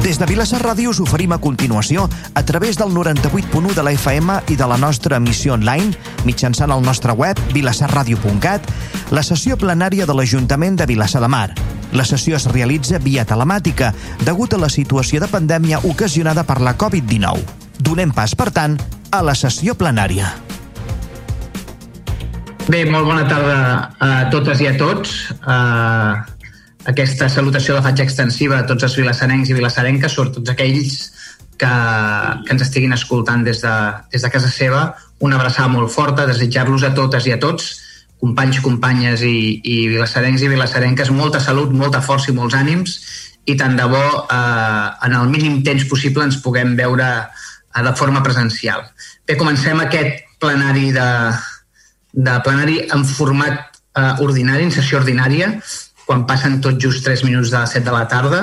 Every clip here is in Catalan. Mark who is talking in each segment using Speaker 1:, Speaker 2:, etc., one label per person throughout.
Speaker 1: Des de Vilassar Ràdio us oferim a continuació, a través del 98.1 de la FM i de la nostra emissió online, mitjançant el nostre web, vilassarradio.cat, la sessió plenària de l'Ajuntament de Vilassar de Mar. La sessió es realitza via telemàtica, degut a la situació de pandèmia ocasionada per la Covid-19. Donem pas, per tant, a la sessió plenària.
Speaker 2: Bé, molt bona tarda a totes i a tots. Uh, aquesta salutació la faig extensiva a tots els vilassarencs i vilassarenques, sobretot aquells que, que ens estiguin escoltant des de, des de casa seva. Una abraçada molt forta, desitjar-los a totes i a tots, companys, companyes i, i vilassarencs i vilassarenques, molta salut, molta força i molts ànims i tant de bo eh, en el mínim temps possible ens puguem veure eh, de forma presencial. Bé, comencem aquest plenari de, de plenari en format eh, ordinari, en sessió ordinària, quan passen tot just 3 minuts de les 7 de la tarda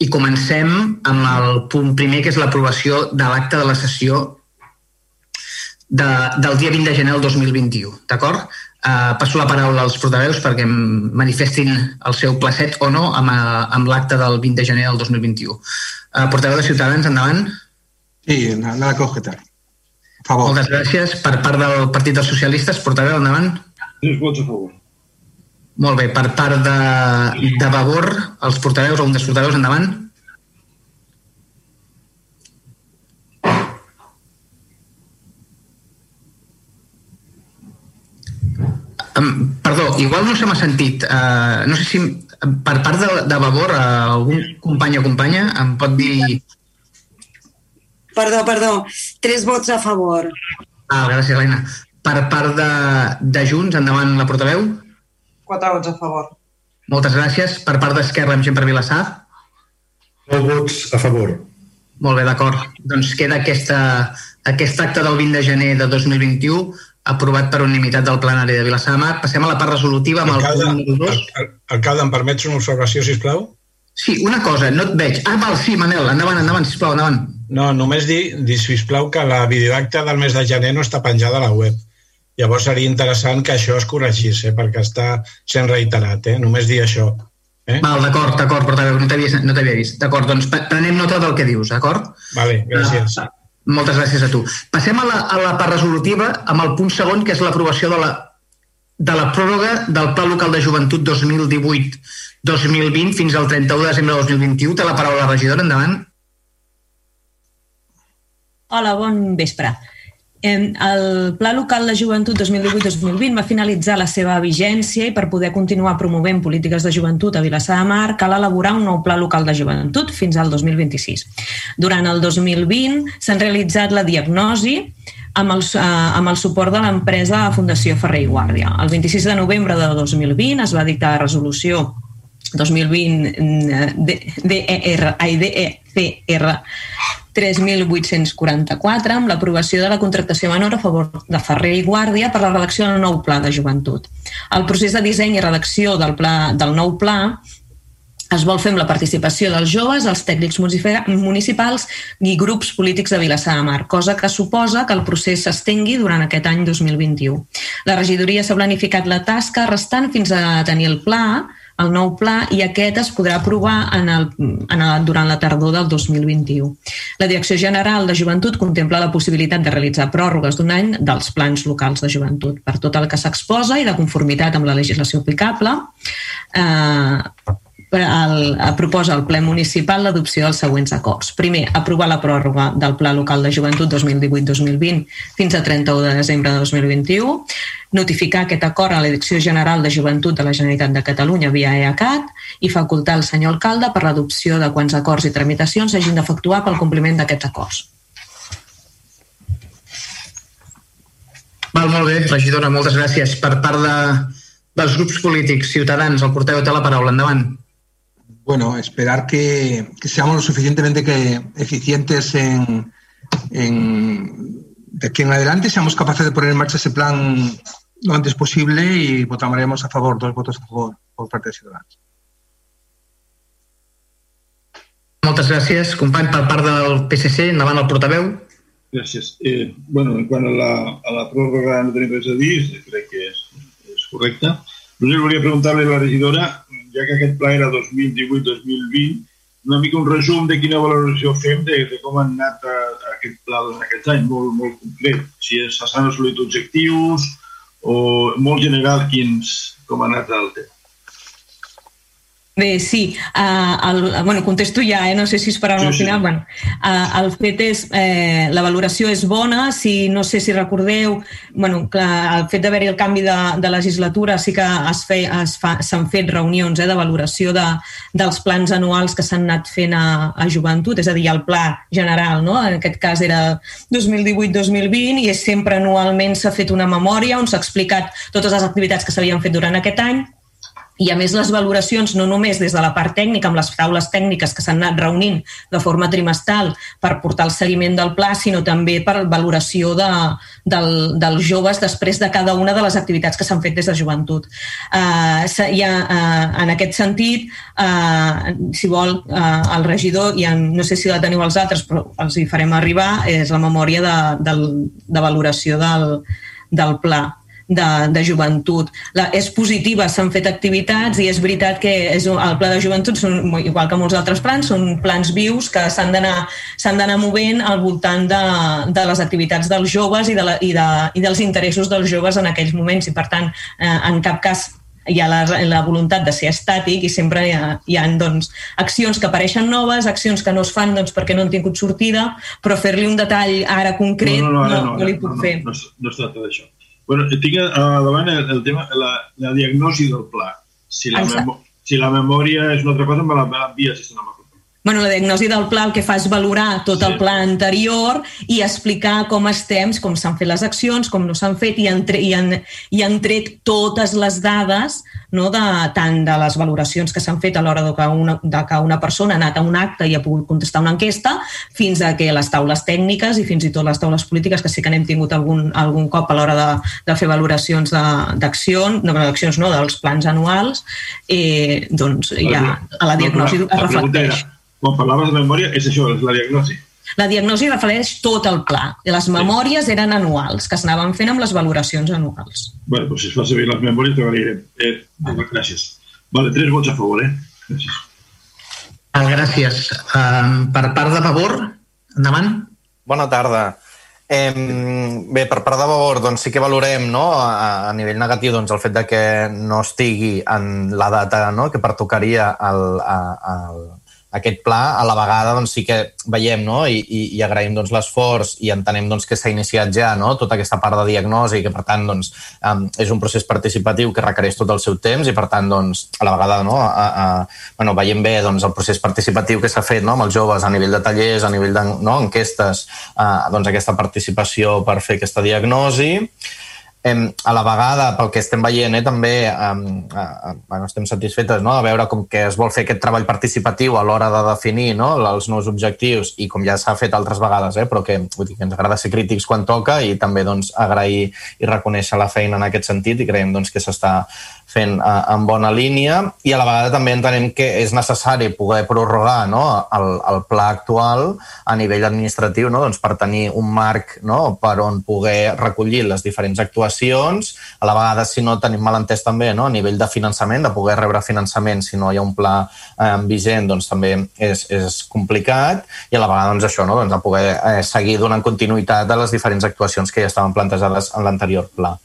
Speaker 2: i comencem amb el punt primer, que és l'aprovació de l'acte de la sessió de, del dia 20 de gener del 2021, d'acord? Uh, passo la paraula als portaveus perquè manifestin el seu placet o no amb, uh, amb l'acte del 20 de gener del 2021. Uh, portaveu de Ciutadans, endavant.
Speaker 3: Sí, nada que objetar. Favor.
Speaker 2: Moltes gràcies. Per part del Partit dels Socialistes, portaveu, endavant.
Speaker 4: Tres vots a favor.
Speaker 2: Molt bé, per part de, de Vavor, els portaveus o un dels portaveus, endavant. Um, perdó, igual no se m'ha sentit. Uh, no sé si per part de, de Vavor uh, algun company o companya em pot dir...
Speaker 5: Perdó, perdó. Tres vots a favor.
Speaker 2: Ah, gràcies, Helena. Per part de, de Junts, endavant la portaveu.
Speaker 6: Quatre vots a favor.
Speaker 2: Moltes gràcies. Per part d'Esquerra, amb gent per Vilassar.
Speaker 4: Nou vots a favor.
Speaker 2: Molt bé, d'acord. Doncs queda aquesta, aquest acte del 20 de gener de 2021 aprovat per unanimitat del plenari de Mar. Passem a la part resolutiva amb
Speaker 4: alcalde,
Speaker 2: el punt número 2.
Speaker 4: Al, alcalde, em permets una observació, si plau?
Speaker 2: Sí, una cosa, no et veig. Ah, val, sí, Manel, endavant, endavant, sisplau, endavant.
Speaker 4: No, només dir, dir sisplau, que la videoacte del mes de gener no està penjada a la web. Llavors seria interessant que això es corregís, eh, perquè està sent reiterat, eh? només dir això. Eh?
Speaker 2: Val, d'acord, d'acord, portaveu, no t'havia no vist. D'acord, doncs prenem nota del que dius, d'acord?
Speaker 4: Vale, gràcies.
Speaker 2: Uh, moltes gràcies a tu. Passem a la, a la part resolutiva amb el punt segon, que és l'aprovació de la, de la pròrroga del Pla Local de Joventut 2018-2020 fins al 31 de desembre de 2021. Té la paraula la regidora, endavant.
Speaker 7: Hola, bon vespre. El Pla Local de Joventut 2018-2020 va finalitzar la seva vigència i per poder continuar promovent polítiques de joventut a Vilassar de Mar cal elaborar un nou Pla Local de Joventut fins al 2026. Durant el 2020 s'han realitzat la diagnosi amb el, eh, amb el suport de l'empresa Fundació Ferrer i Guàrdia. El 26 de novembre de 2020 es va dictar resolució 2020 DER, DECR 3.844 amb l'aprovació de la contractació menor a favor de Ferrer i Guàrdia per la redacció del nou pla de joventut. El procés de disseny i redacció del, pla, del nou pla es vol fer amb la participació dels joves, els tècnics municipals i grups polítics de Vilassar de Mar, cosa que suposa que el procés s'estengui durant aquest any 2021. La regidoria s'ha planificat la tasca restant fins a tenir el pla el nou pla i aquest es podrà aprovar en el, en el, durant la tardor del 2021. La Direcció General de Joventut contempla la possibilitat de realitzar pròrrogues d'un any dels plans locals de joventut. Per tot el que s'exposa i de conformitat amb la legislació aplicable, eh, el, proposa al ple municipal l'adopció dels següents acords. Primer, aprovar la pròrroga del Pla Local de Joventut 2018-2020 fins a 31 de desembre de 2021, notificar aquest acord a la Direcció General de Joventut de la Generalitat de Catalunya via EACAT i facultar el senyor alcalde per l'adopció de quants acords i tramitacions s'hagin d'efectuar pel compliment d'aquests acords.
Speaker 2: Val, molt bé, regidora, moltes gràcies. Per part de, dels grups polítics, Ciutadans, el porteu té la paraula. Endavant.
Speaker 3: Bueno, esperar que, que seamos lo suficientemente que eficientes en, en, de aquí en adelante, seamos capaces de poner en marcha ese plan lo antes posible y votaremos a favor, dos votos a favor por parte de Ciudadanos.
Speaker 2: Moltes gràcies, company, per part del PSC, endavant el portaveu.
Speaker 4: Gràcies. Eh, bueno, en quant a la, a la pròrroga no tenim res a dir, crec que és, és correcte. Només volia preguntar-li a la regidora ja que aquest pla era 2018-2020,
Speaker 8: una mica un resum de quina valoració fem de, de com han anat a, a aquest pla en aquest any, molt, molt complet. Si s'han assolit objectius o molt general quins, com ha anat el tema.
Speaker 7: Bé, sí, uh, el, bueno, contesto ja, eh? no sé si esperava sí, al final. Sí. Bueno, uh, el fet és, eh, la valoració és bona, si no sé si recordeu, bueno, clar, el fet d'haver-hi el canvi de, de legislatura sí que es fe, es fa, s'han fet reunions eh, de valoració de, dels plans anuals que s'han anat fent a, a joventut, és a dir, el pla general, no? en aquest cas era 2018-2020 i és sempre anualment s'ha fet una memòria on s'ha explicat totes les activitats que s'havien fet durant aquest any i a més les valoracions no només des de la part tècnica amb les taules tècniques que s'han anat reunint de forma trimestral per portar el seguiment del pla, sinó també per valoració de, del, dels joves després de cada una de les activitats que s'han fet des de joventut. Uh, ha, uh, en aquest sentit, uh, si vol, uh, el regidor, i en, no sé si la teniu els altres, però els hi farem arribar, és la memòria de, de, de valoració del, del pla de, de joventut. La, és positiva, s'han fet activitats i és veritat que és un, el pla de joventut, són, igual que molts altres plans, són plans vius que s'han d'anar movent al voltant de, de les activitats dels joves i, de la, i, de, i dels interessos dels joves en aquells moments i, per tant, eh, en cap cas hi ha la, la voluntat de ser estàtic i sempre hi ha, hi ha doncs, accions que apareixen noves, accions que no es fan doncs, perquè no han tingut sortida, però fer-li un detall ara concret no, no, no, no, no, no li puc
Speaker 8: no,
Speaker 7: fer.
Speaker 8: No, no, no es tracta d'això. Bueno, tinc a davant el, el tema, la, la diagnosi del pla. Si la, si la memòria és una altra cosa, me l'envia si no
Speaker 7: bueno, la diagnosi del pla el que fa és valorar tot sí. el pla anterior i explicar com estem, com s'han fet les accions, com no s'han fet i han, i, han, i han tret totes les dades no, de, tant de les valoracions que s'han fet a l'hora de, que una, de que una persona ha anat a un acte i ha pogut contestar una enquesta fins a que les taules tècniques i fins i tot les taules polítiques, que sí que n'hem tingut algun, algun cop a l'hora de, de fer valoracions d'accions, no, d'accions no, dels plans anuals, eh, doncs ja a la diagnosi es reflecteix
Speaker 8: quan parlaves de memòria, és això, és la diagnosi.
Speaker 7: La diagnosi refereix tot el pla. Les memòries eren anuals, que s'anaven fent amb les valoracions anuals.
Speaker 8: Bé, doncs si es fa servir les memòries, t'agrairem. Eh, gràcies. Vale, tres vots a favor, eh? Gràcies.
Speaker 2: Val, gràcies. Um, per part de favor, endavant.
Speaker 9: Bona tarda. Eh, bé, per part de favor, doncs sí que valorem no, a, a nivell negatiu doncs, el fet de que no estigui en la data no, que pertocaria al, al, aquest pla, a la vegada doncs, sí que veiem no? I, i, i agraïm doncs, l'esforç i entenem doncs, que s'ha iniciat ja no? tota aquesta part de diagnosi que per tant doncs, um, és un procés participatiu que requereix tot el seu temps i per tant doncs, a la vegada no? a, a, bueno, veiem bé doncs, el procés participatiu que s'ha fet no? amb els joves a nivell de tallers, a nivell d'enquestes, no? enquestes, uh, doncs, aquesta participació per fer aquesta diagnosi eh, a la vegada, pel que estem veient, eh, també eh, eh, bueno, estem satisfetes no? a veure com que es vol fer aquest treball participatiu a l'hora de definir no? els nous objectius i com ja s'ha fet altres vegades, eh, però que, vull dir, que ens agrada ser crítics quan toca i també doncs, agrair i reconèixer la feina en aquest sentit i creiem doncs, que s'està fent eh, en bona línia i a la vegada també entenem que és necessari poder prorrogar no, el, el pla actual a nivell administratiu no, doncs per tenir un marc no, per on poder recollir les diferents actuacions, a la vegada si no tenim mal entès també no, a nivell de finançament, de poder rebre finançament si no hi ha un pla eh, vigent doncs també és, és complicat. I a la vegada doncs, això, no, doncs, a poder eh, seguir donant continuïtat a les diferents actuacions que ja estaven plantejades en l'anterior pla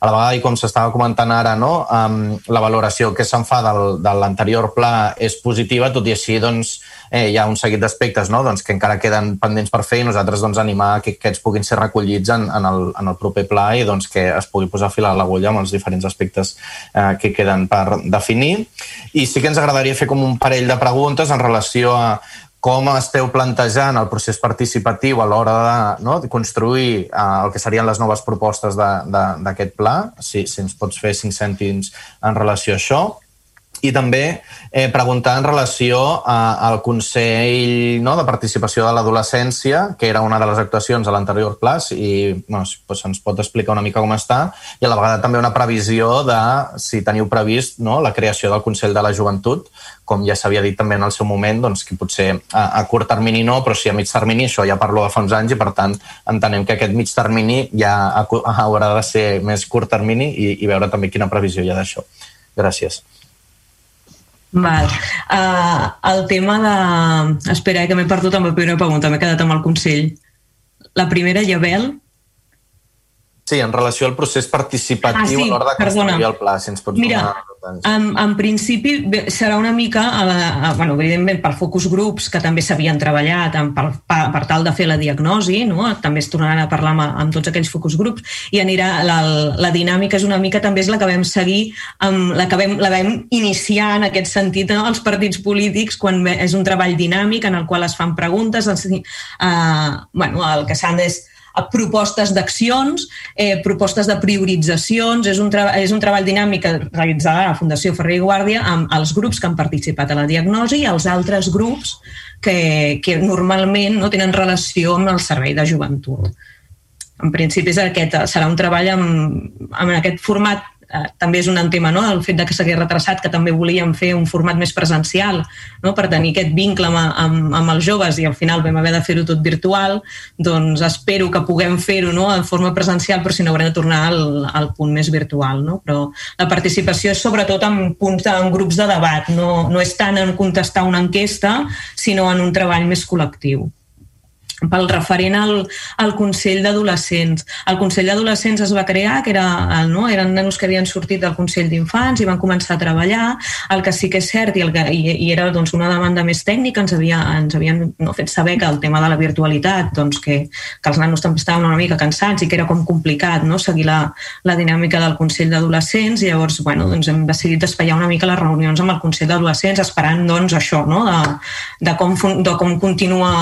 Speaker 9: a la vegada, i com s'estava comentant ara, no, um, la valoració que se'n fa del, de l'anterior pla és positiva, tot i així doncs, eh, hi ha un seguit d'aspectes no, doncs, que encara queden pendents per fer i nosaltres doncs, animar que aquests puguin ser recollits en, en, el, en el proper pla i doncs, que es pugui posar fil a l'agulla amb els diferents aspectes eh, que queden per definir. I sí que ens agradaria fer com un parell de preguntes en relació a com esteu plantejant el procés participatiu a l'hora de, no, de construir eh, el que serien les noves propostes d'aquest pla, si, si ens pots fer cinc cèntims en relació a això i també eh, preguntar en relació a, al Consell no, de Participació de l'Adolescència, que era una de les actuacions a l'anterior pla, i bueno, pues, ens pot explicar una mica com està, i a la vegada també una previsió de si teniu previst no, la creació del Consell de la Joventut, com ja s'havia dit també en el seu moment, doncs, que potser a, a curt termini no, però si a mig termini, això ja parlo de fa uns anys, i per tant entenem que aquest mig termini ja haurà de ser més curt termini i, i veure també quina previsió hi ha d'això. Gràcies.
Speaker 7: Val. Uh, el tema de... Espera, eh, que m'he perdut amb la primera pregunta, m'he quedat amb el Consell. La primera, Llabel,
Speaker 9: Sí, en relació al procés participatiu
Speaker 7: Ah, sí,
Speaker 9: a l'hora de construir
Speaker 7: perdona.
Speaker 9: el pla, si ens pots
Speaker 7: Mira,
Speaker 9: donar.
Speaker 7: En, en principi serà una mica, a la, a, bueno, evidentment per focus groups que també s'havien treballat en, per, per, per tal de fer la diagnosi, no? també es tornaran a parlar amb, amb tots aquells focus groups i anirà, la, la dinàmica és una mica també és la que vam seguir, amb, la que vam, la vam iniciar en aquest sentit no? els partits polítics quan és un treball dinàmic en el qual es fan preguntes, es, eh, bueno, el que s'han és a propostes d'accions, eh, propostes de prioritzacions, és un, és un treball dinàmic que realitzarà la Fundació Ferrer i Guàrdia amb els grups que han participat a la diagnosi i els altres grups que, que normalment no tenen relació amb el servei de joventut. En principi és aquest, serà un treball amb, amb aquest format eh, també és un tema, no? el fet de que s'hagués retrasat, que també volíem fer un format més presencial no? per tenir aquest vincle amb, amb, amb els joves i al final vam haver de fer-ho tot virtual, doncs espero que puguem fer-ho no? de forma presencial, però si no haurem de tornar al, al punt més virtual. No? Però la participació és sobretot en, punts, en grups de debat, no, no és tant en contestar una enquesta, sinó en un treball més col·lectiu pel referent al, al Consell d'Adolescents. El Consell d'Adolescents es va crear, que era, no, eren nanos que havien sortit del Consell d'Infants i van començar a treballar. El que sí que és cert, i, el que, i, i era doncs, una demanda més tècnica, ens, havia, ens havien no, fet saber que el tema de la virtualitat, doncs, que, que els nanos també estaven una mica cansats i que era com complicat no, seguir la, la dinàmica del Consell d'Adolescents i llavors bueno, doncs hem decidit d'espaiar una mica les reunions amb el Consell d'Adolescents esperant doncs, això, no, de, de, com, de com continua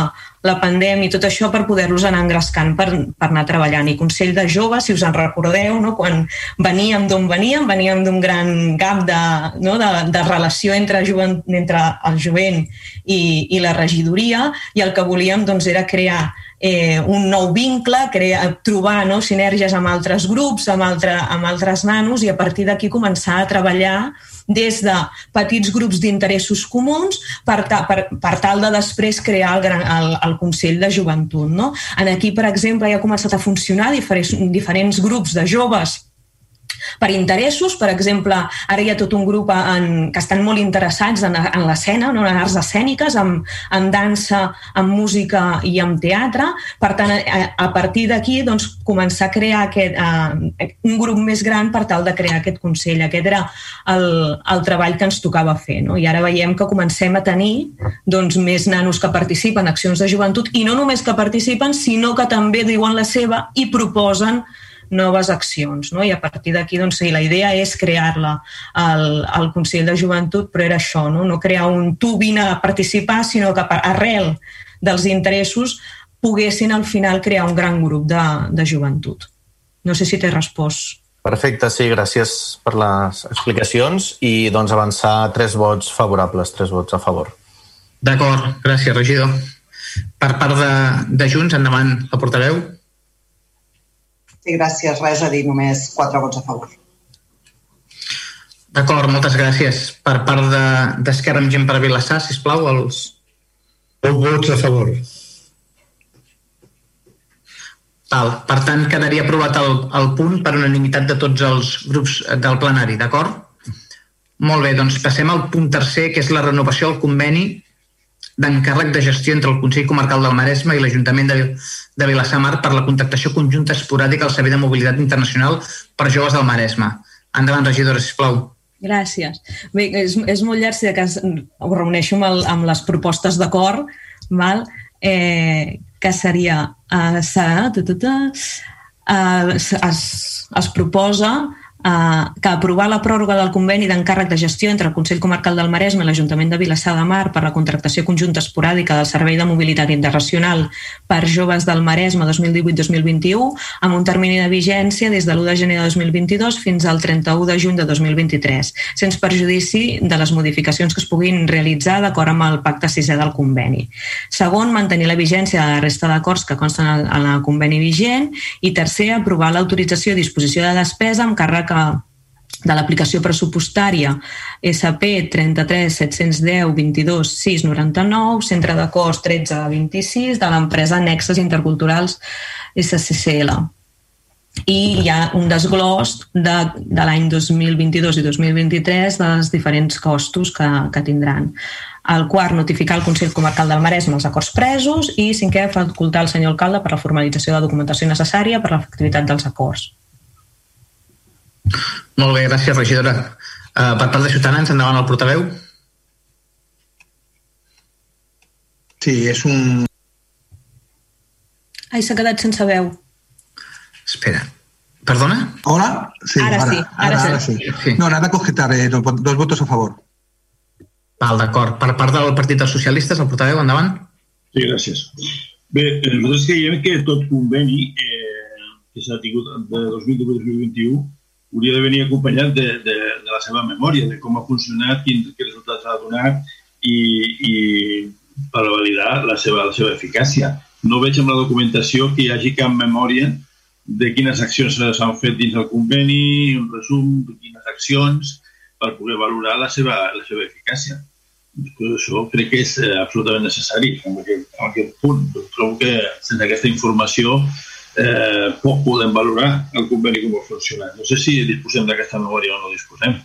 Speaker 7: la pandèmia i tot això per poder-los anar engrescant per, per anar treballant. I Consell de Joves, si us en recordeu, no? quan veníem d'on veníem, veníem d'un gran gap de, no? de, de relació entre, jovent, entre el jovent i, i la regidoria i el que volíem doncs, era crear eh, un nou vincle, crear, trobar no, sinergies amb altres grups, amb, altre, amb altres nanos i a partir d'aquí començar a treballar des de petits grups d'interessos comuns per, ta, per, per tal de després crear el, gran, el, el Consell de Joventut. No? En aquí, per exemple, ja ha començat a funcionar diferents, diferents grups de joves per interessos, per exemple, ara hi ha tot un grup en, que estan molt interessats en, en l'escena, no? en arts escèniques, en, en dansa, en música i en teatre. Per tant, a, a partir d'aquí, doncs, començar a crear aquest, uh, un grup més gran per tal de crear aquest Consell. Aquest era el, el treball que ens tocava fer. No? I ara veiem que comencem a tenir doncs, més nanos que participen en accions de joventut i no només que participen, sinó que també diuen la seva i proposen noves accions. No? I a partir d'aquí, doncs, sí, la idea és crear-la al, al Consell de Joventut, però era això, no, no crear un tu vine a participar, sinó que per, arrel dels interessos poguessin al final crear un gran grup de, de joventut. No sé si t'he respost.
Speaker 9: Perfecte, sí, gràcies per les explicacions i doncs avançar tres vots favorables, tres vots a favor.
Speaker 2: D'acord, gràcies, regidor. Per part de, de Junts, endavant la portaveu.
Speaker 6: Sí, gràcies. Res a dir, només quatre vots a favor.
Speaker 2: D'acord, moltes gràcies. Per part de- d'Esquerra de, amb gent per Vilassar, sisplau, els...
Speaker 8: Dos vots a favor.
Speaker 2: Val. Per tant, quedaria aprovat el, el punt per unanimitat de tots els grups del plenari, d'acord? Molt bé, doncs passem al punt tercer, que és la renovació del conveni d'encàrrec de gestió entre el Consell Comarcal del Maresme i l'Ajuntament de, de Vilassamar per la contractació conjunta esporàdica al Servei de Mobilitat Internacional per joves del Maresme. Endavant, regidora, sisplau.
Speaker 7: Gràcies. Bé, és, és molt llarg, si de cas ho reuneixo amb, el, amb les propostes d'acord, val? Eh, que seria eh, sa, ta, ta, ta, eh, es, es, es proposa que aprovar la pròrroga del conveni d'encàrrec de gestió entre el Consell Comarcal del Maresme i l'Ajuntament de Vilassar de Mar per la contractació conjunta esporàdica del Servei de Mobilitat Internacional per joves del Maresme 2018-2021 amb un termini de vigència des de l'1 de gener de 2022 fins al 31 de juny de 2023, sense perjudici de les modificacions que es puguin realitzar d'acord amb el pacte sisè del conveni. Segon, mantenir la vigència de la resta d'acords que consten en el conveni vigent i tercer, aprovar l'autorització i disposició de despesa amb càrrec a de l'aplicació pressupostària SP 33 710 22 699, centre de cost 13 26 de l'empresa Nexes Interculturals SCCL. i hi ha un desglòs de, de l'any 2022 i 2023 dels diferents costos que, que tindran. El quart, notificar al Consell Comarcal del Maresme els acords presos i cinquè, facultar al senyor alcalde per la formalització de la documentació necessària per l'efectivitat dels acords.
Speaker 2: Molt bé, gràcies, regidora. Uh, per part de Ciutadans, endavant el portaveu.
Speaker 3: Sí, és un...
Speaker 7: Ai, s'ha quedat sense veu.
Speaker 2: Espera. Perdona?
Speaker 3: Hola? Sí,
Speaker 7: Ara sí, ara
Speaker 3: ara,
Speaker 7: sí.
Speaker 3: sí.
Speaker 2: Sí.
Speaker 3: No, nada que objetar, eh, dos, dos votos a favor.
Speaker 2: Val, d'acord. Per part del Partit dels Socialistes, el portaveu, endavant.
Speaker 8: Sí, gràcies. Bé, eh, nosaltres creiem que tot conveni eh, que s'ha tingut de 2021 hauria de venir acompanyat de, de, de la seva memòria, de com ha funcionat, quins, quins resultats ha donat i, i per validar la seva, la seva eficàcia. No veig en la documentació que hi hagi cap memòria de quines accions s'han fet dins del conveni, un resum de quines accions per poder valorar la seva, la seva eficàcia. Després això crec que és eh, absolutament necessari en aquest, en aquest punt. Trobo que sense aquesta informació eh, poc podem valorar el conveni com ha funcionat. No sé si disposem d'aquesta memòria o no disposem.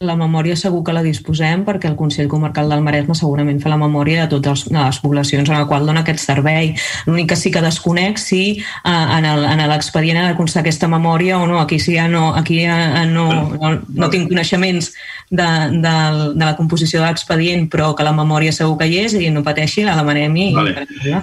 Speaker 7: La memòria segur que la disposem perquè el Consell Comarcal del Maresme segurament fa la memòria de totes les, poblacions en la qual dona aquest servei. L'únic que sí que desconec si eh, en l'expedient ha de constar aquesta memòria o no. Aquí sí ja no, aquí ja no, no, no tinc coneixements de, de, de la composició de l'expedient, però que la memòria segur que hi és i no pateixi, la demanem i...
Speaker 8: Vale.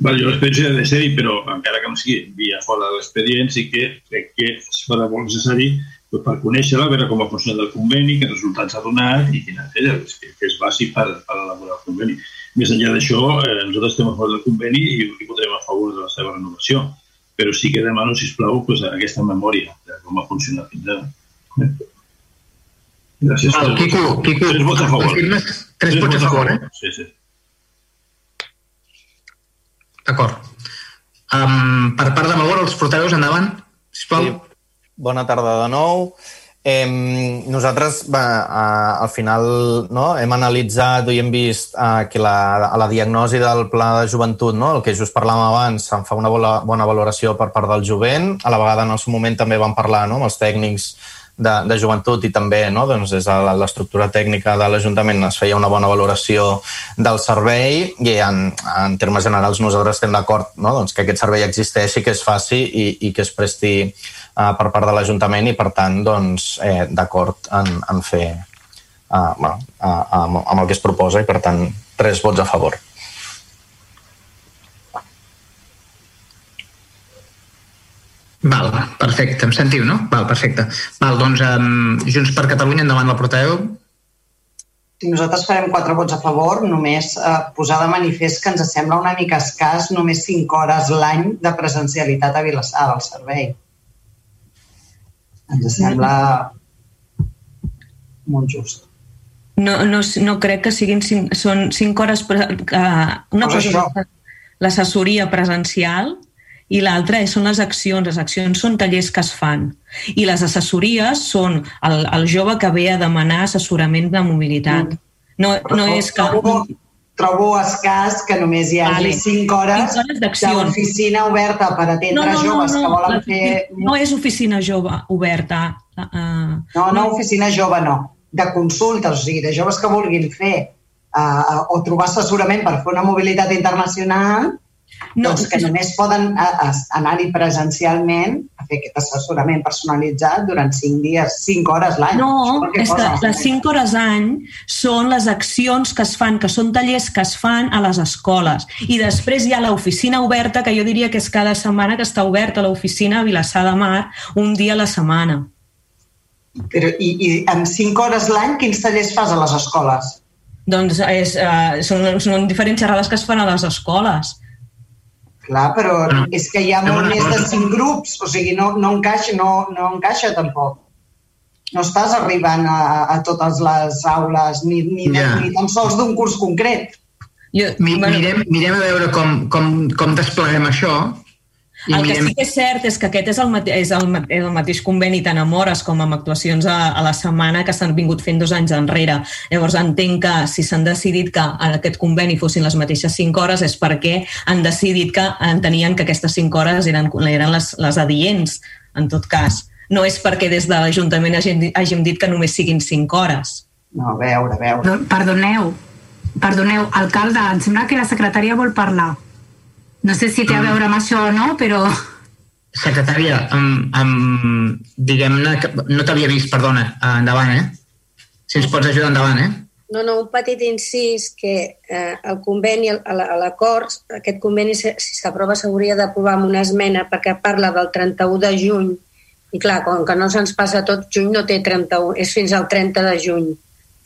Speaker 8: Vale, jo l'experiència ha de ser-hi, però encara que no sigui via fora de l'expedient, sí que crec que es farà molt necessari doncs, per conèixer-la, veure com ha funcionat el conveni, quins resultats ha donat i quina aquella, que, que és bàsic per, per elaborar el conveni. Més enllà d'això, eh, nosaltres estem a favor del conveni i, i votarem a favor de la seva renovació, però sí que demano, sisplau, pues, aquesta memòria de com ha funcionat fins ara. Eh? Gràcies.
Speaker 2: Val, Quico, Quico,
Speaker 8: Tres vots a favor.
Speaker 2: Tres vots a favor, eh?
Speaker 8: Sí, sí.
Speaker 2: D'acord. Um, per part de Magor, els portaveus, endavant, sisplau.
Speaker 9: Sí. Bona tarda de nou. Eh, nosaltres, va, eh, al final, no, hem analitzat i hem vist eh, que la, a la diagnosi del pla de joventut, no, el que just parlàvem abans, se'n fa una bona, bona valoració per part del jovent. A la vegada, en el seu moment, també vam parlar no, amb els tècnics de, de joventut i també no, doncs des de l'estructura tècnica de l'Ajuntament es feia una bona valoració del servei i en, en termes generals nosaltres estem d'acord no, doncs que aquest servei existeixi, que es faci i, i que es presti uh, per part de l'Ajuntament i per tant doncs, eh, d'acord en, en fer uh, bueno, uh, amb, amb el que es proposa i per tant tres vots a favor.
Speaker 2: Val, perfecte, em sentiu, no? Val, perfecte. Val, doncs, um, Junts per Catalunya, endavant el portaveu.
Speaker 6: Si nosaltres farem quatre vots a favor, només eh, posar de manifest que ens sembla una mica escàs només 5 hores l'any de presencialitat a Vilassar del servei. Ens sembla molt just.
Speaker 7: No, no, no crec que siguin cinc, són cinc hores... Pre, uh, una
Speaker 6: Pues
Speaker 7: cosa és l'assessoria presencial i l'altra són les accions. Les accions són tallers que es fan. I les assessories són el, el jove que ve a demanar assessorament de mobilitat. No, no és que...
Speaker 6: Trobo, trobo escàs que només hi hagi
Speaker 7: Vale.
Speaker 6: 5 hores,
Speaker 7: hores
Speaker 6: d'oficina oberta per atendre joves que volen fer...
Speaker 7: No és oficina jove oberta. Uh,
Speaker 6: No, no, oficina jove no, de consultes, o sigui, de joves que vulguin fer uh, o trobar assessorament per fer una mobilitat internacional,
Speaker 7: No,
Speaker 6: doncs que només poden a- anar-hi presencialment a fer aquest assessorament personalitzat durant 5 dies, 5 hores l'any.
Speaker 7: No, és que les 5 hores any són les accions que es fan, que són tallers que es fan a les escoles. I després hi ha l'oficina oberta, que jo diria que és cada setmana que està oberta l'oficina a Vilassar de Mar, un dia a la setmana.
Speaker 6: Però, i, I en 5 hores l'any, quins tallers fas a les escoles?
Speaker 7: Doncs és, uh, són, són diferents xerrades que es fan a les escoles.
Speaker 6: Clar, però és que hi ha molt més de. 5 grups, o sigui, no, no, encaixa, no, no encaixa tampoc. No estàs arribant a, a totes les aules, ni, ni,
Speaker 2: Ja.
Speaker 6: yeah. ni tan sols d'un curs concret.
Speaker 7: Jo,
Speaker 2: Mi, mirem, mirem a veure com, com, com despleguem això
Speaker 7: El que sí que és cert és que aquest és el, mate és el, ma- el mateix conveni tant amb hores com amb actuacions a, a la setmana que s'han vingut fent dos anys enrere. Llavors entenc que si s'han decidit que en aquest conveni fossin les mateixes 5 hores és perquè han decidit que entenien que aquestes 5 hores eren, eren les, les adients, en tot cas. No és perquè des de l'Ajuntament hàgim, hàgim dit que només siguin 5 hores.
Speaker 6: No, a veure, a veure.
Speaker 10: Perdoneu, perdoneu, alcalde, em sembla que la secretària vol parlar. No sé si té a veure amb això o no, però...
Speaker 2: Secretària, um, um, diguem-ne que no t'havia vist, perdona, uh, endavant, eh? Si ens pots ajudar, endavant, eh?
Speaker 11: No, no, un petit incís que eh, el conveni, l'acord, aquest conveni, se- si s'aprova, s'hauria d'aprovar amb una esmena perquè parla del 31 de juny i clar, com que no se'ns passa tot, juny no té 31, és fins al 30 de juny,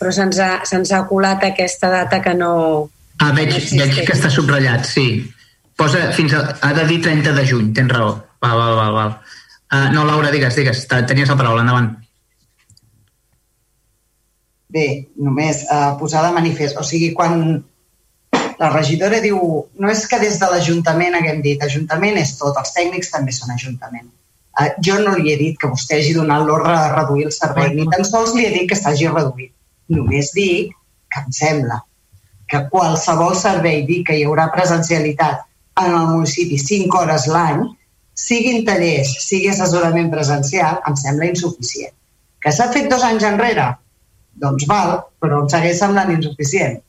Speaker 11: però se'ns ha, se'ns ha colat aquesta data que no...
Speaker 2: Ah, veig,
Speaker 11: no existeix.
Speaker 2: veig que està subratllat, sí. Posa fins a, ha de dir 30 de juny, tens raó. Val, val, val, val. Uh, no, Laura, digues, digues, te- tenies la paraula, endavant.
Speaker 6: Bé, només eh, posar de manifest. O sigui, quan la regidora diu... No és que des de l'Ajuntament haguem dit Ajuntament és tot, els tècnics també són Ajuntament. Eh, jo no li he dit que vostè hagi donat l'ordre de reduir el servei, ni tan sols li he dit que s'hagi reduït. Només dic que em sembla que qualsevol servei dir que hi haurà presencialitat en el municipi 5 hores l'any, siguin tallers, sigui assessorament presencial, em sembla insuficient. Que s'ha fet dos anys enrere? Doncs val, però em segueix semblant insuficient.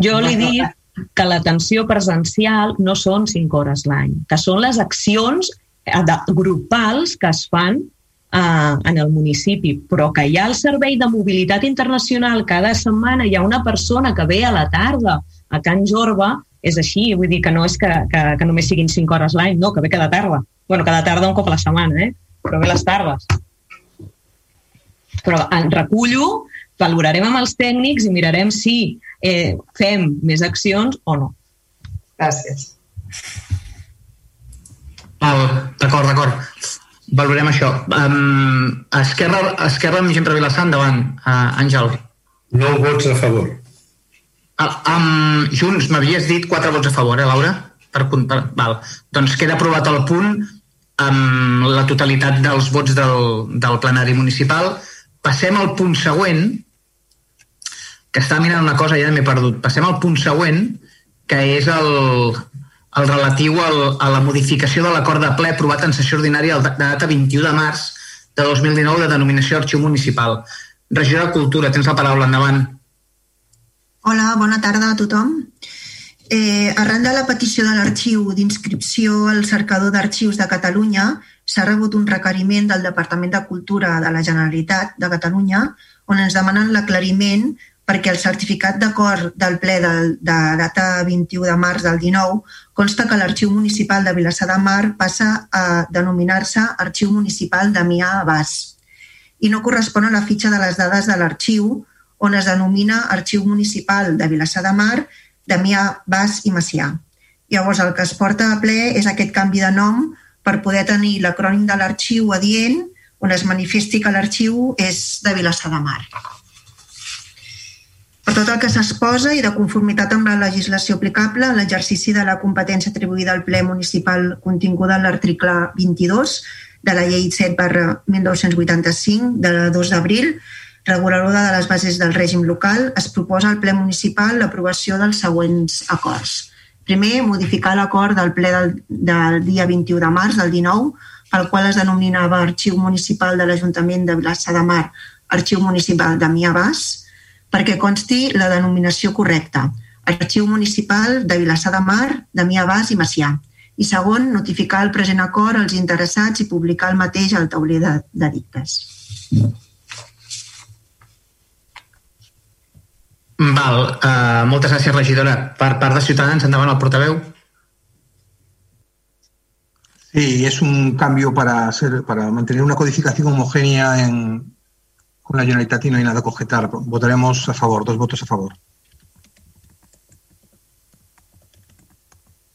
Speaker 7: Jo li dic que l'atenció presencial no són 5 hores l'any, que són les accions eh, grupals que es fan eh, en el municipi, però que hi ha el servei de mobilitat internacional cada setmana, hi ha una persona que ve a la tarda a Can Jorba, és així, vull dir que no és que, que, que només siguin 5 hores l'any, no, que ve cada tarda. bueno, cada tarda un cop a la setmana, eh? però ve les tardes. Però en recullo, valorarem amb els tècnics i mirarem si eh, fem més accions o no.
Speaker 6: Gràcies.
Speaker 2: Val, d'acord, d'acord. Valorem això. Um, Esquerra, Esquerra amb gent per Vilassar, endavant. Uh, Àngel.
Speaker 4: No vots a favor.
Speaker 2: Um, Junts, m'havies dit quatre vots a favor, eh, Laura? Per, per, val. Doncs queda aprovat el punt amb la totalitat dels vots del, del plenari municipal. Passem al punt següent, que estava mirant una cosa i ja m'he perdut. Passem al punt següent, que és el, el relatiu al, a la modificació de l'acord de ple aprovat en sessió ordinària de data 21 de març de 2019 de denominació arxiu municipal. Regidor de Cultura, tens la paraula, endavant.
Speaker 12: Hola, bona tarda a tothom. Eh, arran de la petició de l'arxiu d'inscripció al cercador d'arxius de Catalunya, s'ha rebut un requeriment del Departament de Cultura de la Generalitat de Catalunya on ens demanen l'aclariment perquè el certificat d'acord del ple de, de data 21 de març del 19 consta que l'arxiu municipal de Vilassar de Mar passa a denominar-se Arxiu Municipal Damià Abàs i no correspon a la fitxa de les dades de l'arxiu on es denomina Arxiu Municipal de Vilassar de Mar, Damià Bas i Macià. Llavors, el que es porta a ple és aquest canvi de nom per poder tenir l'acrònim de l'arxiu adient on es manifesti que l'arxiu és de Vilassar de Mar. Per tot el que s'exposa i de conformitat amb la legislació aplicable, l'exercici de la competència atribuïda al ple municipal continguda en l'article 22 de la llei 7 barra 1985 de 2 d'abril, reguladora de les bases del règim local, es proposa al ple municipal l'aprovació dels següents acords. Primer, modificar l'acord del ple del, del dia 21 de març del 19, pel qual es denominava Arxiu Municipal de l'Ajuntament de Vilassar de Mar, Arxiu Municipal de Mia Bas, perquè consti la denominació correcta, Arxiu Municipal de Vilassar de Mar, de Mia Bas i Macià. I segon, notificar el present acord als interessats i publicar el mateix al tauler de, de dictes.
Speaker 2: Val, uh, moltes gràcies, regidora. Per part de Ciutadans, endavant el portaveu.
Speaker 3: Sí, es un cambio para, hacer, para mantener una codificación homogénea en, con la Generalitat y no hay nada que objetar. Votaremos a favor, dos votos a favor.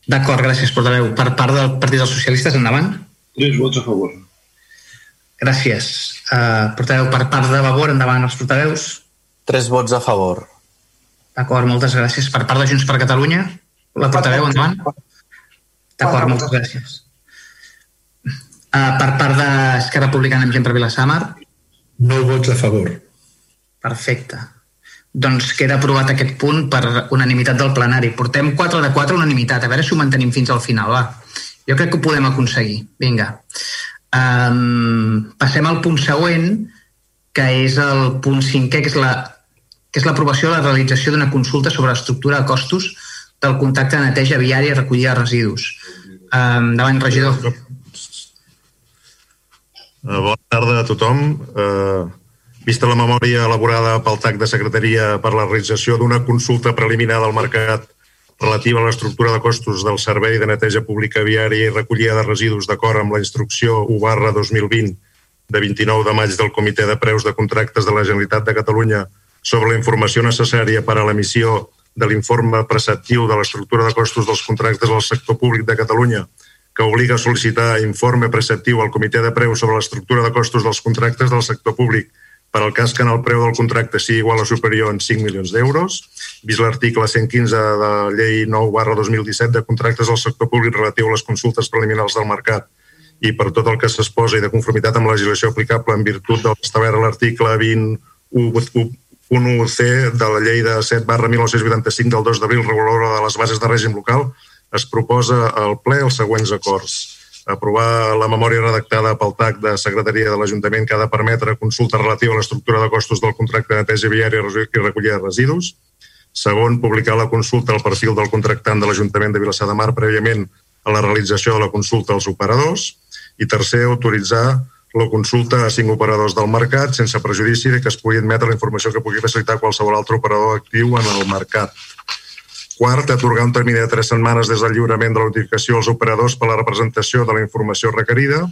Speaker 2: D'acord, gràcies, portaveu. Per part del Partit dels Socialistes, endavant.
Speaker 8: Tres vots a favor.
Speaker 2: Gràcies. Uh, portaveu, per part de Vavor, endavant els portaveus.
Speaker 9: Tres vots a favor.
Speaker 2: D'acord, moltes gràcies. Per part de Junts per Catalunya, la portaveu, endavant. D'acord, moltes gràcies. Uh, per part d'Esquerra Republicana amb gent per Vilassamar?
Speaker 13: No vots a favor.
Speaker 2: Perfecte. Doncs queda aprovat aquest punt per unanimitat del plenari. Portem 4 de 4 unanimitat. A veure si ho mantenim fins al final, va. Jo crec que ho podem aconseguir. Vinga. Um, passem al punt següent, que és el punt cinquè, que és la que és l'aprovació de la realització d'una consulta sobre l'estructura de costos del contracte de neteja viària i recollida de residus. Um, davant, regidor.
Speaker 14: Uh, bona tarda a tothom. Uh, vista la memòria elaborada pel TAC de Secretaria per la realització d'una consulta preliminar del mercat relativa a l'estructura de costos del Servei de Neteja Pública Viària i Recollida de Residus d'acord amb la instrucció 1 barra 2020 de 29 de maig del Comitè de Preus de Contractes de la Generalitat de Catalunya sobre la informació necessària per a l'emissió de l'informe preceptiu de l'estructura de costos dels contractes del sector públic de Catalunya, que obliga a sol·licitar informe preceptiu al Comitè de Preus sobre l'estructura de costos dels contractes del sector públic per al cas que en el preu del contracte sigui igual o superior en 5 milions d'euros, vist l'article 115 de la llei 9 barra 2017 de contractes del sector públic relatiu a les consultes preliminars del mercat i per tot el que s'exposa i de conformitat amb la legislació aplicable en virtut del establert l'article 21 1C de la llei de 7 barra 1985 del 2 d'abril reguladora de les bases de règim local, es proposa al ple els següents acords. Aprovar la memòria redactada pel TAC de Secretaria de l'Ajuntament que ha de permetre consulta relativa a l'estructura de costos del contracte de neteja viària i recollida de residus. Segon, publicar la consulta al perfil del contractant de l'Ajuntament de Vilassar de Mar prèviament a la realització de la consulta als operadors. I tercer, autoritzar la consulta a cinc operadors del mercat sense prejudici de que es pugui admetre la informació que pugui facilitar qualsevol altre operador actiu en el mercat. Quart, atorgar un termini de tres setmanes des del lliurament de la notificació als operadors per a la representació de la informació requerida.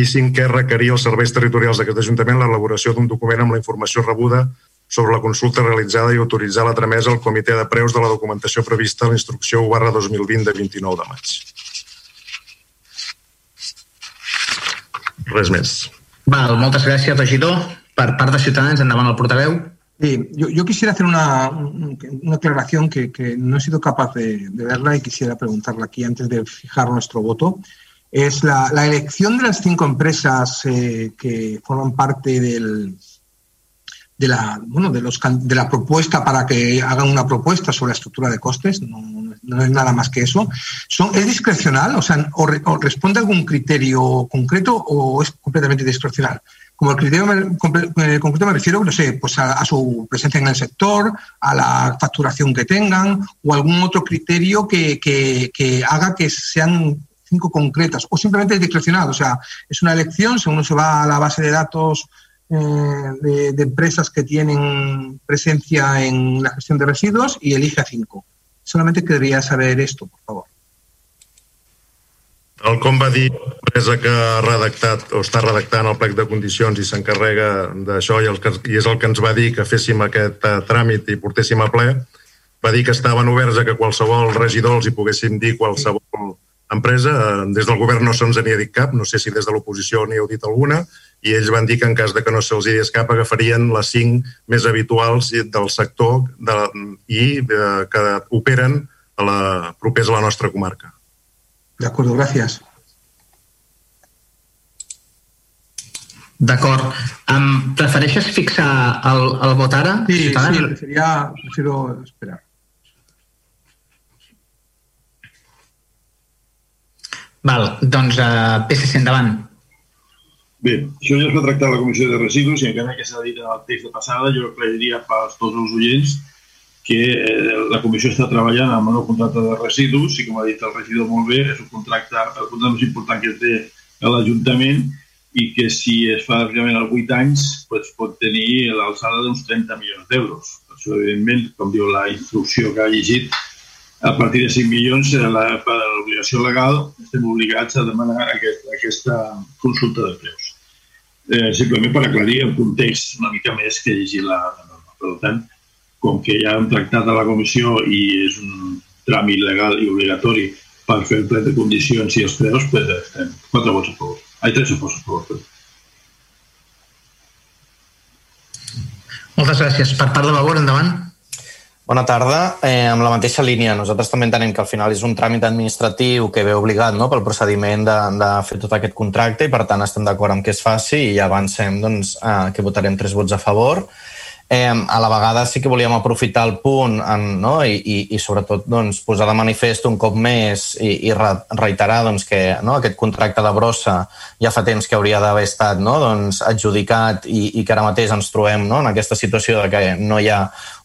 Speaker 14: I cinquè, requerir als serveis territorials d'aquest Ajuntament l'elaboració d'un document amb la informació rebuda sobre la consulta realitzada i autoritzar la tramesa al Comitè de Preus de la documentació prevista a la instrucció 1 barra 2020 de 29 de maig. Res més.
Speaker 2: Val, moltes gràcies, regidor. Per part de Ciutadans, endavant el portaveu.
Speaker 3: Sí, yo, yo, quisiera hacer una, una aclaración que, que, no he sido capaz de, de, verla y quisiera preguntarla aquí antes de fijar nuestro voto. Es la, la elección de las cinco empresas eh, que forman parte del, de la, bueno, de, los, de la propuesta para que hagan una propuesta sobre la estructura de costes, no, no es nada más que eso. Son, ¿Es discrecional? O sea, o, re, o, responde a algún criterio concreto o es completamente discrecional? Como el criterio me, concreto me refiero, no sé, pues a, su presencia en el sector, a la facturación que tengan o algún otro criterio que haga que sean cinco concretas o simplemente es discrecional. O sea, es una elección, si uno se va a la base de datos eh, de, de, empresas que tienen presencia en la gestión de residuos y elige a cinco. Solamente querría saber esto, por favor.
Speaker 14: El com va dir l'empresa que ha redactat o està redactant el plec de condicions i s'encarrega d'això i, el que, i és el que ens va dir que féssim aquest uh, tràmit i portéssim a ple, va dir que estaven oberts a que qualsevol regidor els hi poguéssim dir qualsevol empresa. Uh, des del govern no se'ns n'hi ha dit cap, no sé si des de l'oposició n'hi heu dit alguna, i ells van dir que en cas de que no se'ls hi cap agafarien les cinc més habituals del sector de, i uh, que operen a la, propers a la nostra comarca.
Speaker 3: De acuerdo, gracias.
Speaker 2: D'acord. Um, prefereixes fixar el, el vot ara?
Speaker 3: Sí, Ciutadans? sí, preferia, prefiero esperar.
Speaker 2: Val, doncs uh, PSC endavant.
Speaker 8: Bé, això ja es va tractar a la Comissió de Residus i encara que s'ha dit en el text de passada, jo aclariria per tots els oients que eh, la comissió està treballant amb el nou contracte de residus i, com ha dit el regidor molt bé, és un contracte, el contracte més important que té l'Ajuntament i que si es fa realment als 8 anys doncs pot tenir l'alçada d'uns 30 milions d'euros. Això, evidentment, com diu la instrucció que ha llegit, a partir de 5 milions, la, per l'obligació legal, estem obligats a demanar aquest, aquesta consulta de preus. Eh, simplement per aclarir el context una mica més que llegir la, la norma. Per tant, com que ja hem tractat a la comissió i és un tràmit legal i obligatori per fer el ple de condicions i els preus, pues estem quatre vots a favor. Ai, tres a favor.
Speaker 2: Moltes gràcies. Per part de Vavor, endavant.
Speaker 9: Bona tarda. Eh, amb la mateixa línia, nosaltres també entenem que al final és un tràmit administratiu que ve obligat no, pel procediment de, de fer tot aquest contracte i per tant estem d'acord amb que es faci i avancem doncs, eh, que votarem tres vots a favor. Eh, a la vegada sí que volíem aprofitar el punt en, no? I, i, i sobretot doncs, posar de manifest un cop més i, i reiterar doncs, que no? aquest contracte de brossa ja fa temps que hauria d'haver estat no? doncs, adjudicat i, i que ara mateix ens trobem no? en aquesta situació de que no hi ha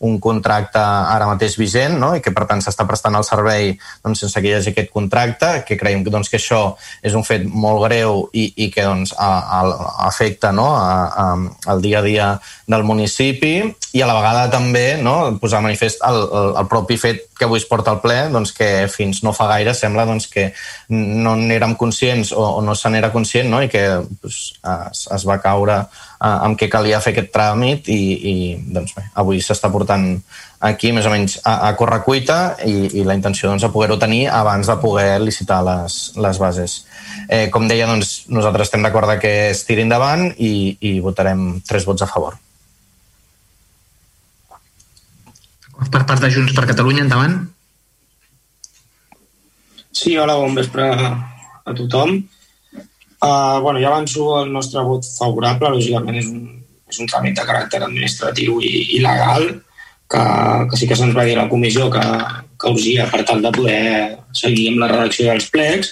Speaker 9: un contracte ara mateix vigent no? i que per tant s'està prestant el servei doncs, sense que hi hagi aquest contracte, que creiem doncs, que això és un fet molt greu i, i que doncs, a, a, afecta no? a, a, al dia a dia del municipi i a la vegada també no? posar manifest el, el, el propi fet que avui es porta al ple, doncs, que fins no fa gaire sembla doncs, que no n'érem conscients o, o no se n'era conscient no? i que doncs, es, es va caure eh, amb què calia fer aquest tràmit i, i doncs, bé, avui s'està portant aquí més o menys a, a correcuita i, i la intenció doncs, de poder-ho tenir abans de poder licitar les, les bases. Eh, com deia, doncs, nosaltres estem d'acord que es tiri endavant i, i votarem tres vots a favor.
Speaker 2: Per part de Junts per Catalunya, endavant.
Speaker 15: Sí, hola, bon vespre a tothom. Uh, bueno, ja avanço el nostre vot favorable, lògicament és un, és un tràmit de caràcter administratiu i, i legal que, que sí que se'ns va dir a la comissió que, que urgia per tal de poder seguir amb la redacció dels plecs.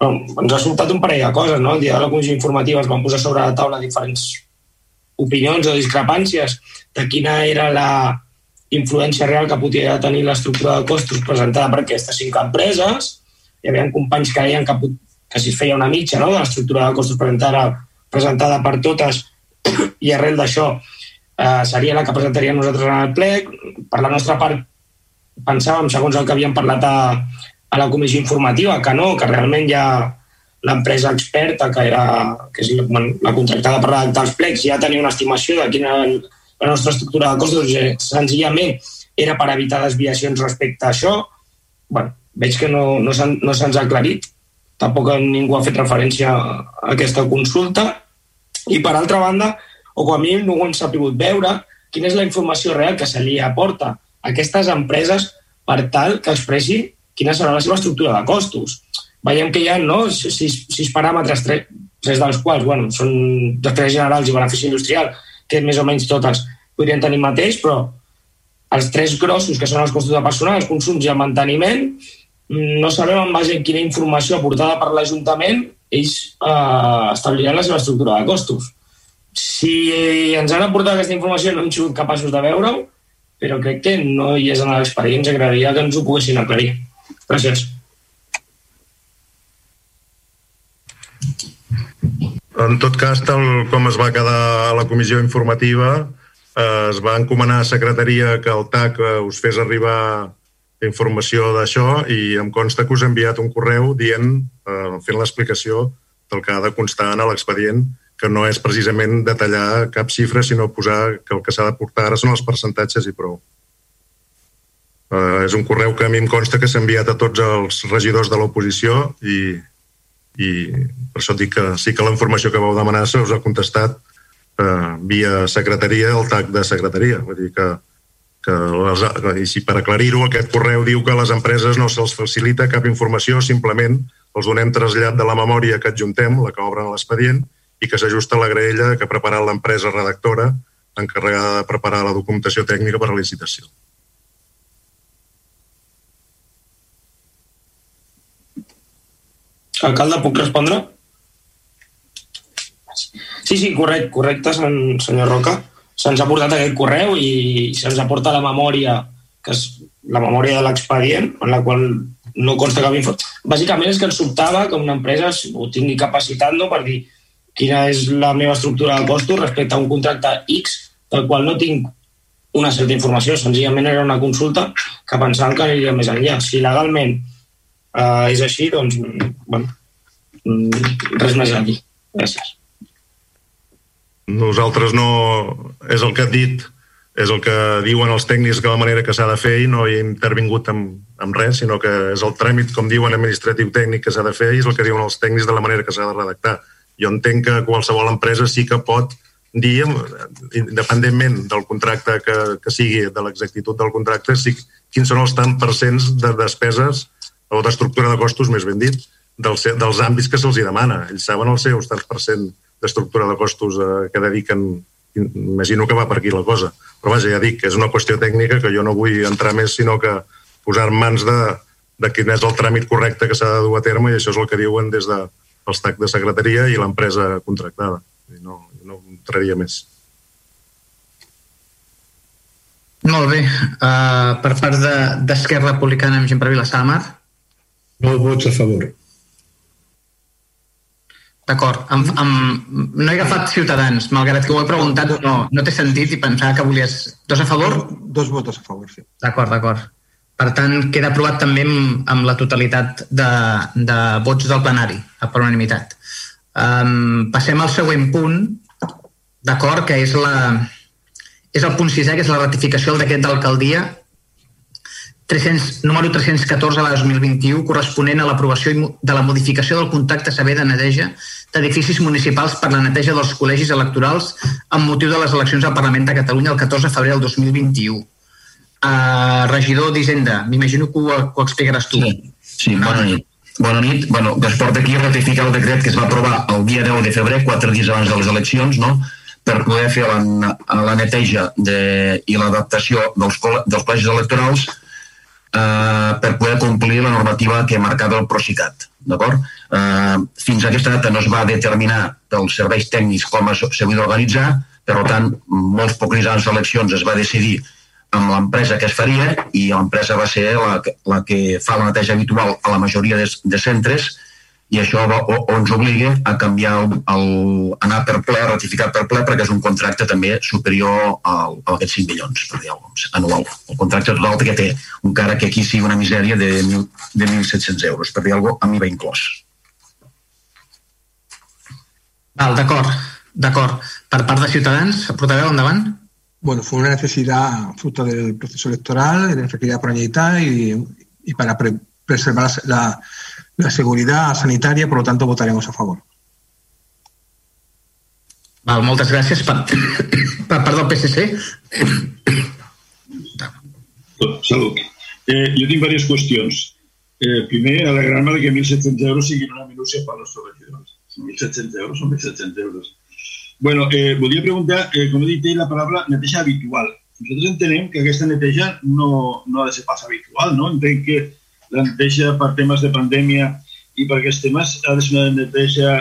Speaker 15: Però ens ha sobtat un parell de coses, no? El dia de la comissió informativa es van posar sobre la taula diferents opinions o discrepàncies de quina era la, influència real que podia tenir l'estructura de costos presentada per aquestes cinc empreses. Hi havia companys que deien que, que si es feia una mitja no, de l'estructura de costos presentada, presentada per totes i arrel d'això eh, seria la que presentaríem nosaltres en el ple. Per la nostra part pensàvem, segons el que havíem parlat a, a la comissió informativa, que no, que realment ja l'empresa experta, que, era, que és la, la contractada per redactar els plecs, ja tenia una estimació de quina la nostra estructura de costos eh, senzillament era per evitar desviacions respecte a això. bueno, veig que no, no se'ns no ha aclarit, tampoc ningú ha fet referència a aquesta consulta. I per altra banda, o com a mínim no ho hem sabut veure, quina és la informació real que se li aporta a aquestes empreses per tal que expressi quina serà la seva estructura de costos. Veiem que hi ha no, sis, sis paràmetres, tres, tres dels quals bueno, són després generals i benefici industrial, que més o menys totes podrien tenir mateix, però els tres grossos, que són els costos de personal, els consums i el manteniment, no sabem en base a quina informació aportada per l'Ajuntament ells eh, establiran la seva estructura de costos. Si ens han aportat aquesta informació no hem sigut capaços de veure-ho, però crec que no hi és en l'expedient, ens agradaria que ens ho poguessin aclarir. Gràcies.
Speaker 14: En tot cas, tal com es va quedar a la comissió informativa, eh, es va encomanar a secretaria que el TAC eh, us fes arribar informació d'això i em consta que us he enviat un correu dient, eh, fent l'explicació del que ha de constar en l'expedient, que no és precisament detallar cap xifra, sinó posar que el que s'ha de portar ara són els percentatges i prou. Eh, és un correu que a mi em consta que s'ha enviat a tots els regidors de l'oposició i, i per això dic que sí que la informació que vau demanar se us ha contestat eh, via secretaria el TAC de secretaria. Vull dir que, que les, i si per aclarir-ho, aquest correu diu que a les empreses no se'ls facilita cap informació, simplement els donem trasllat de la memòria que adjuntem, la que obren l'expedient, i que s'ajusta a la graella que ha preparat l'empresa redactora encarregada de preparar la documentació tècnica per a la licitació.
Speaker 15: Alcalde, puc respondre? Sí, sí, correcte, correcte, senyor Roca. Se'ns ha portat aquest correu i se'ns aporta la memòria, que és la memòria de l'expedient, en la qual no consta cap info. Bàsicament és que ens sobtava que una empresa ho tingui capacitat no, per dir quina és la meva estructura de costos respecte a un contracte X del qual no tinc una certa informació. Senzillament era una consulta que pensàvem que aniria més enllà. Si legalment uh, és així, doncs, bueno, mm, res més a dir. Gràcies.
Speaker 14: Nosaltres no... És el que ha dit, és el que diuen els tècnics que la manera que s'ha de fer i no hi he intervingut amb, amb res, sinó que és el tràmit, com diuen, administratiu tècnic que s'ha de fer i és el que diuen els tècnics de la manera que s'ha de redactar. Jo entenc que qualsevol empresa sí que pot dir, independentment del contracte que, que sigui, de l'exactitud del contracte, si, quins són els tant percents de despeses o d'estructura de costos, més ben dit, dels, dels àmbits que se'ls demana. Ells saben els seus tants per cent d'estructura de costos eh, que dediquen imagino que va per aquí la cosa. Però vaja, ja dic que és una qüestió tècnica que jo no vull entrar més, sinó que posar en mans de, de quin és el tràmit correcte que s'ha de dur a terme i això és el que diuen des de el TAC de secretaria i l'empresa contractada. No, no entraria més.
Speaker 2: Molt bé. Uh, per part d'Esquerra de, Republicana amb Gemper Mar
Speaker 13: no vots a favor.
Speaker 2: D'acord. No he agafat Ciutadans, malgrat que ho he preguntat, no, no t'he sentit i pensava que volies... Dos a favor?
Speaker 3: Dos vots a favor, sí.
Speaker 2: D'acord, d'acord. Per tant, queda aprovat també amb, amb la totalitat de, de vots del plenari, per unanimitat. Um, passem al següent punt, d'acord, que és, la, és el punt sisè, que és la ratificació del decret d'alcaldia 300, número 314 de 2021, corresponent a l'aprovació de la modificació del contracte saber de neteja d'edificis municipals per la neteja dels col·legis electorals amb motiu de les eleccions al Parlament de Catalunya el 14 de febrer del 2021. Uh, regidor d'Hisenda, m'imagino que ho, que ho explicaràs tu.
Speaker 16: Sí, sí bona nit. Bona nit. Bueno, es porta aquí a ratificar el decret que es va aprovar el dia 10 de febrer, quatre dies abans de les eleccions, no? per poder fer la, la neteja de, i l'adaptació dels, dels col·legis electorals eh, per poder complir la normativa que marcava el Procicat. D'acord? Eh, fins a aquesta data no es va determinar pels serveis tècnics com s'havia d'organitzar, per tant, molts pocs abans d'eleccions es va decidir amb l'empresa que es faria i l'empresa va ser la, la que fa la neteja habitual a la majoria de, de centres i això va, o, o ens obliga a canviar el, el, anar per ple, ratificar per ple perquè és un contracte també superior al, a aquests 5 milions per dir alguna anual. El contracte total que té, encara que aquí sigui una misèria de, mil, de 1.700 euros, per dir alguna cosa, a mi va inclòs.
Speaker 2: Val, d'acord, d'acord. Per part de Ciutadans, portaveu, endavant.
Speaker 3: Bueno, fue una necesidad fruto del proceso electoral, de requerida por Añita y, y para pre preservar la, la, seguridad sanitaria, por lo tanto votaremos a favor.
Speaker 2: Val, moltes gràcies. Per, per part del PSC.
Speaker 8: Salut. Eh, jo tinc diverses qüestions. Eh, primer, alegrar-me que 1.700 euros siguin una minúcia per als regidors. 1.700 euros són 1.700 euros. Bueno, eh, volia preguntar, eh, com he dit ell, la paraula neteja habitual. Nosaltres entenem que aquesta neteja no, no ha de ser pas habitual, no? Entenc que neteja per temes de pandèmia i per aquests temes ha de ser una neteja,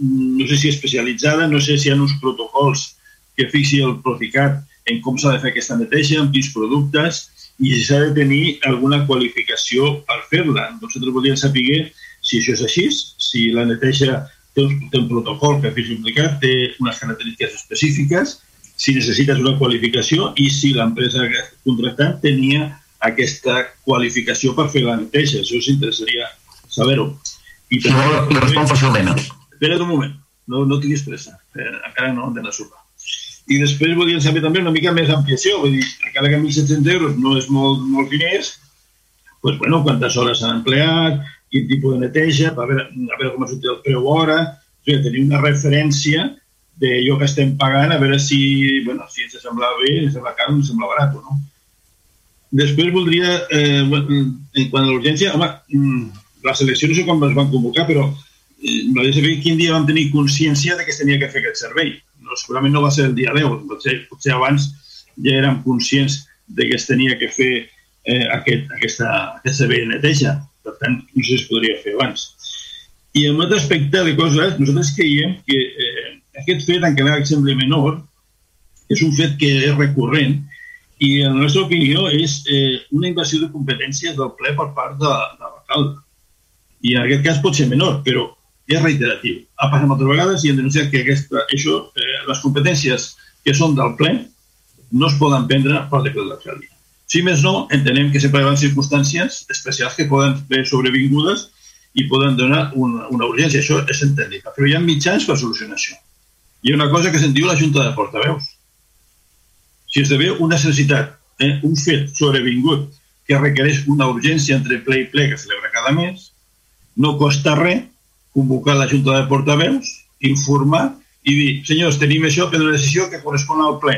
Speaker 8: mm, no sé si especialitzada, no sé si hi ha uns protocols que fixi el Proficat en com s'ha de fer aquesta neteja, amb quins productes, i si s'ha de tenir alguna qualificació per fer-la. Nosaltres voldríem saber si això és així, si la neteja té un, té un protocol que fes implicat, té unes característiques específiques, si necessites una qualificació i si l'empresa contractant tenia aquesta qualificació per fer la neteja. Això s'interessaria saber-ho.
Speaker 16: I també, no, li respon fàcilment.
Speaker 8: Espera't un moment, no, no tinguis pressa, eh, encara no hem d'anar a sopar. I després volíem saber també una mica més ampliació, vull dir, encara que 1.700 euros no és molt, molt diners, pues, bueno, quantes hores s'han empleat, quin tipus de neteja, a veure, a veure com ha sortit el preu hora, o sigui, tenir una referència de allò que estem pagant, a veure si, bueno, si ens sembla bé, ens sembla car ens sembla barat no. Després voldria, eh, en quant a l'urgència, home, mm, les eleccions no sé com es van convocar, però eh, m'agradaria saber quin dia vam tenir consciència de que es tenia que fer aquest servei. No, segurament no va ser el dia 10, potser, potser abans ja érem conscients de que es tenia que fer eh, aquest, aquesta, aquest servei de neteja per tant, no sé si es podria fer abans. I en un altre aspecte de coses, nosaltres creiem que eh, aquest fet, encara que sembli menor, és un fet que és recurrent i, la nostra opinió, és eh, una invasió de competències del ple per part de, de l'alcalde. I en aquest cas pot ser menor, però és reiteratiu. Ha passat moltes vegades i hem denunciat que aquesta, això, eh, les competències que són del ple no es poden prendre pel decret de l'alcaldia. Si més no, entenem que sempre hi ha circumstàncies especials que poden ser sobrevingudes i poden donar una, una urgència. Això és entendible. Però hi ha mitjans per solucionar això. Hi ha una cosa que se'n diu la Junta de Portaveus. Si esdevé una necessitat, eh, un fet sobrevingut que requereix una urgència entre ple i ple que celebra cada mes, no costa res convocar la Junta de Portaveus, informar i dir, senyors, tenim això, prendre una decisió que correspon al ple.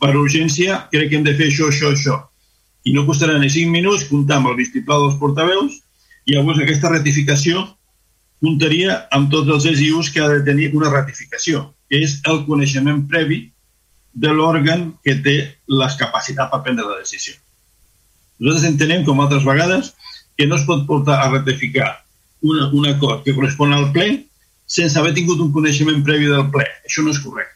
Speaker 8: Per urgència, crec que hem de fer això, això, això. I no costarà ni 5 minuts comptar amb el vistiplau dels portaveus i llavors aquesta ratificació comptaria amb tots els ESIUs que ha de tenir una ratificació, que és el coneixement previ de l'òrgan que té les capacitats per prendre la decisió. Nosaltres entenem, com altres vegades, que no es pot portar a ratificar una, un acord que correspon al ple sense haver tingut un coneixement previ del ple. Això no és correcte.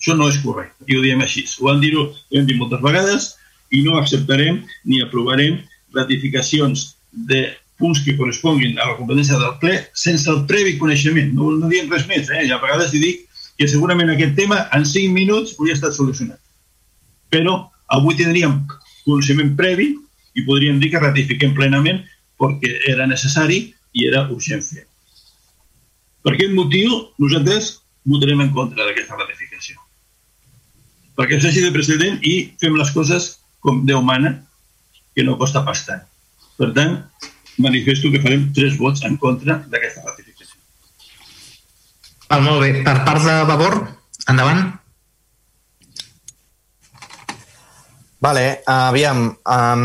Speaker 8: Això no és correcte, i ho diem així. Ho han dit, ho hem dit moltes vegades i no acceptarem ni aprovarem ratificacions de punts que corresponguin a la competència del ple sense el previ coneixement. No, no diem res més, eh? I a vegades hi dic que segurament aquest tema en 5 minuts hauria estat solucionat. Però avui tindríem coneixement previ i podríem dir que ratifiquem plenament perquè era necessari i era urgent fer. Per aquest motiu, nosaltres votarem en contra d'aquesta ratificació. Perquè s'hagi de precedent i fem les coses com Déu mana, que no costa pas tant. Per tant, manifesto que farem tres vots en contra d'aquesta ratificació.
Speaker 2: Val, molt bé. Per part de Vavor, endavant.
Speaker 9: Vale, aviam, um,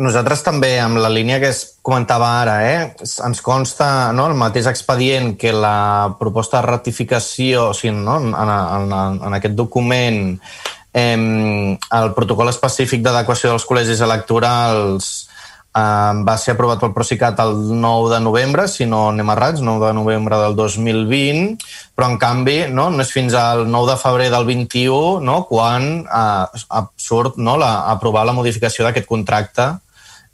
Speaker 9: nosaltres també, amb la línia que es comentava ara, eh, ens consta no, el mateix expedient que la proposta de ratificació, o sigui, no, en, en, en aquest document, eh, el protocol específic d'adequació dels col·legis electorals va ser aprovat pel Procicat el 9 de novembre, si no anem errats, 9 de novembre del 2020, però en canvi no, no és fins al 9 de febrer del 21 no, quan eh, surt no, la, aprovar la modificació d'aquest contracte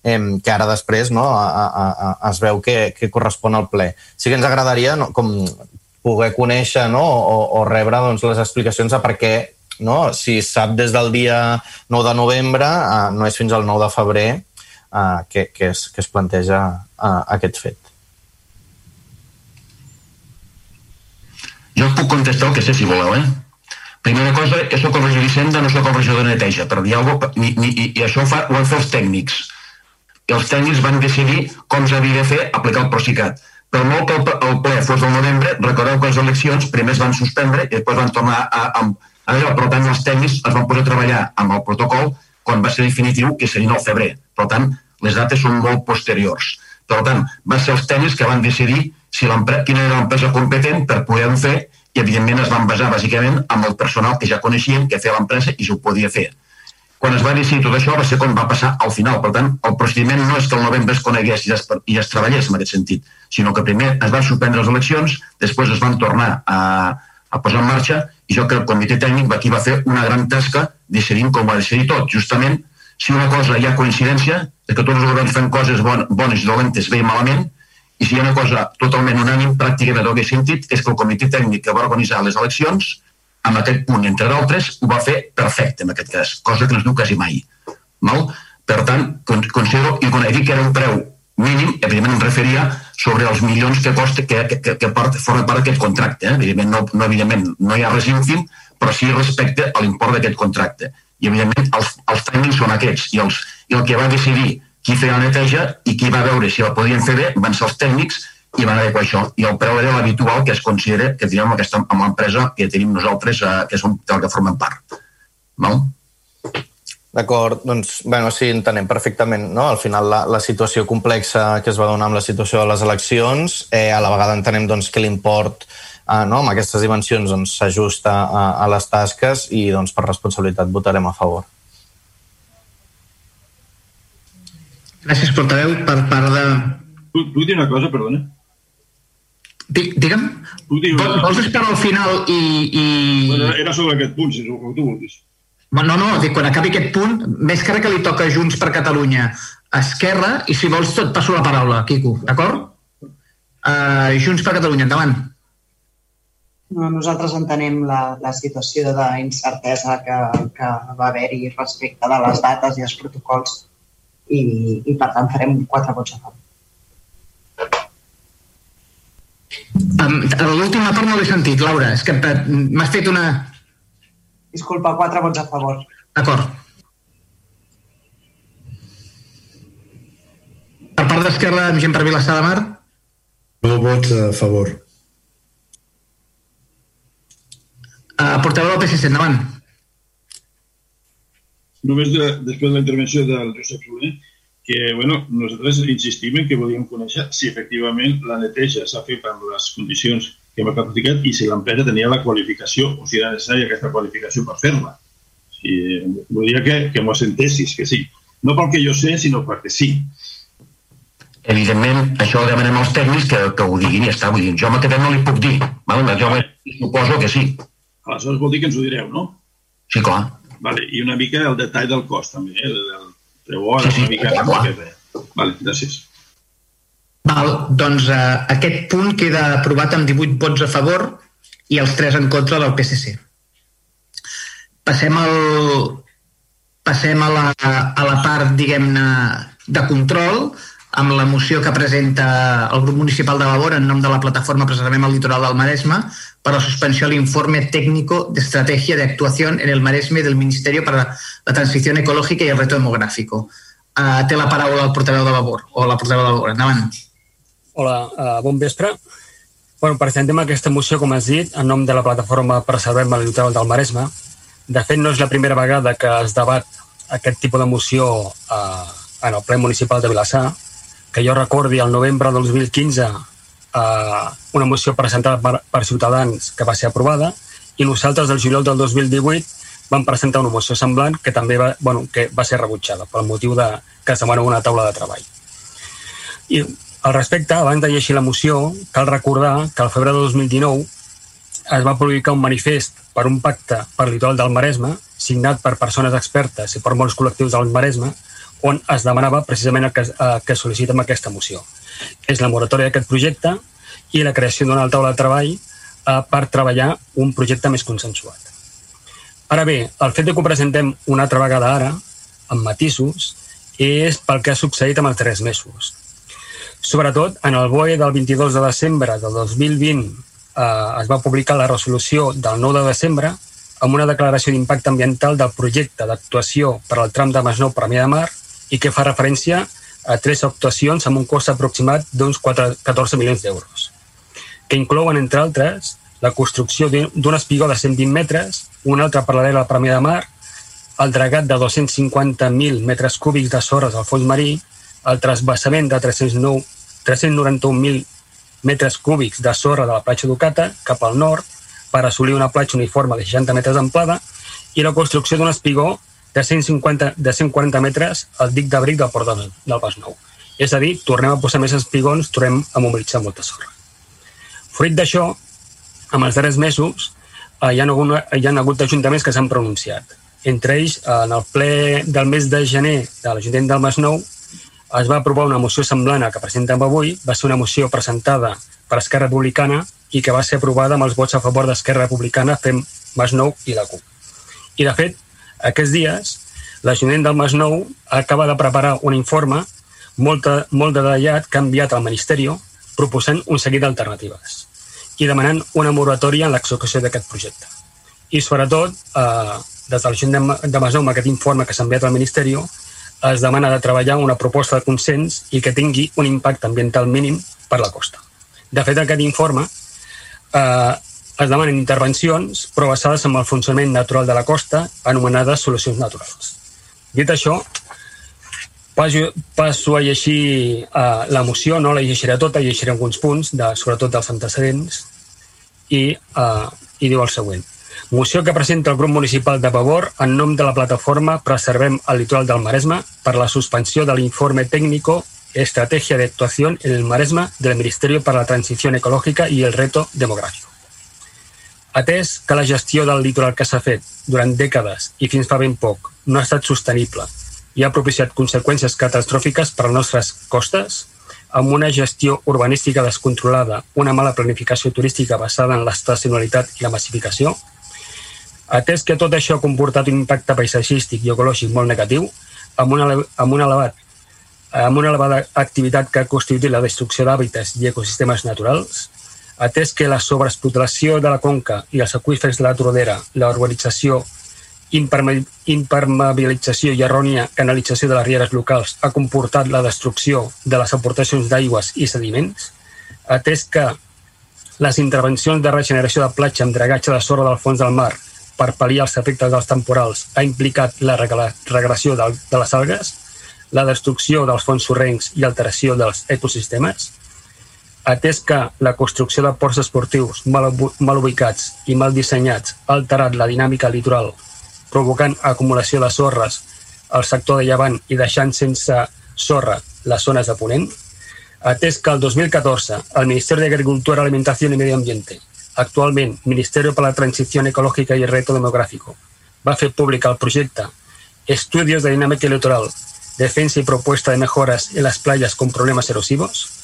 Speaker 9: eh, que ara després no, a, a, a, es veu que, que correspon al ple. Sí que ens agradaria no, com poder conèixer no, o, o rebre doncs, les explicacions a per què no? si sap des del dia 9 de novembre, eh, no és fins al 9 de febrer uh, que, que, es, que es planteja uh, aquest fet.
Speaker 16: Jo puc contestar el que sé, si voleu, eh? Primera cosa, que sóc el regidor d'Hisenda, no sóc el regidor de neteja, per dir alguna cosa, ni, ni, i, i això ho, fa, ho han fet els tècnics. I els tècnics van decidir com s'havia de fer aplicar el Procicat. Però molt que el, el ple fos del novembre, recordeu que les eleccions primer es van suspendre i després van tornar a, a, a allò, per tant els tècnics es van posar a treballar amb el protocol quan va ser definitiu, que seria el febrer. Per tant, les dates són molt posteriors. Per tant, van ser els tècnics que van decidir si quina era l'empresa competent per poder-ho fer i, evidentment, es van basar bàsicament amb el personal que ja coneixien, que feia l'empresa i s'ho podia fer. Quan es va decidir tot això va ser quan va passar al final. Per tant, el procediment no és que el novembre es conegués i es, i es treballés en aquest sentit, sinó que primer es van suspendre les eleccions, després es van tornar a, a posar en marxa i jo que el comitè tècnic aquí va fer una gran tasca decidint com va decidir tot. Justament si una cosa hi ha coincidència, és que tots els governs fan coses bon, bones dolentes bé i malament, i si hi ha una cosa totalment unànim, pràcticament que he sentit, és que el comitè tècnic que va organitzar les eleccions, amb aquest punt, entre d'altres, ho va fer perfecte en aquest cas, cosa que no es diu quasi mai. Mal? Per tant, considero, i quan he dit que era un preu mínim, evidentment em referia sobre els milions que costa, que, que, que part, forma part d'aquest contracte. Eh? Evidentment, no, no, evidentment, no hi ha res ínfim, però sí respecte a l'import d'aquest contracte i evidentment els, els tècnics són aquests i, els, i el que va decidir qui feia la neteja i qui va veure si la podien fer bé van ser els tècnics i van adequar això. I el preu era l'habitual que es considera que tenim amb, aquesta, amb l'empresa que tenim nosaltres, eh, que som del que formem part. No?
Speaker 9: D'acord, doncs, bueno, sí, entenem perfectament, no? Al final la, la situació complexa que es va donar amb la situació de les eleccions, eh, a la vegada entenem doncs, que l'import eh, no, amb aquestes dimensions doncs, s'ajusta doncs, a, a les tasques i doncs, per responsabilitat votarem a favor.
Speaker 2: Gràcies, portaveu. Per part de...
Speaker 8: Puc, puc dir una cosa, perdona?
Speaker 2: Dic, digue'm. Puc dir una... Vols esperar al final i... i...
Speaker 8: Bueno, era sobre aquest punt, si és el que tu vulguis.
Speaker 2: No, no, dic, quan acabi aquest punt, més que que li toca Junts per Catalunya Esquerra, i si vols et passo la paraula, Quico, d'acord? Uh, Junts per Catalunya, endavant.
Speaker 6: No, nosaltres entenem la, la situació d'incertesa que, que va haver-hi respecte de les dates i els protocols i, i per tant farem quatre vots a favor.
Speaker 2: Um, L'última part no l'he sentit, Laura. És que m'has fet una...
Speaker 6: Disculpa, quatre vots a favor.
Speaker 2: D'acord. Per part d'Esquerra, gent per Vilassar de Mar?
Speaker 13: No vots a favor.
Speaker 2: El portaveu del PSC, endavant.
Speaker 8: Només de, després de la intervenció del Josep Soler, que bueno, nosaltres insistim en que volíem conèixer si efectivament la neteja s'ha fet amb les condicions que hem practicat i si l'empresa tenia la qualificació o si era necessària aquesta qualificació per fer-la. Si, volia que, que m'ho assentessis, que sí. No pel que jo sé, sinó perquè sí.
Speaker 16: Evidentment, això ho demanem als tècnics que, que ho diguin i ja està. Vull dir, jo mateix no li puc dir. Val? Jo suposo que sí.
Speaker 8: Aleshores vol dir que ens ho direu, no?
Speaker 16: Sí, clar.
Speaker 8: Vale. I una mica el detall del cost, també, eh? del preu hora, sí, sí, una mica... Clar, clar. Vale, gràcies.
Speaker 2: Val, doncs eh, aquest punt queda aprovat amb 18 vots a favor i els 3 en contra del PSC. Passem al, passem a la, a la part, diguem-ne, de control, amb la moció que presenta el grup municipal de Vavor en nom de la plataforma Preservem el litoral del Maresme per a la suspensió de l'informe tècnico de d'actuació en el Maresme del Ministerio para la Transició Ecològica i el Reto Demográfico. Uh, té la paraula el portaveu de Vavor, o la portaveu de Vavor. Endavant.
Speaker 17: Hola, uh, bon vespre. Bueno, presentem aquesta moció, com has dit, en nom de la plataforma Preservem el litoral del Maresme. De fet, no és la primera vegada que es debat aquest tipus de moció uh, en el ple municipal de Vilassar, que jo recordi el novembre del 2015 eh, una moció presentada per, per Ciutadans que va ser aprovada i nosaltres el juliol del 2018 vam presentar una moció semblant que també va, bueno, que va ser rebutjada pel motiu de que es demana una taula de treball. I al respecte, abans de llegir la moció, cal recordar que al febrer de 2019 es va publicar un manifest per un pacte per litoral del Maresme, signat per persones expertes i per molts col·lectius del Maresme, on es demanava precisament el que, eh, que sol·licitem aquesta moció. És la moratòria d'aquest projecte i la creació d'una taula de treball eh, per treballar un projecte més consensuat. Ara bé, el fet de que ho presentem una altra vegada ara, amb matisos, és pel que ha succeït amb els tres mesos. Sobretot, en el BOE del 22 de desembre del 2020 eh, es va publicar la resolució del 9 de desembre amb una declaració d'impacte ambiental del projecte d'actuació per al tram de Masnou per Mià de Mar i que fa referència a tres actuacions amb un cost aproximat d'uns 14 milions d'euros, que inclouen, entre altres, la construcció d'un espigó de 120 metres, un altre paral·lel a Premià de Mar, el dragat de 250.000 metres cúbics de sorres al fons marí, el trasbassament de 391.000 metres cúbics de sorra de la platja d'Ucata cap al nord per assolir una platja uniforme de 60 metres d'amplada i la construcció d'un espigó de 150, de 140 metres al dic d'abric del port del, del Pas Nou. És a dir, tornem a posar més espigons, tornem a mobilitzar molta sorra. Fruit d'això, amb els darrers mesos, eh, hi, ha hagut, hi ha hagut ajuntaments que s'han pronunciat. Entre ells, en el ple del mes de gener de l'Ajuntament del Masnou, es va aprovar una moció semblant a que presentem avui. Va ser una moció presentada per Esquerra Republicana i que va ser aprovada amb els vots a favor d'Esquerra Republicana, FEM, Masnou i la CUP. I, de fet, aquests dies, l'Ajuntament del Masnou acaba de preparar un informe molt, molt detallat que ha enviat al Ministeri proposant un seguit d'alternatives i demanant una moratòria en l'execució d'aquest projecte. I, sobretot, eh, des de l'Ajuntament de Masnou, amb aquest informe que s'ha enviat al Ministeri, es demana de treballar una proposta de consens i que tingui un impacte ambiental mínim per la costa. De fet, aquest informe eh, es demanen intervencions però basades en el funcionament natural de la costa, anomenades solucions naturals. Dit això, passo, passo a llegir uh, la moció, no la llegiré tota, llegiré alguns punts, de, sobretot dels antecedents, i, uh, i diu el següent. Moció que presenta el grup municipal de Pavor en nom de la plataforma Preservem el litoral del Maresme per la suspensió de l'informe tècnico Estrategia de actuación en el Maresme del Ministerio para la Transición Ecológica y el Reto Demográfico. Atès que la gestió del litoral que s'ha fet durant dècades i fins fa ben poc no ha estat sostenible i ha propiciat conseqüències catastròfiques per a les nostres costes, amb una gestió urbanística descontrolada, una mala planificació turística basada en l'estacionalitat i la massificació, atès que tot això ha comportat un impacte paisatgístic i ecològic molt negatiu, amb un, amb un elevat amb una elevada activitat que ha constituït la destrucció d'hàbitats i ecosistemes naturals, atès que la sobreexplotació de la conca i els aqüífers de la Tordera, la urbanització, impermeabilització i errònia canalització de les rieres locals ha comportat la destrucció de les aportacions d'aigües i sediments, atès que les intervencions de regeneració de platja amb dragatge de sorra del fons del mar per pal·liar els efectes dels temporals ha implicat la regressió de, les algues, la destrucció dels fons sorrencs i alteració dels ecosistemes, atès que la construcció de ports esportius mal, mal ubicats i mal dissenyats ha alterat la dinàmica litoral, provocant acumulació de sorres al sector de llevant i deixant sense sorra les zones de Ponent, atès que el 2014 el Ministeri d'Agricultura, Alimentació i Medi Ambiente, actualment Ministeri per la Transició Ecològica i el Reto Demográfico, va fer públic el projecte Estudios de Dinàmica Litoral, Defensa i Propuesta de Mejoras en les playas con problemes erosivos,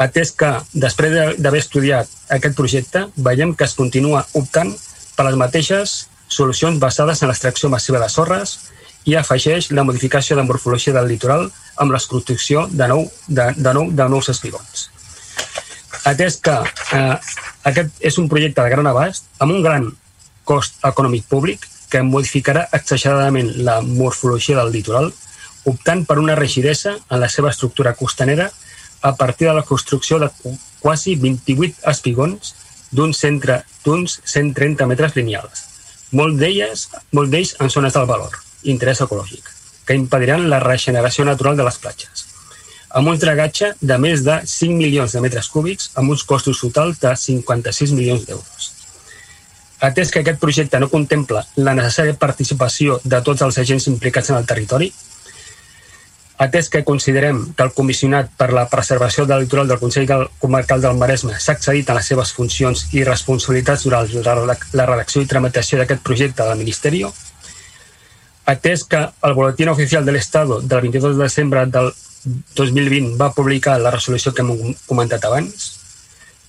Speaker 17: atès que, després d'haver estudiat aquest projecte, veiem que es continua optant per les mateixes solucions basades en l'extracció massiva de sorres i afegeix la modificació de morfologia del litoral amb l'exconstrucció de, nou, de, de, nou, de nous espigons. Atès que eh, aquest és un projecte de gran abast, amb un gran cost econòmic públic, que modificarà exageradament la morfologia del litoral, optant per una rigidesa en la seva estructura costanera a partir de la construcció de quasi 28 espigons d'uns d'uns 130 metres lineals, molt d'elles molt d'ells en zones del valor, interès ecològic, que impediran la regeneració natural de les platges. Amb un dragatge de més de 5 milions de metres cúbics amb uns costos totals de 56 milions d'euros. Atès que aquest projecte no contempla la necessària participació de tots els agents implicats en el territori, atès que considerem que el comissionat per la preservació del litoral del Consell Comarcal del Maresme s'ha accedit a les seves funcions i responsabilitats durant la redacció i tramitació d'aquest projecte del Ministeri, atès que el Boletín Oficial de l'Estado del 22 de desembre del 2020 va publicar la resolució que hem comentat abans,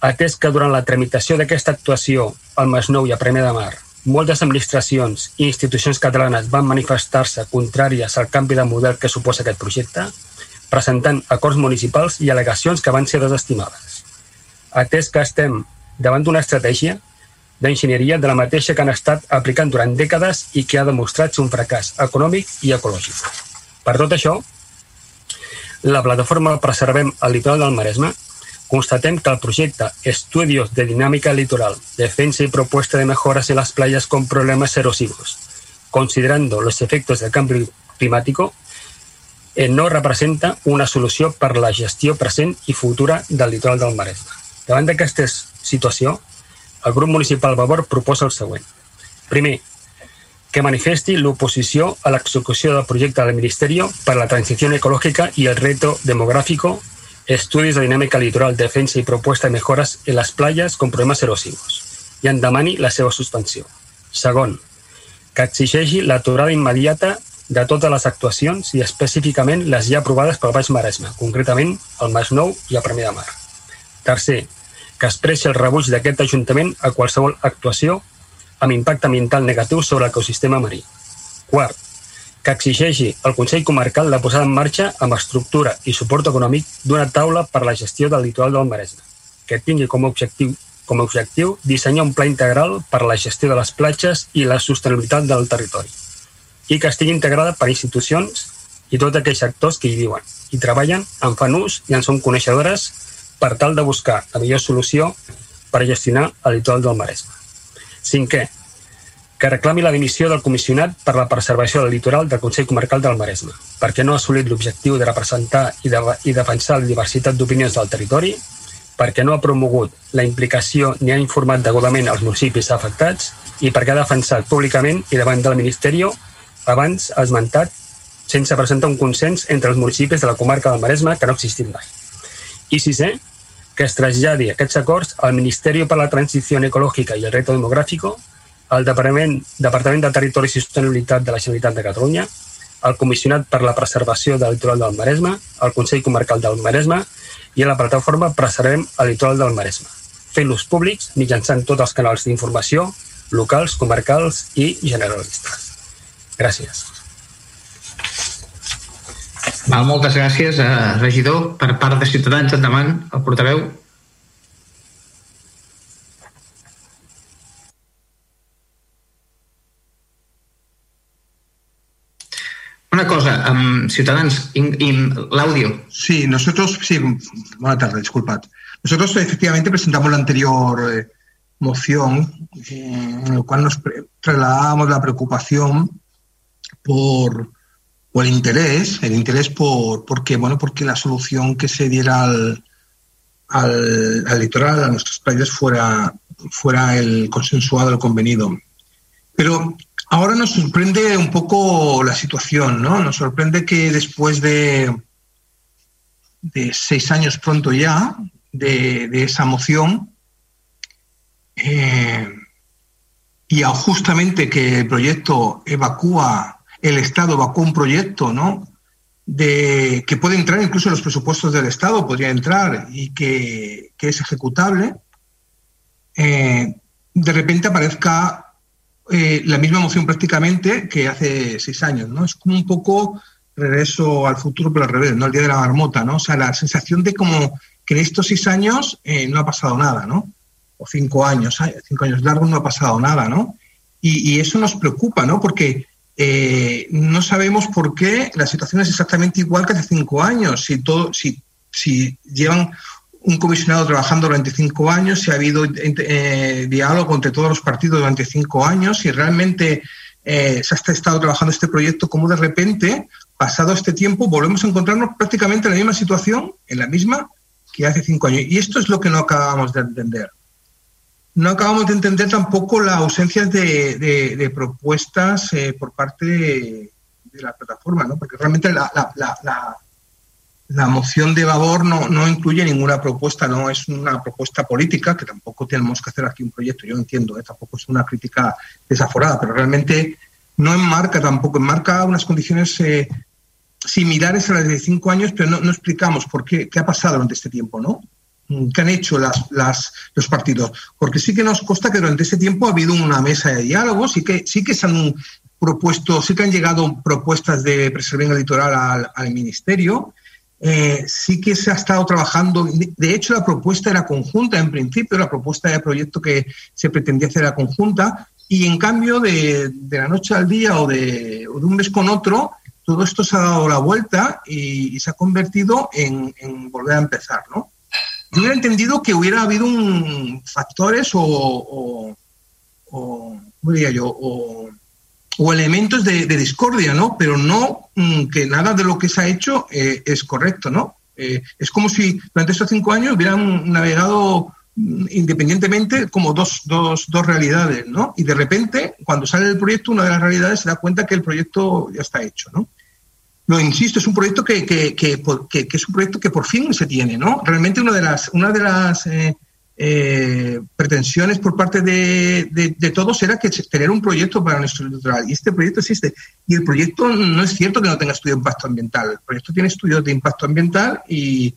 Speaker 17: atès que durant la tramitació d'aquesta actuació al Masnou i a Premià de Mar moltes administracions i institucions catalanes van manifestar-se contràries al canvi de model que suposa aquest projecte, presentant acords municipals i al·legacions que van ser desestimades. Atès que estem davant d'una estratègia d'enginyeria de la mateixa que han estat aplicant durant dècades i que ha demostrat un fracàs econòmic i ecològic. Per tot això, la plataforma Preservem el litoral del Maresme constatem que el projecte Estudios de Dinámica Litoral, Defensa y Propuesta de Mejoras en las Playas con Problemas Erosivos, considerando los efectos del cambio climático, eh, no representa una solució per la gestió present i futura del litoral del Maresme. Davant d'aquesta situació, el grup municipal Vavor proposa el següent. Primer, que manifesti l'oposició a l'execució del projecte del Ministeri per la Transició Ecològica i el Reto Demográfico Estudios de dinámica litoral, defensa i propuesta de mejores en les playas con problemes erosivos i en demani la seva suspensió. Segon, que exigeixi l'aturada immediata de totes les actuacions i específicament les ja aprovades pel Baix Maresme, concretament el Nou i el Premià de Mar. Tercer, que expressi el rebuig d'aquest Ajuntament a qualsevol actuació amb impacte ambiental negatiu sobre l'ecosistema marí. Quart, que exigeixi al Consell Comarcal la posada en marxa amb estructura i suport econòmic d'una taula per a la gestió del litoral del Maresme, que tingui com a objectiu com a objectiu dissenyar un pla integral per a la gestió de les platges i la sostenibilitat del territori i que estigui integrada per institucions i tots aquells sectors que hi viuen i treballen, en fan ús i en són coneixedores per tal de buscar la millor solució per gestionar el litoral del Maresme. Cinquè, que reclami la dimissió del comissionat per la preservació del litoral del Consell Comarcal del Maresme, perquè no ha assolit l'objectiu de representar i, de, i defensar la diversitat d'opinions del territori, perquè no ha promogut la implicació ni ha informat degudament els municipis afectats i perquè ha defensat públicament i davant del Ministeri abans esmentat sense presentar un consens entre els municipis de la comarca del Maresme que no ha existit mai. I sisè, que es traslladi aquests acords al Ministeri per la Transició Ecològica i el Reto Demográfico el Departament, Departament de Territori i Sostenibilitat de la Generalitat de Catalunya, el Comissionat per la Preservació del Litoral del Maresme, el Consell Comarcal del Maresme i la plataforma Preservem el Litoral del Maresme, fent-los públics mitjançant tots els canals d'informació locals, comarcals i generalistes. Gràcies.
Speaker 2: Val, moltes gràcies, eh, regidor. Per part de Ciutadans, endavant, el portaveu. Una cosa, um, Ciudadanos, audio.
Speaker 3: Sí, nosotros, sí, buena tarde, disculpad. Nosotros efectivamente presentamos la anterior, eh, moción eh, en el cual nos trasladábamos la preocupación por, por el interés, el interés por, porque, bueno, porque la solución que se diera al, al, al litoral, a nuestros países, fuera, fuera el consensuado, el convenido. Pero ahora nos sorprende un poco la situación, ¿no? Nos sorprende que después de, de seis años pronto ya de, esa moción, eh, y justamente que el proyecto evacúa, el Estado evacúa un proyecto, ¿no? De, que puede entrar incluso en los presupuestos del Estado, podría entrar y que, que es ejecutable, eh, de repente aparezca eh, la misma moción prácticamente que hace seis años, ¿no? Es como un poco regreso al futuro, pero al revés, ¿no? El día de la marmota, ¿no? O sea, la sensación de como que en estos seis años eh, no ha pasado nada, ¿no? O cinco años, cinco años largos no ha pasado nada, ¿no? Y, y eso nos preocupa, ¿no? Porque eh, no sabemos por qué la situación es exactamente igual que hace cinco años. Si, todo, si, si llevan un comisionado trabajando durante cinco años, si ha habido eh, diálogo entre todos los partidos durante cinco años, si realmente eh, se ha estado trabajando este proyecto, como de repente, pasado este tiempo, volvemos a encontrarnos prácticamente en la misma situación, en la misma que hace cinco años. Y esto es lo que no acabamos de entender. No acabamos de entender tampoco la ausencia de, propuestas eh, por parte de, la plataforma, ¿no? porque realmente la, la moción de Vavor no, no, incluye ninguna propuesta, no es una propuesta política, que tampoco tenemos que hacer aquí un proyecto, yo entiendo, ¿eh? tampoco es una crítica desaforada, pero realmente no enmarca tampoco, enmarca unas condiciones eh, similares a las de cinco años, pero no, explicamos por qué, qué ha pasado durante este tiempo, ¿no? ¿Qué han hecho las, las, los partidos? Porque sí que nos consta que durante ese tiempo ha habido una mesa de diálogo, sí que, sí que se han propuesto, sí que han llegado propuestas de preservar el litoral al, al ministerio, eh, sí que se ha estado trabajando, de hecho la propuesta era conjunta en principio, la propuesta de proyecto que se pretendía hacer era conjunta, y en cambio de, de la noche al día o de, de, un mes con otro, todo esto se ha dado la vuelta y, se ha convertido en, volver a empezar, ¿no? Yo hubiera entendido que hubiera habido un, factores o, o, o ¿cómo diría yo? O, o elementos de, discordia, ¿no? Pero no mmm, que nada de lo que se ha hecho eh, es correcto, ¿no? Eh, es como si durante estos cinco años hubieran navegado mmm, independientemente como dos, dos, dos, realidades, ¿no? Y de repente, cuando sale el proyecto, una de las realidades se da cuenta que el proyecto ya está hecho, ¿no? No, insisto, es un proyecto que, que, que, que, es un proyecto que por fin se tiene, ¿no? Realmente una de las, una de las eh, eh, pretensiones por parte de, de, de, todos era que tener un proyecto para nuestro litoral. Y este proyecto existe. Y el proyecto no es cierto que no tenga estudio de impacto ambiental. El proyecto tiene estudios de impacto ambiental y,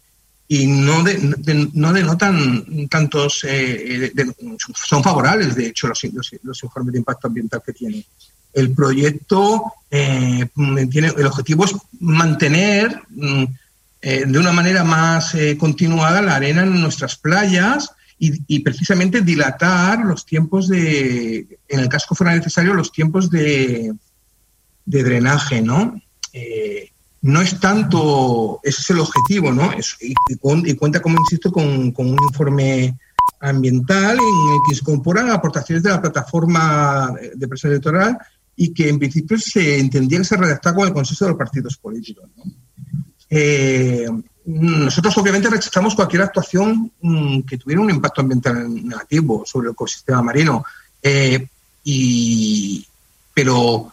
Speaker 3: y no, de, de, no denotan tantos. Eh, de, son favorables, de hecho, los, los, los, informes de impacto ambiental que tiene. El proyecto eh, tiene. El objetivo es mantener. Eh, de una manera más continuada la arena en nuestras playas y, y, precisamente dilatar los tiempos de, en el casco fuera necesario, los tiempos de, de drenaje, ¿no? Eh, no es tanto, ese es el objetivo, ¿no? Es, y, y, cuenta, como insisto, con, con, un informe ambiental en el que se incorporan aportaciones de la plataforma de presión electoral y que en principio se entendía que se redactaba con el consenso de los partidos políticos. ¿no? Eh, nosotros obviamente rechazamos cualquier actuación mmm, que tuviera un impacto ambiental negativo sobre el ecosistema marino, eh, y, pero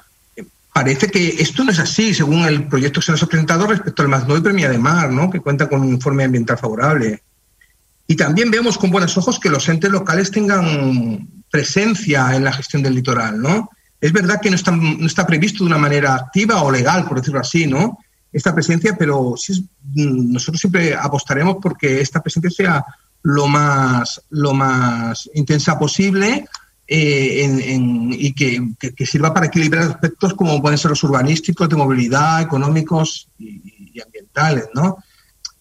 Speaker 3: parece que esto no es así, según el proyecto que se nos ha presentado respecto al Masnoy Premia de Mar, ¿no? que cuenta con un informe ambiental favorable. Y también vemos con buenos ojos que los entes locales tengan presencia en la gestión del litoral. ¿no? Es verdad que no está, no está previsto de una manera activa o legal, por decirlo así, ¿no? Esta presencia, pero sí, nosotros siempre apostaremos porque esta presencia sea lo más, lo más intensa posible eh, en, en, y que, que, que, sirva para equilibrar aspectos como pueden ser los urbanísticos, de movilidad, económicos y, y ambientales, ¿no?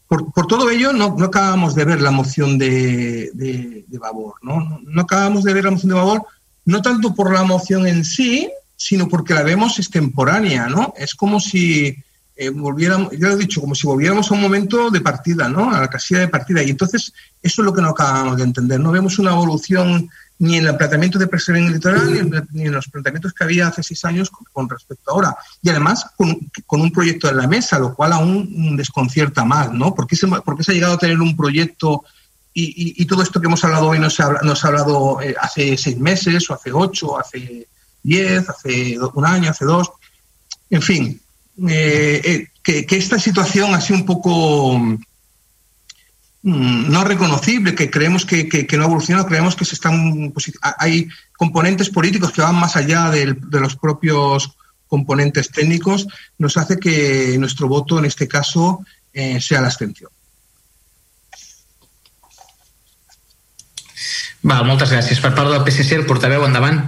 Speaker 3: Por, por, todo ello, no, no, acabamos de ver la moción de, de, de Babor, ¿no? ¿no? No acabamos de ver la moción de Babor, no tanto por la moción en sí, sino porque la vemos extemporánea, ¿no? Es como si eh, volviéramos, ya lo he dicho, como si volviéramos a un momento de partida, ¿no? A la casilla de partida. Y entonces, eso es lo que no acabamos de entender. No vemos una evolución ni en el planteamiento de preservar el litoral, ni en, ni en, los planteamientos que había hace seis años con, respecto a ahora. Y además con, con, un proyecto en la mesa, lo cual aún desconcierta más, ¿no? ¿Por qué se, ha llegado a tener un proyecto y, y, todo esto que hemos hablado hoy no se ha, ha hablado eh, hace seis meses, o hace ocho, o hace diez, hace un año, hace dos? En fin, eh, eh, que, que, esta situación sido un poco mmm, no reconocible, que creemos que, que, que, no ha evolucionado, creemos que se están, pues, hay componentes políticos que van más allá del, de los propios componentes técnicos, nos hace que nuestro voto en este caso eh, sea la abstención.
Speaker 2: Va, moltes gràcies. Per part del PSC, el portaveu, endavant.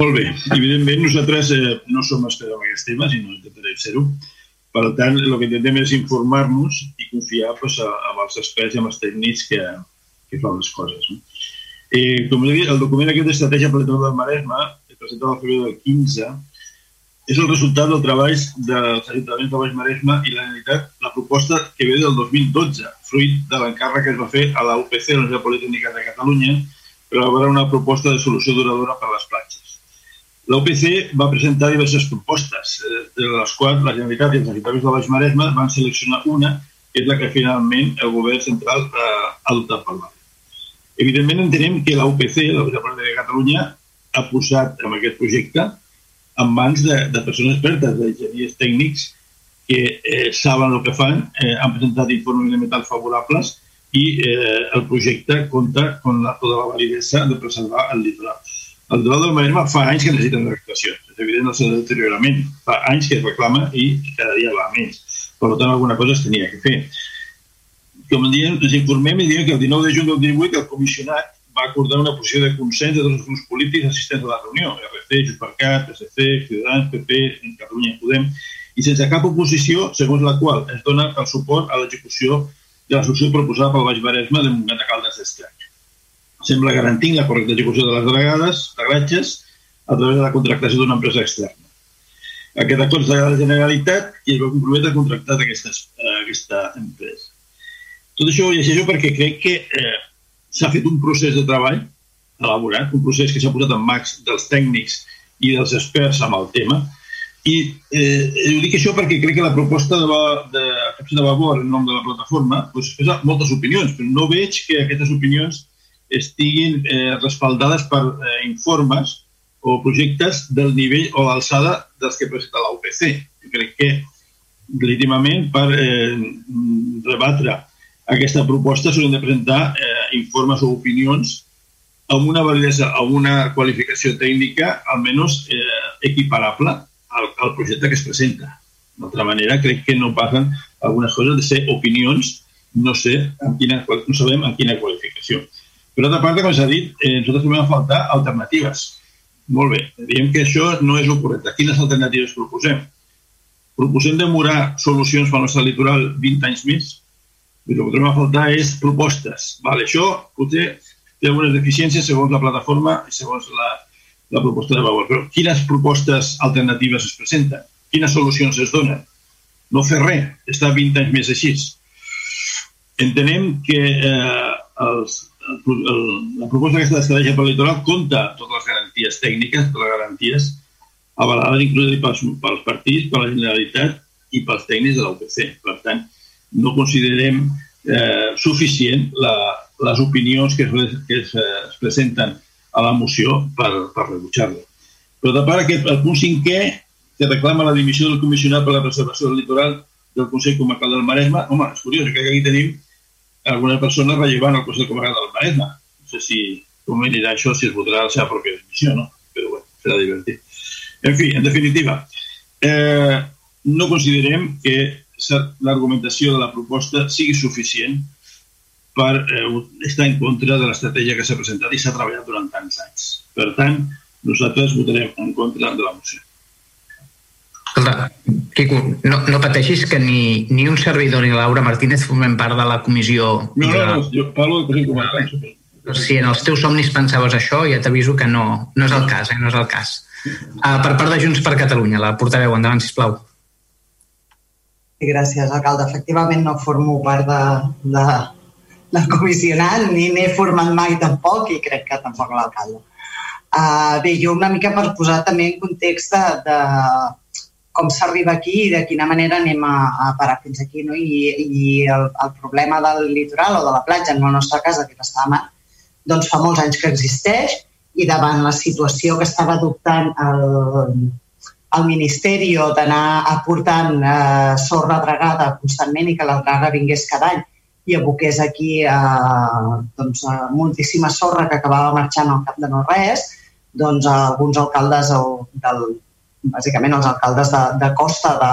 Speaker 8: Molt bé. Evidentment, nosaltres eh, no som experts en aquest tema, sinó intentarem ser-ho. Per tant, el que intentem és informar-nos i confiar pues, amb els experts i amb els tècnics que, que fan les coses. No? Eh, com he dit, el document aquest d'estratègia per del Maresme, presentat al febrer del 15, és el resultat del treball dels ajuntaments de Baix Maresme i la realitat la proposta que ve del 2012, fruit de l'encàrrec que es va fer a la UPC, la Universitat Politècnica de Catalunya, per elaborar una proposta de solució duradora per a les platges. La UPC va presentar diverses propostes, eh, de les quals la Generalitat i els ajuntaments de Baix Maresme van seleccionar una, que és la que finalment el govern central eh, ha adoptat per l'àrea. Evidentment entenem que la UPC, la Universitat de Catalunya, ha posat en aquest projecte en mans de, de persones expertes, d'enginyers tècnics que eh, saben el que fan, eh, han presentat informes elementals favorables i eh, el projecte compta amb la, tota la validesa de preservar el litoral. El litoral del Maresme fa anys que necessiten recuperacions. És evident el seu deteriorament. Fa anys que es reclama i cada dia va menys. Per tant, alguna cosa es tenia que fer. Com diem, ens informem i diem que el 19 de juny del 18 el comissionat va acordar una posició de consens de tots els grups polítics assistents a la reunió, RC, Junts per Cat, PSC, Ciutadans, PP, en Catalunya Podem, i sense cap oposició, segons la qual es dona el suport a l'execució de la solució proposada pel Baix Maresme de Montgat de Caldes d'Estrany. Sembla garantint la correcta execució de les delegades, de gratges, a través de la contractació d'una empresa externa. Aquest acord de la Generalitat i es va comprometre a contractar aquesta, aquesta empresa. Tot això ho llegeixo perquè crec que eh, s'ha fet un procés de treball elaborat, un procés que s'ha posat en max dels tècnics i dels experts amb el tema, i eh, ho dic això perquè crec que la proposta de, de, de, de Vavor en nom de la plataforma doncs, és moltes opinions, però no veig que aquestes opinions estiguin eh, respaldades per eh, informes o projectes del nivell o l'alçada dels que presenta la UPC. Crec que legítimament per eh, rebatre aquesta proposta s'haurien de presentar eh, informes o opinions amb una validesa, amb una qualificació tècnica almenys eh, equiparable al, al projecte que es presenta. D'altra manera, crec que no passen algunes coses de ser opinions, no sé en quina, no sabem en quina qualificació. Per altra part, com s'ha dit, eh, nosaltres trobem a faltar alternatives. Molt bé, diem que això no és el correcte. Quines alternatives proposem? Proposem demorar solucions pel nostre litoral 20 anys més? I el que trobem a faltar és propostes. Vale, això potser té algunes deficiències segons la plataforma i segons la, la proposta de valor. Però quines propostes alternatives es presenten? Quines solucions es donen? No fer res, estar 20 anys més així. Entenem que eh, els, el, la proposta aquesta d'estratègia per litoral compta totes les garanties tècniques, totes les garanties avalades inclús pels, pels partits, per la Generalitat i pels tècnics de l'UPC. Per tant, no considerem eh, suficient la, les opinions que, es, que es, es presenten a la moció per, per rebutjar-la. Però de part aquest, el punt cinquè, que reclama la dimissió del comissionat per la preservació del litoral del Consell Comarcal del Maresme, home, és curiós, crec que aquí tenim alguna persona rellevant al Consell Comarcal del Maresme. No sé si com anirà això, si es votarà la seva pròpia dimissió, no? Però bueno, serà divertit. En fi, en definitiva, eh, no considerem que l'argumentació de la proposta sigui suficient per eh, estar en contra de l'estratègia que s'ha presentat i s'ha treballat durant tants anys. Per tant, nosaltres votarem en contra de la moció.
Speaker 2: Escolta, Quico, no, no pateixis que ni, ni un servidor ni Laura Martínez formem part de la comissió...
Speaker 8: No, no, no, jo parlo de comissió
Speaker 2: vale. Si en els teus somnis pensaves això, ja t'aviso que no, no és el cas, eh? no és el cas. Uh, per part de Junts per Catalunya, la portaveu, endavant, sisplau.
Speaker 6: Gràcies, alcalde. Efectivament no formo part de, de, del comissionat, ni n'he format mai tampoc i crec que tampoc l'alcalde. Uh, bé, jo una mica per posar també en context de, de com s'arriba aquí i de quina manera anem a, a parar fins aquí. No? I, i el, el problema del litoral o de la platja, en el nostre cas, de Vilassar de Mar, doncs fa molts anys que existeix i davant la situació que estava adoptant el, el Ministeri d'anar aportant eh, sorra dragada constantment i que la draga vingués cada any i aboqués aquí eh, doncs, a moltíssima sorra que acabava marxant al cap de no res, doncs alguns alcaldes el, del, bàsicament els alcaldes de, de costa de,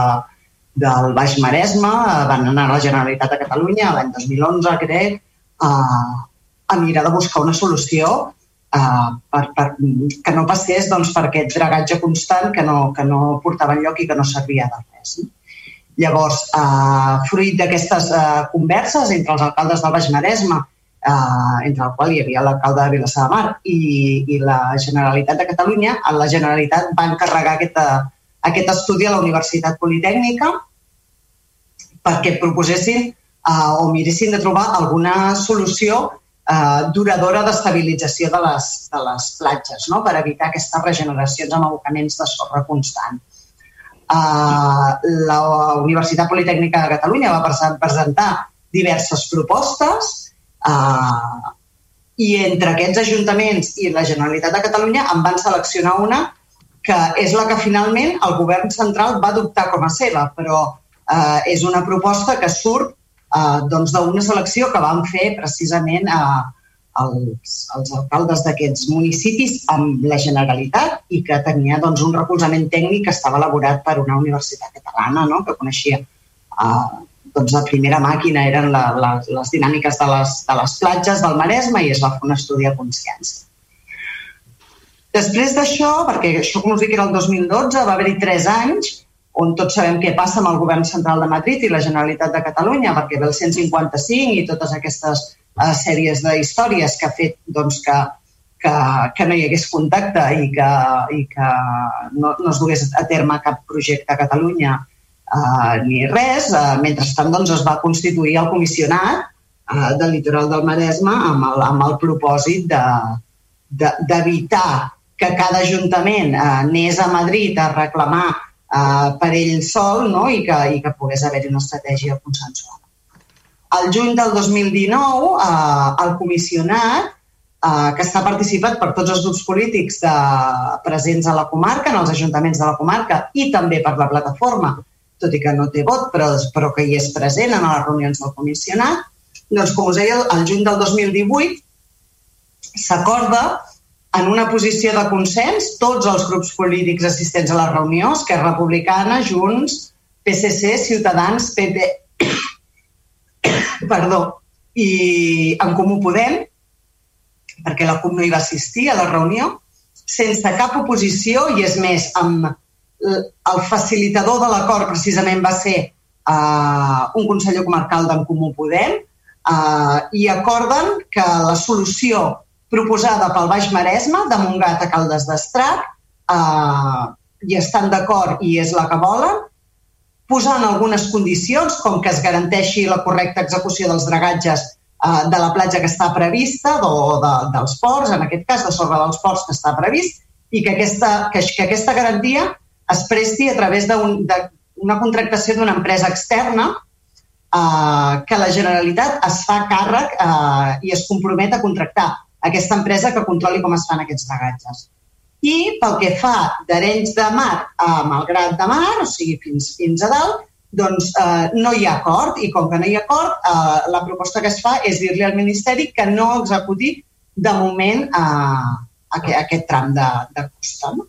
Speaker 6: del Baix Maresme eh, van anar a la Generalitat de Catalunya l'any 2011, crec, a, a mirar de buscar una solució uh, per, per, que no passés doncs, per aquest dragatge constant que no, que no portava enlloc i que no servia de res. No? Llavors, eh, fruit d'aquestes eh, converses entre els alcaldes del Baix Maresme, eh, entre el qual hi havia l'alcalde de Vilassar de Mar i, i la Generalitat de Catalunya, la Generalitat va encarregar aquest, aquest estudi a la Universitat Politècnica perquè proposessin eh, o miressin de trobar alguna solució eh, duradora d'estabilització de, les, de les platges no? per evitar aquestes regeneracions amb abocaments de sorra constant. Uh, la Universitat Politècnica de Catalunya va presentar diverses propostes uh, i entre aquests ajuntaments i la Generalitat de Catalunya en van seleccionar una que és la que finalment el govern central va adoptar com a seva, però uh, és una proposta que surt uh, doncs d'una selecció que van fer precisament a, uh, els, els alcaldes d'aquests municipis amb la Generalitat i que tenia doncs, un recolzament tècnic que estava elaborat per una universitat catalana no? que coneixia uh, doncs, la primera màquina eren la, la, les dinàmiques de les, de les platges del Maresme i es va fer un estudi a consciència. Després d'això, perquè això, com us dic, era el 2012, va haver-hi tres anys on tots sabem què passa amb el govern central de Madrid i la Generalitat de Catalunya, perquè ve el 155 i totes aquestes uh, sèries d'històries que ha fet doncs, que, que, que no hi hagués contacte i que, i que no, no es dugués a terme cap projecte a Catalunya uh, ni res. Uh, mentrestant doncs, es va constituir el comissionat uh, del litoral del Maresme amb el, amb el propòsit d'evitar de, de, que cada ajuntament uh, anés a Madrid a reclamar eh, per ell sol no? I, que, i que pogués haver-hi una estratègia consensuada. Al juny del 2019, eh, el comissionat, eh, que està participat per tots els grups polítics de, presents a la comarca, en els ajuntaments de la comarca i també per la plataforma, tot i que no té vot, però, però que hi és present en les reunions del comissionat, doncs, com us deia, al juny del 2018 s'acorda en una posició de consens tots els grups polítics assistents a la reunió, Esquerra Republicana, Junts, PSC, Ciutadans, PP, perdó, i en Comú Podem, perquè la CUP no hi va assistir a la reunió, sense cap oposició i és més, amb el facilitador de l'acord precisament va ser uh, un conseller comarcal d'en Comú Podem uh, i acorden que la solució proposada pel Baix Maresme, de Montgat a Caldes d'Estrat, eh, i estan d'acord i és la que volen, posant algunes condicions, com que es garanteixi la correcta execució dels dragatges eh, de la platja que està prevista, o de, dels ports, en aquest cas de sobre dels ports que està previst, i que aquesta, que, que aquesta garantia es presti a través d'una un, contractació d'una empresa externa eh, que la Generalitat es fa càrrec eh, i es compromet a contractar aquesta empresa que controli com es fan aquests dragatges. I pel que fa d'Arenys de Mar a Malgrat de Mar, o sigui, fins, fins a dalt, doncs eh, no hi ha acord i com que no hi ha acord, eh, la proposta que es fa és dir-li al Ministeri que no executi de moment eh, aquest, aquest tram de, de costa. No?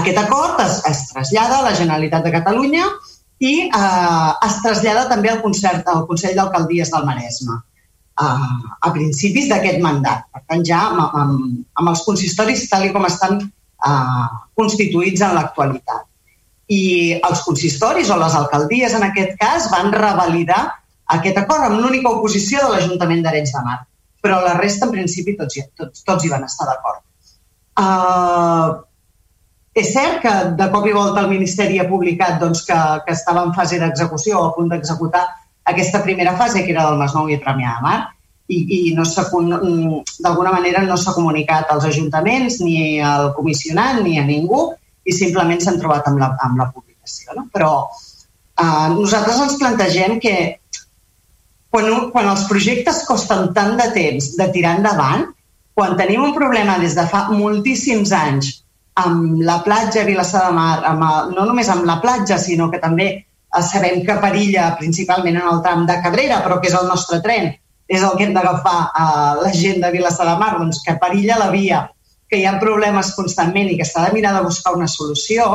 Speaker 6: Aquest acord es, es trasllada a la Generalitat de Catalunya i eh, es trasllada també al, concert, al Consell d'Alcaldies del Maresme a, a principis d'aquest mandat. Per tant, ja amb, amb, amb els consistoris tal com estan uh, constituïts en l'actualitat. I els consistoris o les alcaldies, en aquest cas, van revalidar aquest acord amb l'única oposició de l'Ajuntament d'Arenys de Mar. Però la resta, en principi, tots, tots, tots hi van estar d'acord. Uh, és cert que de cop i volta el Ministeri ha publicat doncs, que, que estava en fase d'execució o a punt d'executar aquesta primera fase, que era del Masnou i Premià de Mar, i, i no d'alguna manera no s'ha comunicat als ajuntaments, ni al comissionat, ni a ningú, i simplement s'han trobat amb la, amb la publicació. No? Però eh, nosaltres ens plantegem que quan, quan els projectes costen tant de temps de tirar endavant, quan tenim un problema des de fa moltíssims anys amb la platja Vilassar de Mar, amb el, no només amb la platja, sinó que també eh, sabem que perilla principalment en el tram de Cabrera, però que és el nostre tren, és el que hem d'agafar a eh, la gent de Vilassar de Mar, doncs que perilla la via, que hi ha problemes constantment i que s'ha de mirar de buscar una solució,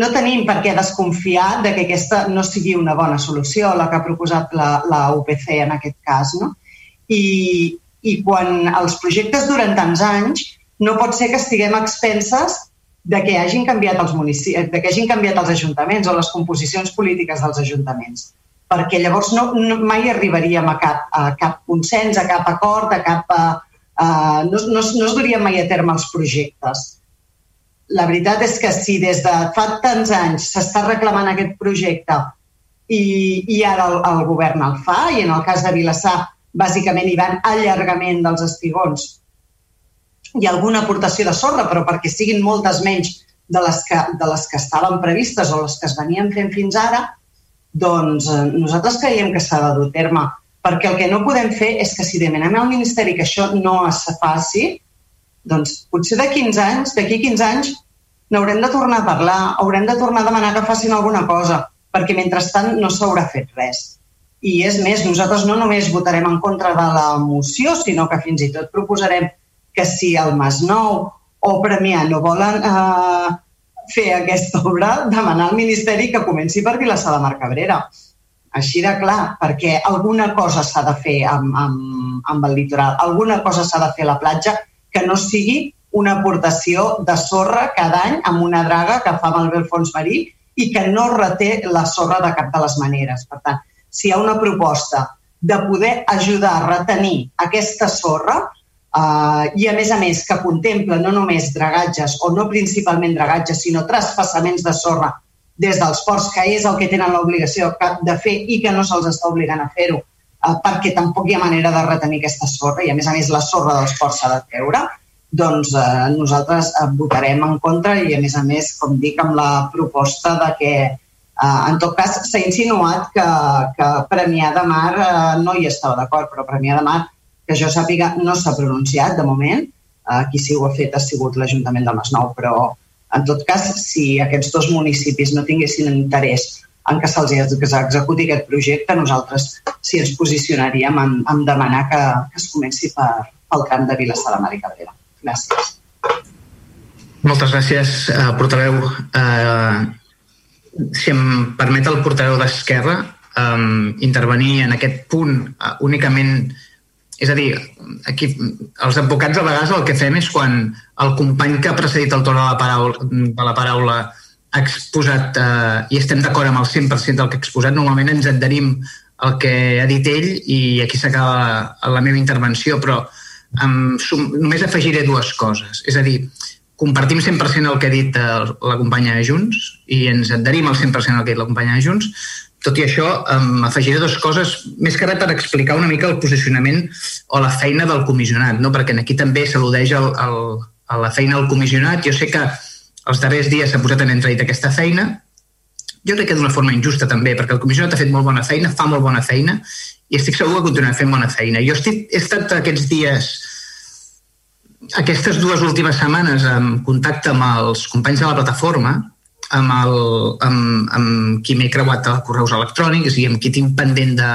Speaker 6: no tenim per què desconfiar de que aquesta no sigui una bona solució, la que ha proposat la, la UPC en aquest cas. No? I, I quan els projectes duren tants anys, no pot ser que estiguem expenses de que hagin canviat els municipis, de que hagin canviat els ajuntaments o les composicions polítiques dels ajuntaments. Perquè llavors no, no mai arribaríem a cap, a cap consens, a cap acord, a cap... A, a, no, no, no es durien mai a terme els projectes la veritat és que si des de fa tants anys s'està reclamant aquest projecte i, i ara el, el govern el fa, i en el cas de Vilassar bàsicament hi van allargament dels espigons i alguna aportació de sorra, però perquè siguin moltes menys de les que, de les que estaven previstes o les que es venien fent fins ara, doncs eh, nosaltres creiem que s'ha de dur terme, perquè el que no podem fer és que si demanem al Ministeri que això no es faci, doncs potser de 15 anys, d'aquí 15 anys, n'haurem de tornar a parlar, haurem de tornar a demanar que facin alguna cosa, perquè mentrestant no s'haurà fet res. I és més, nosaltres no només votarem en contra de la moció, sinó que fins i tot proposarem que si el Masnou o Premià no volen eh, fer aquesta obra, demanar al Ministeri que comenci per Vilassar de Mar Cabrera. Així de clar, perquè alguna cosa s'ha de fer amb, amb, amb el litoral, alguna cosa s'ha de fer a la platja que no sigui una aportació de sorra cada any amb una draga que fa malbé el fons marí i que no reté la sorra de cap de les maneres. Per tant, si hi ha una proposta de poder ajudar a retenir aquesta sorra eh, i, a més a més, que contempla no només dragatges o no principalment dragatges, sinó traspassaments de sorra des dels ports, que és el que tenen l'obligació de fer i que no se'ls està obligant a fer-ho, eh, perquè tampoc hi ha manera de retenir aquesta sorra i, a més a més, la sorra dels ports s'ha de treure, doncs eh, nosaltres eh, votarem en contra i, a més a més, com dic, amb la proposta de que, eh, en tot cas, s'ha insinuat que, que Premià de Mar eh, no hi estava d'acord, però Premià de Mar, que jo sàpiga, no s'ha pronunciat de moment. Eh, qui sí ho ha fet ha sigut l'Ajuntament de Masnou, però en tot cas, si aquests dos municipis no tinguessin interès en que se'ls executi aquest projecte, nosaltres sí ens posicionaríem en, en demanar que, que es comenci per, pel tram de Vilassar de Mar i Cabrera. Gràcies.
Speaker 2: Moltes gràcies, eh, portaveu. Eh, si em permet el portaveu d'Esquerra eh, intervenir en aquest punt eh, únicament és a dir, aquí els advocats a vegades el que fem és quan el company que ha precedit el torn de la paraula, de la paraula ha exposat eh, i estem d'acord amb el 100% del que ha exposat, normalment ens adherim el que ha dit ell i aquí s'acaba la meva intervenció, però um, només afegiré dues coses. És a dir, compartim 100% el que ha dit eh, la companya de Junts i ens adherim al 100% al que ha dit la companya de Junts. Tot i això, um, afegiré dues coses, més que res per explicar una mica el posicionament o la feina del comissionat, no? perquè aquí també s'al·ludeix a la feina del comissionat. Jo sé que els darrers dies s'ha posat en entredit aquesta feina, jo crec que d'una forma injusta també, perquè el comissionat ha fet molt bona feina, fa molt bona feina, i estic segur que continuarà fent bona feina. Jo estic, he estat aquests dies, aquestes dues últimes setmanes, en contacte amb els companys de la plataforma, amb, el, amb, amb qui m'he creuat a correus electrònics i amb qui tinc pendent de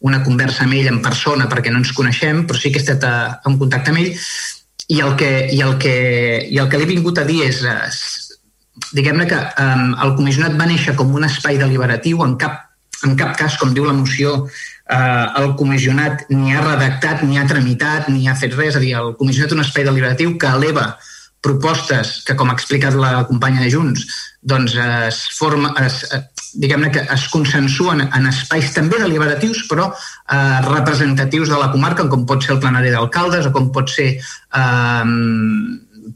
Speaker 2: una conversa amb ell en persona perquè no ens coneixem, però sí que he estat a, en contacte amb ell. I el que, i el que, i el que li he vingut a dir és, eh, diguem-ne que um, el comissionat va néixer com un espai deliberatiu, en cap, en cap cas, com diu la moció, eh, el comissionat ni ha redactat, ni ha tramitat, ni ha fet res, és a dir, el comissionat és un espai deliberatiu que eleva propostes que, com ha explicat la companya de Junts, doncs es forma, es, diguem-ne que es consensuen en espais també deliberatius, però eh, representatius de la comarca, com pot ser el plenari d'alcaldes o com pot ser eh,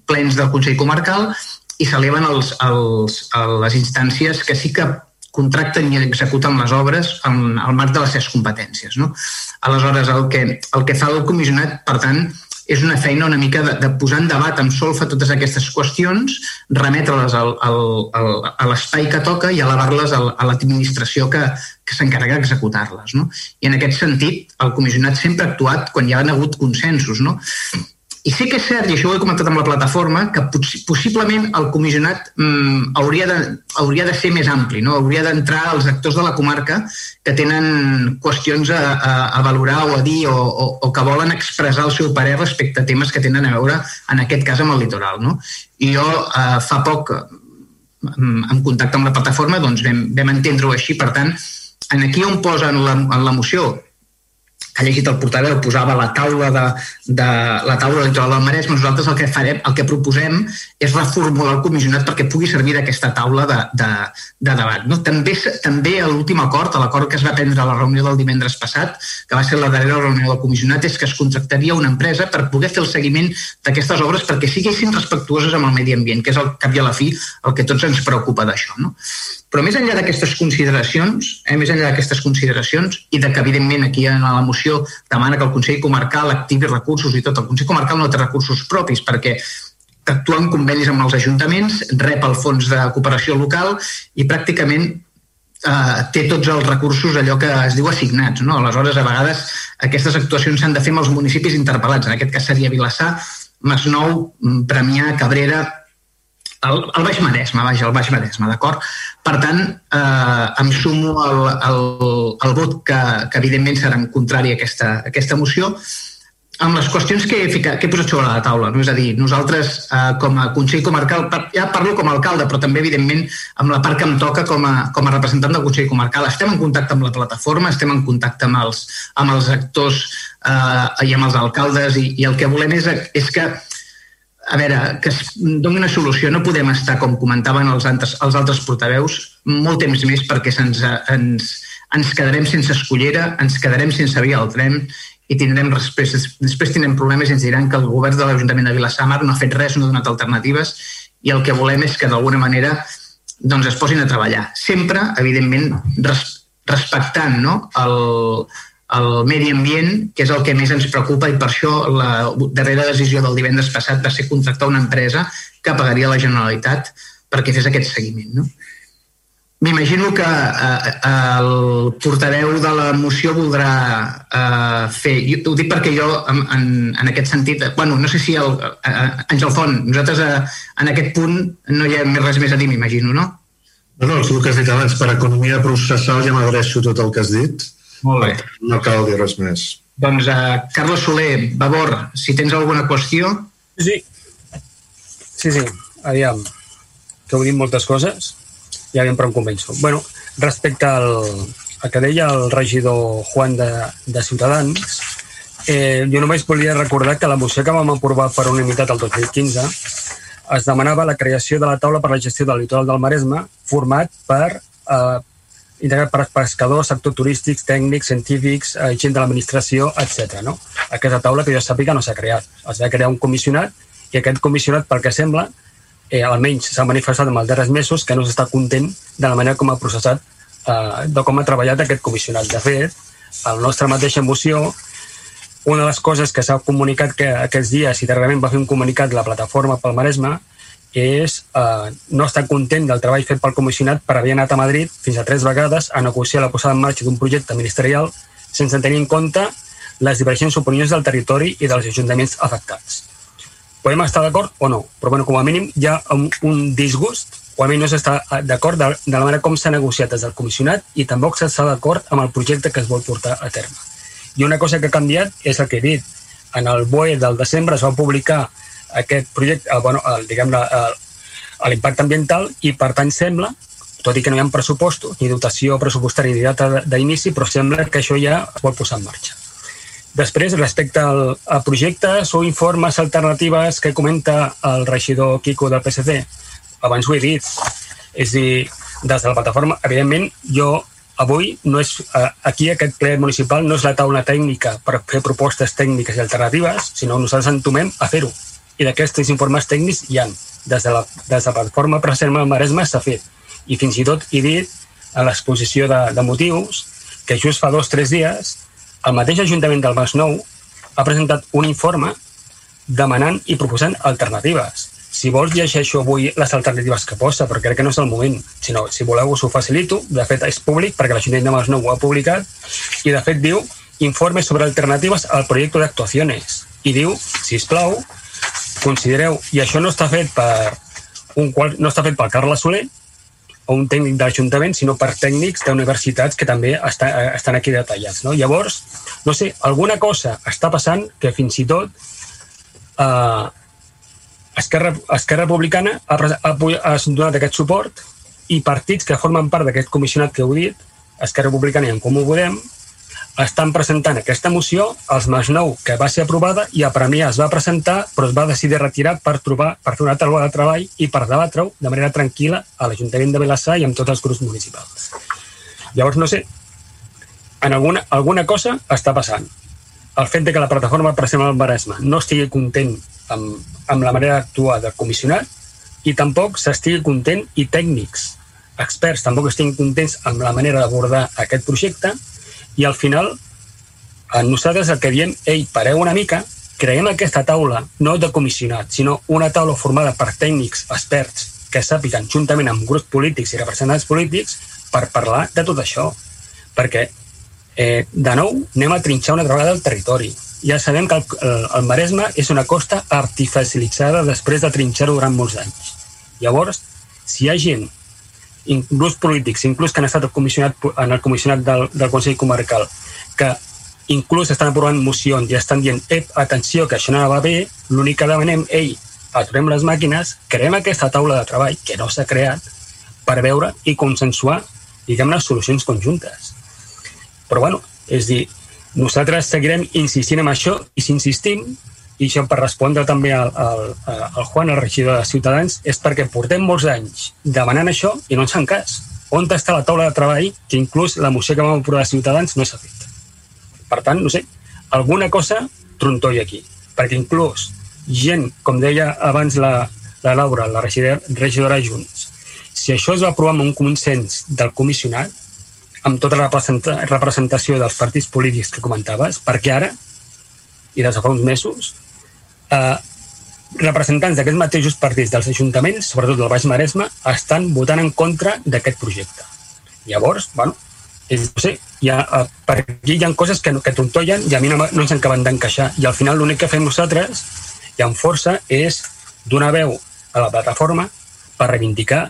Speaker 2: plens del Consell Comarcal, i s'eleven els, els, les instàncies que sí que contracten i executen les obres en, al marc de les seves competències. No? Aleshores, el que, el que fa el comissionat, per tant, és una feina una mica de, de posar en debat amb solfa totes aquestes qüestions, remetre-les al, al, al, a l'espai que toca i elevar-les a l'administració que, que s'encarrega d'executar-les. No? I en aquest sentit, el comissionat sempre ha actuat quan hi ha hagut consensos. No? I sí que és cert, i això ho he comentat amb la plataforma, que possiblement el comissionat mm, hauria, de, hauria de ser més ampli, no? hauria d'entrar els actors de la comarca que tenen qüestions a, a, a valorar o a dir o, o, o que volen expressar el seu parer respecte a temes que tenen a veure, en aquest cas, amb el litoral. No? I jo eh, fa poc, mm, en contacte amb la plataforma, doncs vam, vam entendre-ho així. Per tant, en aquí on posen la, en la moció que ha llegit el portaveu, posava la taula de, de la taula litoral del Maresme, nosaltres el que farem, el que proposem és reformular el comissionat perquè pugui servir d'aquesta taula de, de, de debat. No? També, també l'últim acord, l'acord que es va prendre a la reunió del divendres passat, que va ser la darrera reunió del comissionat, és que es contractaria una empresa per poder fer el seguiment d'aquestes obres perquè siguessin respectuoses amb el medi ambient, que és el cap i a la fi el que tots ens preocupa d'això. No? Però més enllà d'aquestes consideracions, eh, més enllà d'aquestes consideracions, i de que evidentment aquí en la moció demana que el Consell Comarcal activi recursos i tot, el Consell Comarcal no té recursos propis perquè actua en convenis amb els ajuntaments, rep el fons de cooperació local i pràcticament eh, té tots els recursos allò que es diu assignats. No? Aleshores, a vegades aquestes actuacions s'han de fer amb els municipis interpel·lats. En aquest cas seria Vilassar, Masnou, Premià, Cabrera, el, el Baix Maresme, vaja, el Baix Maresme, d'acord? Per tant, eh, em sumo al, al, al vot que, que evidentment serà en contrari a aquesta, a aquesta moció, amb les qüestions que he, ficat, que he posat sobre la taula. No? És a dir, nosaltres, eh, com a Consell Comarcal, ja parlo com a alcalde, però també, evidentment, amb la part que em toca com a, com a representant del Consell Comarcal, estem en contacte amb la plataforma, estem en contacte amb els, amb els actors eh, i amb els alcaldes, i, i el que volem és, és que a veure, que es doni una solució. No podem estar, com comentaven els altres, els altres portaveus, molt temps més perquè ens, ens, ens quedarem sense escollera, ens quedarem sense via al tren i tindrem després, després tindrem problemes i ens diran que el govern de l'Ajuntament de Vilassamar no ha fet res, no ha donat alternatives i el que volem és que d'alguna manera doncs es posin a treballar. Sempre, evidentment, res, respectant no? el, el medi ambient, que és el que més ens preocupa i per això la darrera decisió del divendres passat va ser contractar una empresa que pagaria la Generalitat perquè fes aquest seguiment. No? M'imagino que eh, el portaveu de la moció voldrà eh, fer... Jo, ho dic perquè jo, en, en, aquest sentit... bueno, no sé si el, eh, Àngel Font, nosaltres eh, en aquest punt no hi ha res més a dir, m'imagino, no?
Speaker 13: No, no, el que has dit abans, per economia processal ja m'adreço tot el que has dit
Speaker 2: molt bé.
Speaker 13: No cal dir res més.
Speaker 2: Doncs, uh, Carlos Soler, Vavor, si tens alguna qüestió...
Speaker 17: Sí, sí, sí. aviam, que heu dit moltes coses i aviam per on començo. bueno, respecte al, al que deia el regidor Juan de, de Ciutadans, eh, jo només volia recordar que la moció que vam aprovar per unanimitat el 2015 es demanava la creació de la taula per la gestió del litoral del Maresme format per eh, integrat per pescadors, sector turístics, tècnics, científics, eh, gent de l'administració, etc. No? Aquesta taula que jo sàpiga no s'ha creat. Es va crear un comissionat i aquest comissionat, pel que sembla, eh, almenys s'ha manifestat en els darrers mesos que no s'està content de la manera com ha processat, eh, de com ha treballat aquest comissionat. De fet, a la nostra mateixa moció, una de les coses que s'ha comunicat que aquests dies i darrerament va fer un comunicat la plataforma pel Maresme és eh, no estar content del treball fet pel comissionat per haver anat a Madrid fins a tres vegades a negociar la posada en marxa d'un projecte ministerial sense tenir en compte les divergents opinions del territori i dels ajuntaments afectats. Podem estar d'acord o no, però bueno, com a mínim hi ha un, un disgust o almenys no s'està eh, d'acord de, de la manera com s'ha negociat des del comissionat i tampoc s'està d'acord amb el projecte que es vol portar a terme. I una cosa que ha canviat és el que he dit. En el BOE del desembre es va publicar aquest projecte, el, bueno, el, diguem l'impacte ambiental i per tant sembla, tot i que no hi ha pressupostos ni dotació pressupostària ni data d'inici, però sembla que això ja es vol posar en marxa. Després, respecte al, a projectes o informes alternatives que comenta el regidor Quico del PSC, abans ho he dit, és a dir, des de la plataforma, evidentment, jo avui no és, aquí aquest ple municipal no és la taula tècnica per fer propostes tècniques i alternatives, sinó nosaltres entomem a fer-ho i d'aquests informes tècnics hi han. Des de la, des de la plataforma Preserva el Maresme s'ha fet. I fins i tot he dit a l'exposició de, de motius que just fa dos o tres dies el mateix Ajuntament del Masnou ha presentat un informe demanant i proposant alternatives. Si vols, llegeixo avui les alternatives que posa, però crec que no és el moment. Si, no, si voleu, us ho facilito. De fet, és públic, perquè l'Ajuntament de Masnou ho ha publicat, i de fet diu informe sobre alternatives al projecte d'actuacions. I diu, si plau, considereu, i això no està fet per un qual, no està fet pel Carles Soler, o un tècnic de l'Ajuntament, sinó per tècnics d'universitats que també està, estan aquí detallats. No? Llavors, no sé, alguna cosa està passant que fins i tot eh, Esquerra, Esquerra Republicana ha, ha, ha donat aquest suport i partits que formen part d'aquest comissionat que heu dit, Esquerra Republicana i en Comú Podem, estan presentant aquesta moció als Masnou, que va ser aprovada i a Premià es va presentar, però es va decidir retirar per trobar per fer una taula de treball i per debatre-ho de manera tranquil·la a l'Ajuntament de Vilassar i amb tots els grups municipals. Llavors, no sé, en alguna, alguna cosa està passant. El fet de que la plataforma per al Maresme no estigui content amb, amb la manera d'actuar del comissionat i tampoc s'estigui content i tècnics, experts, tampoc estiguin contents amb la manera d'abordar aquest projecte i al final nosaltres el que diem, ei, pareu una mica, creem aquesta taula, no de comissionat, sinó una taula formada per tècnics, experts, que sàpiguen juntament amb grups polítics i representants polítics per parlar de tot això. Perquè, eh, de nou, anem a trinxar una altra vegada el territori. Ja sabem que el, el, el Maresme és una costa artificialitzada després de trinxar-ho durant molts anys. Llavors, si hi ha gent inclús polítics, inclús que han estat comissionat, en el comissionat del, del Consell Comarcal, que inclús estan aprovant mocions i estan dient, ep, atenció, que això no va bé, l'únic que demanem, ei, aturem les màquines, creem aquesta taula de treball que no s'ha creat per veure i consensuar, diguem-ne, solucions conjuntes. Però, bueno, és dir, nosaltres seguirem insistint en això i si insistim, i això per respondre també al, al, al Juan, el regidor de Ciutadans, és perquè portem molts anys demanant això i no ens fan cas. On està la taula de treball que inclús la moció que vam aprovar de Ciutadans no s'ha fet? Per tant, no sé, alguna cosa trontolla aquí. Perquè inclús gent, com deia abans la, la Laura, la regidora, regidora Junts, si això es va aprovar amb un consens del comissionat, amb tota la representació dels partits polítics que comentaves, perquè ara, i des de fa uns mesos, eh, representants d'aquests mateixos partits dels ajuntaments, sobretot del Baix Maresme, estan votant en contra d'aquest projecte. Llavors, bueno, és, no sé, hi ha, eh, per aquí hi ha coses que, que tontollen i a mi no, no ens acaben d'encaixar. I al final l'únic que fem nosaltres, i amb força, és donar veu a la plataforma per reivindicar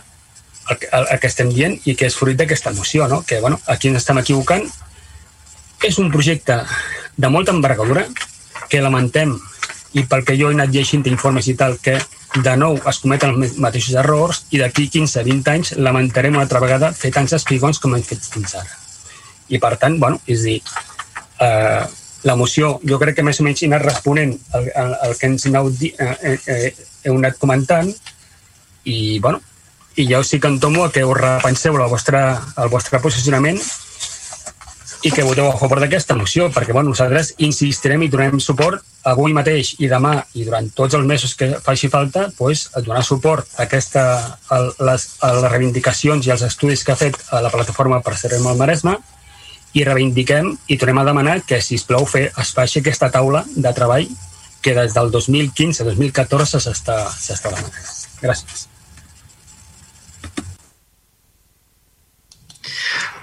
Speaker 17: el, el, el que estem dient i que és fruit d'aquesta moció, no? que bueno, aquí ens estem equivocant. És un projecte de molta envergadura que lamentem i pel que jo he anat llegint informes i tal, que de nou es cometen els mateixos errors i d'aquí 15-20 anys lamentarem una altra vegada fer tants espigons com hem fet fins ara. I per tant, bueno, és dir, eh, la moció jo crec que més o menys he anat responent al, al, al que ens aneu, eh, eh, eh, heu anat comentant i, bueno, i ja us sí que entomo que us repenseu el vostre, el vostre posicionament i que voteu a favor d'aquesta moció, perquè bueno, nosaltres insistirem i donem suport avui mateix i demà i durant tots els mesos que faci falta pues, a donar suport a, aquesta, a, les, a les reivindicacions i als estudis que ha fet a la plataforma per ser el Maresme i reivindiquem i tornem a demanar que, si plau fer, es faci aquesta taula de treball que des del 2015-2014 s'està demanant. Gràcies.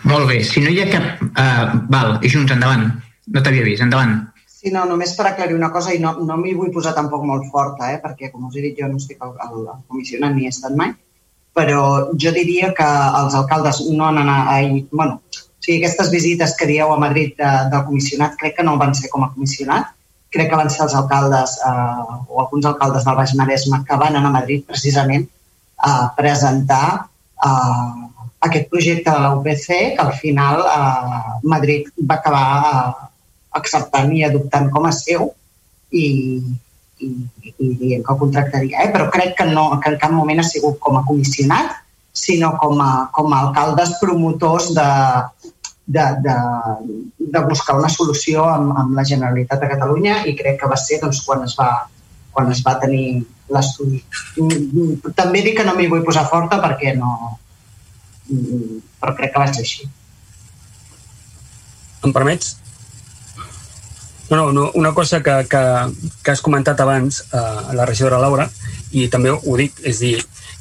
Speaker 2: Molt bé, si no hi ha cap... Uh, val, Junts, endavant. No t'havia vist, endavant.
Speaker 6: Sí, no, només per aclarir una cosa, i no, no m'hi vull posar tampoc molt forta, eh, perquè, com us he dit, jo no estic al, al, al comissionat ni he estat mai, però jo diria que els alcaldes no han anat a... Bueno, o sigui, aquestes visites que dieu a Madrid de, del comissionat crec que no van ser com a comissionat, crec que van ser els alcaldes eh, o alguns alcaldes del Baix Maresme que van anar a Madrid precisament a presentar eh, aquest projecte de la UPC que al final eh, Madrid va acabar eh, acceptant i adoptant com a seu i, i, i dient que el contractaria. Eh? Però crec que, no, que en cap moment ha sigut com a comissionat, sinó com a, com a alcaldes promotors de, de, de, de buscar una solució amb, amb la Generalitat de Catalunya i crec que va ser doncs, quan, es va, quan es va tenir l'estudi. També dic que no m'hi vull posar forta perquè no, mm, però crec que va ser així.
Speaker 17: Em permets? No, no, una cosa que, que, que has comentat abans, eh, la regidora Laura, i també ho dic, és dir,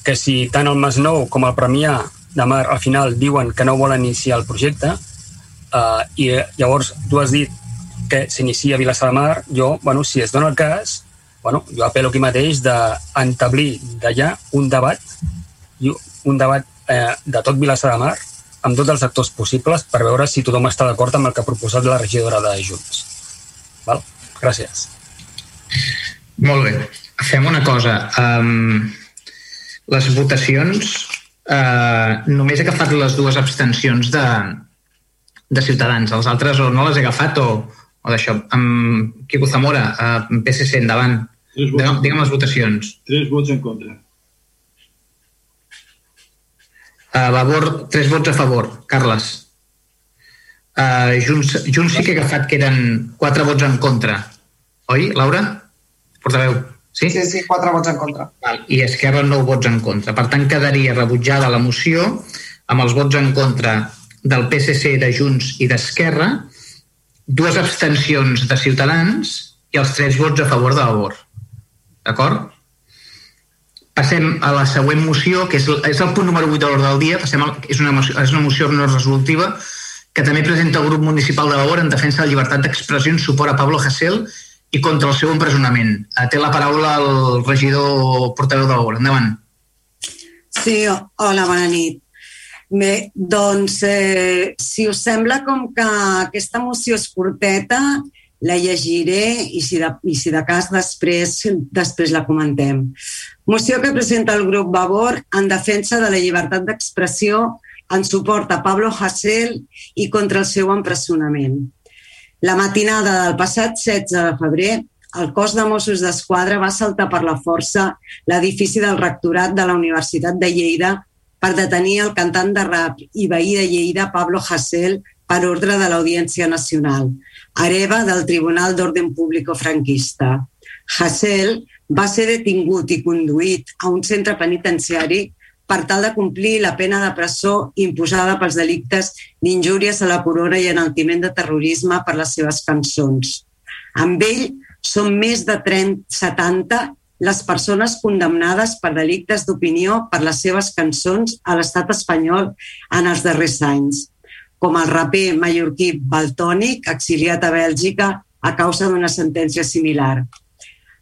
Speaker 17: que si tant el Masnou com el Premià de Mar al final diuen que no volen iniciar el projecte, eh, i llavors tu has dit que s'inicia a Vilassar de Mar, jo, bueno, si es dona el cas, bueno, jo apelo aquí mateix d'entablir d'allà un debat, un debat eh, de tot Vilassar de Mar, amb tots els actors possibles per veure si tothom està d'acord amb el que ha proposat la regidora de Junts. Val? Gràcies.
Speaker 2: Molt bé. Fem una cosa. Um, les votacions, uh, només he agafat les dues abstencions de, de Ciutadans. Els altres o no les he agafat o, o d'això. Um, Quico Zamora, uh, PSC, endavant. Digue'm les votacions.
Speaker 8: Tres vots en contra.
Speaker 2: Uh, Vavor, tres vots a favor. Carles. Uh, Junts, Junts sí que ha agafat que eren quatre vots en contra. Oi, Laura? Portaveu. Sí?
Speaker 6: Sí, sí, quatre vots en contra.
Speaker 2: Val. I Esquerra nou vots en contra. Per tant, quedaria rebutjada la moció amb els vots en contra del PSC, de Junts i d'Esquerra, dues abstencions de Ciutadans i els tres vots a favor de Vavor. D'acord? Passem a la següent moció, que és, és el punt número 8 de l'ordre del dia. Passem al, és, una moció, és una moció no resolutiva que també presenta el grup municipal de Vavor en defensa de la llibertat d'expressió en suport a Pablo Hasél i contra el seu empresonament. Eh, té la paraula el regidor portaveu de Vavor. Endavant.
Speaker 5: Sí, hola, bona nit. Bé, doncs, eh, si us sembla com que aquesta moció és curteta, la llegiré i si de, i si de cas després, després la comentem. Moció que presenta el grup Vavor en defensa de la llibertat d'expressió en suport a Pablo Hasél i contra el seu empresonament. La matinada del passat 16 de febrer, el cos de Mossos d'Esquadra va saltar per la força l'edifici del rectorat de la Universitat de Lleida per detenir el cantant de rap i veí de Lleida, Pablo Hasél, per ordre de l'Audiència Nacional, hereva del Tribunal d'Orden Público franquista. Hassel va ser detingut i conduït a un centre penitenciari per tal de complir la pena de presó imposada pels delictes d'injúries a la corona i enaltiment de terrorisme per les seves cançons. Amb ell són més de 30, 70 les persones condemnades per delictes d'opinió per les seves cançons a l'estat espanyol en els darrers anys com el raper mallorquí Baltònic, exiliat a Bèlgica a causa d'una sentència similar.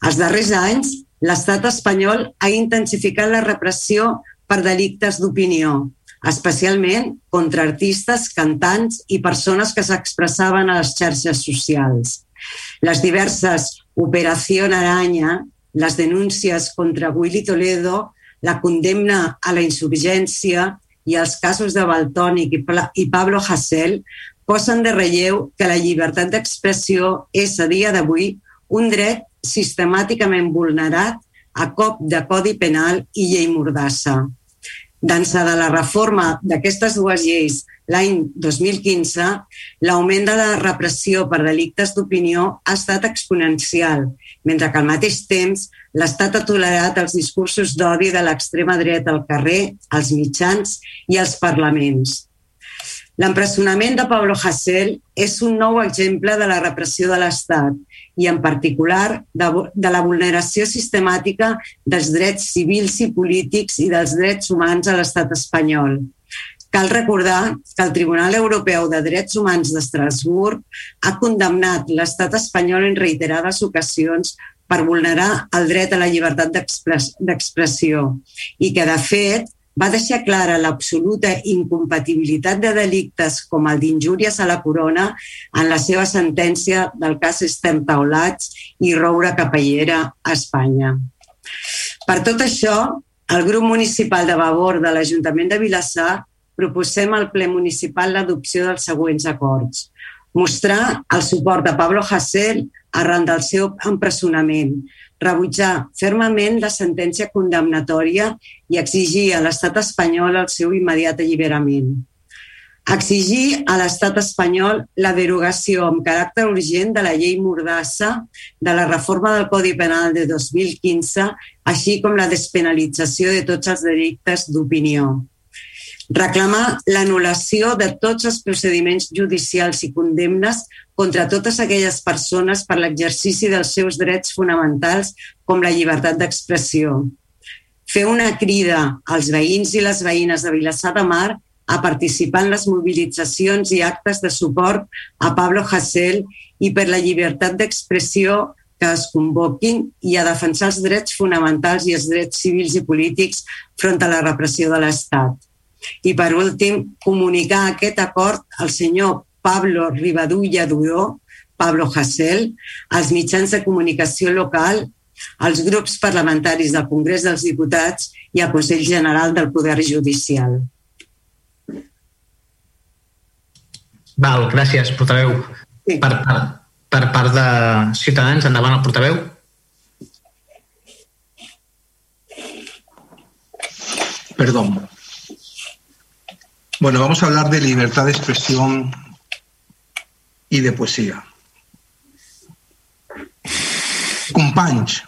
Speaker 5: Els darrers anys, l'estat espanyol ha intensificat la repressió per delictes d'opinió, especialment contra artistes, cantants i persones que s'expressaven a les xarxes socials. Les diverses Operació Aranya, les denúncies contra Willy Toledo, la condemna a la insurgència i els casos de Baltònic i Pablo Hasél posen de relleu que la llibertat d'expressió és a dia d'avui un dret sistemàticament vulnerat a cop de codi penal i llei mordassa. D'ençà de la reforma d'aquestes dues lleis l'any 2015, l'augment de la repressió per delictes d'opinió ha estat exponencial, mentre que al mateix temps l'Estat ha tolerat els discursos d'odi de l'extrema dreta al carrer, als mitjans i als parlaments. L'empresonament de Pablo Hasél és un nou exemple de la repressió de l'Estat i, en particular, de, de la vulneració sistemàtica dels drets civils i polítics i dels drets humans a l'estat espanyol. Cal recordar que el Tribunal Europeu de Drets Humans d'Estrasburg ha condemnat l'estat espanyol en reiterades ocasions per vulnerar el dret a la llibertat d'expressió i que, de fet, va deixar clara l'absoluta incompatibilitat de delictes com el d'injúries a la corona en la seva sentència del cas Estem Taulats i Roura Capellera a Espanya. Per tot això, el grup municipal de Vavor de l'Ajuntament de Vilassar proposem al ple municipal l'adopció dels següents acords. Mostrar el suport de Pablo Hasél arran del seu empresonament, rebutjar fermament la sentència condemnatòria i exigir a l'estat espanyol el seu immediat alliberament. Exigir a l'estat espanyol la derogació amb caràcter urgent de la llei Mordassa de la reforma del Codi Penal de 2015, així com la despenalització de tots els delictes d'opinió Reclamar l'anul·lació de tots els procediments judicials i condemnes contra totes aquelles persones per l'exercici dels seus drets fonamentals com la llibertat d'expressió. Fer una crida als veïns i les veïnes de Vilassar de Mar a participar en les mobilitzacions i actes de suport a Pablo Hasél i per la llibertat d'expressió que es convoquin i a defensar els drets fonamentals i els drets civils i polítics front a la repressió de l'Estat. I per últim, comunicar aquest acord al senyor Pablo Rivadulla Duró, Pablo Hasél, als mitjans de comunicació local, als grups parlamentaris del Congrés dels Diputats i al Consell General del Poder Judicial.
Speaker 2: Val, gràcies, portaveu. Sí. Per, per, per part de Ciutadans, endavant el portaveu.
Speaker 3: Perdón. Bueno, vamos a hablar de libertad de expresión y de poesía. Companys,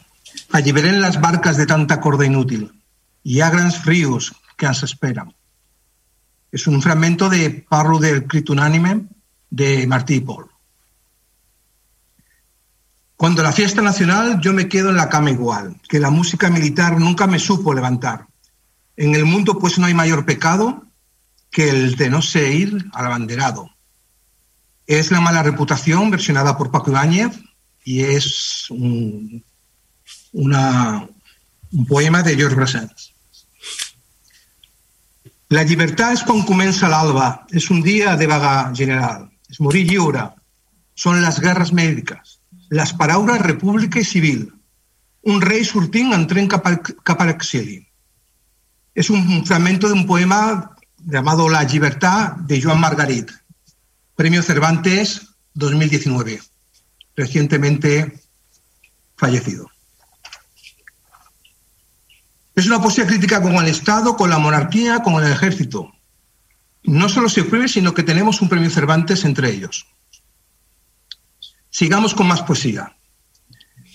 Speaker 3: alliberen les barques de tanta corda inútil. Hi ha grans rius que ens esperen. Es un fragmento de Parlo del Crit Unánime de Martí y Paul. Cuando la fiesta nacional yo me quedo en la cama igual, que la música militar nunca me supo levantar. En el mundo pues no hay mayor pecado que el de no ser ir al abanderado. Es la mala reputación versionada por Paco Ibáñez y es un, una, un poema de George Brassens. La llibertat és quan comença l'alba, és un dia de vaga general, és morir lliure, són les guerres mèdiques, les paraules república i civil, un rei sortint en tren cap, al, cap a l'exili. És un fragmento d'un poema llamado La llibertat de Joan Margarit, Premio Cervantes 2019, recientemente fallecido. Es una poesía crítica con el Estado, con la monarquía, con el ejército. No solo se oprime, sino que tenemos un premio Cervantes entre ellos. Sigamos con más poesía.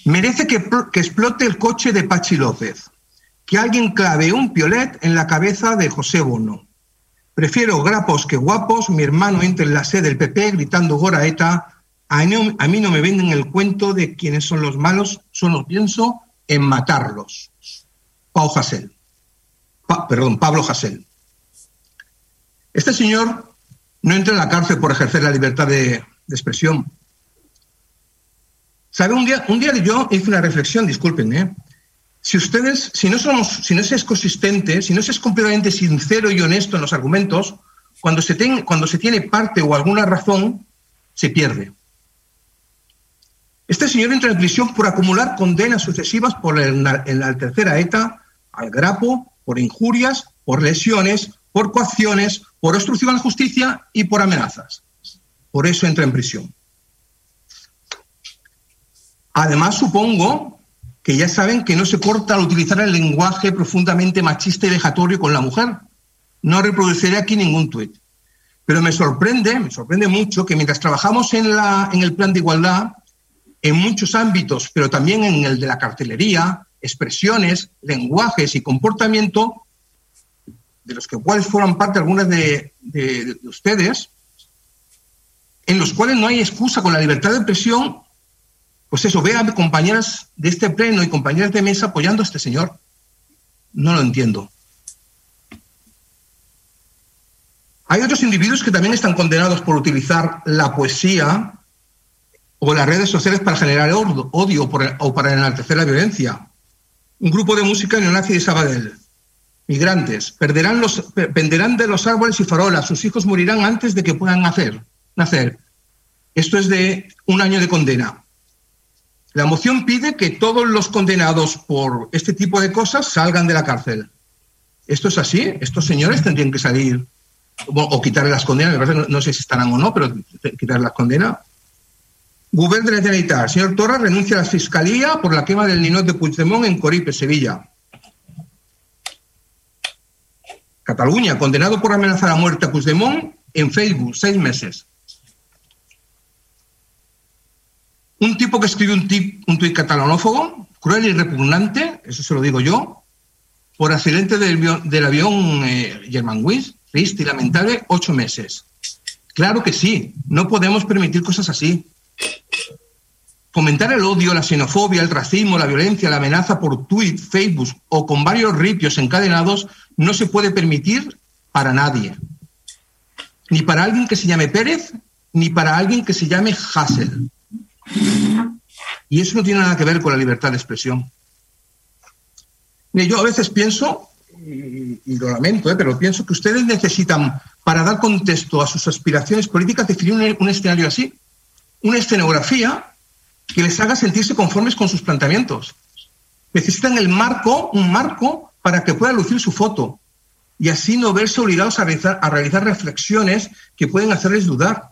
Speaker 3: Merece que, que explote el coche de Pachi López, que alguien clave un piolet en la cabeza de José Bono. Prefiero grapos que guapos, mi hermano entre en la sede del PP gritando Goraeta, a mí, a mí no me venden el cuento de quienes son los malos, solo pienso en matarlos. Pau Hassel. Perdón, Pablo Hassel. Este señor no entra en la cárcel por ejercer la libertad de, expresión. Un día, un día yo hice una reflexión, disculpen, ¿eh? Si ustedes, si no somos, si no es consistente, si no es completamente sincero y honesto en los argumentos, cuando se, ten, cuando se tiene parte o alguna razón, se pierde. Este señor entra en prisión por acumular condenas sucesivas por en la tercera ETA al grapo por injurias, por lesiones, por coacciones, por obstrucción a la justicia y por amenazas. Por eso entra en prisión. Además, supongo que ya saben que no se corta al utilizar el lenguaje profundamente machista y vejatorio con la mujer. No reproduciré aquí ningún tuit. Pero me sorprende, me sorprende mucho que mientras trabajamos en, el plan de igualdad, en muchos ámbitos, pero también en el de la cartelería, expresiones, lenguajes y comportamiento, de los que cuales forman parte algunas de ustedes, en los cuales no hay excusa con la libertad de expresión, pues eso, vea compañeras de este pleno y compañeras de mesa apoyando a este señor. No lo entiendo. Hay otros individuos que también están condenados por utilizar la poesía o las redes sociales para generar odio o para enaltecer la violencia un grupo de música neonazi de Sabadell. Migrantes, perderán los, penderán de los árboles y farolas, sus hijos morirán antes de que puedan nacer. Esto es de un año de condena. La moción pide que todos los condenados por este tipo de cosas salgan de la cárcel. ¿Esto es así? ¿Estos señores tendrían que salir o quitarle las condenas? No, no sé si estarán o no, pero quitar las condenas. Govern de la Generalitat. Señor Torra renuncia a la Fiscalía por la quema del ninot de Puigdemont en Coripe, Sevilla. Cataluña, condenado por amenazar a muerte a Puigdemont en Facebook, seis meses. Un tipo que escribió un, tip, un tuit catalanófobo, cruel y repugnante, eso se lo digo yo, por accidente del, del avión eh, Germanwings, triste y lamentable ocho meses. Claro que sí, no podemos permitir cosas así. Fomentar el odio, la xenofobia, el racismo, la violencia, la amenaza por tweet, Facebook o con varios ripios encadenados no se puede permitir para nadie. Ni para alguien que se llame Pérez, ni para alguien que se llame Hassel. Y eso no tiene nada que ver con la libertad de expresión. Yo a veces pienso, y, lo lamento, ¿eh? pero pienso que ustedes necesitan, para dar contexto a sus aspiraciones políticas, definir un, escenario así, una escenografía que les haga sentirse conformes con sus planteamientos. Necesitan el marco, un marco, para que pueda lucir su foto y así no verse obligados a realizar reflexiones que pueden hacerles dudar.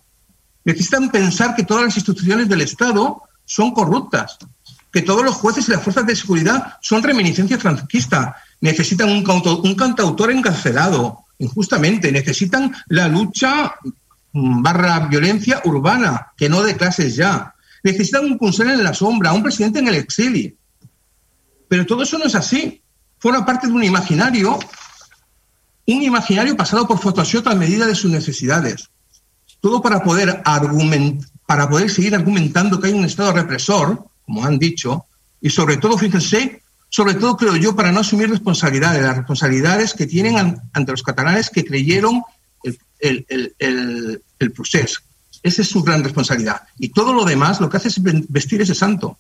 Speaker 3: Necesitan pensar que todas las instituciones del Estado son corruptas, que todos los jueces y las fuerzas de seguridad son reminiscencia franquista. Necesitan un, cauto- cantautor encarcelado injustamente. Necesitan la lucha mm, barra violencia urbana, que no de clases ya. Necesitan un consell en la sombra, un presidente en el exilio. Pero todo eso no es así. Forma parte de un imaginario, un imaginario pasado por Photoshop a medida de sus necesidades. Todo para poder para poder seguir argumentando que hay un Estado represor, como han dicho, y sobre todo, fíjense, sobre todo creo yo, para no asumir responsabilidades, las responsabilidades que tienen an- ante los catalanes que creyeron el, el, el, procés. Esa es su gran responsabilidad. Y todo lo demás lo que hace es vestir ese santo.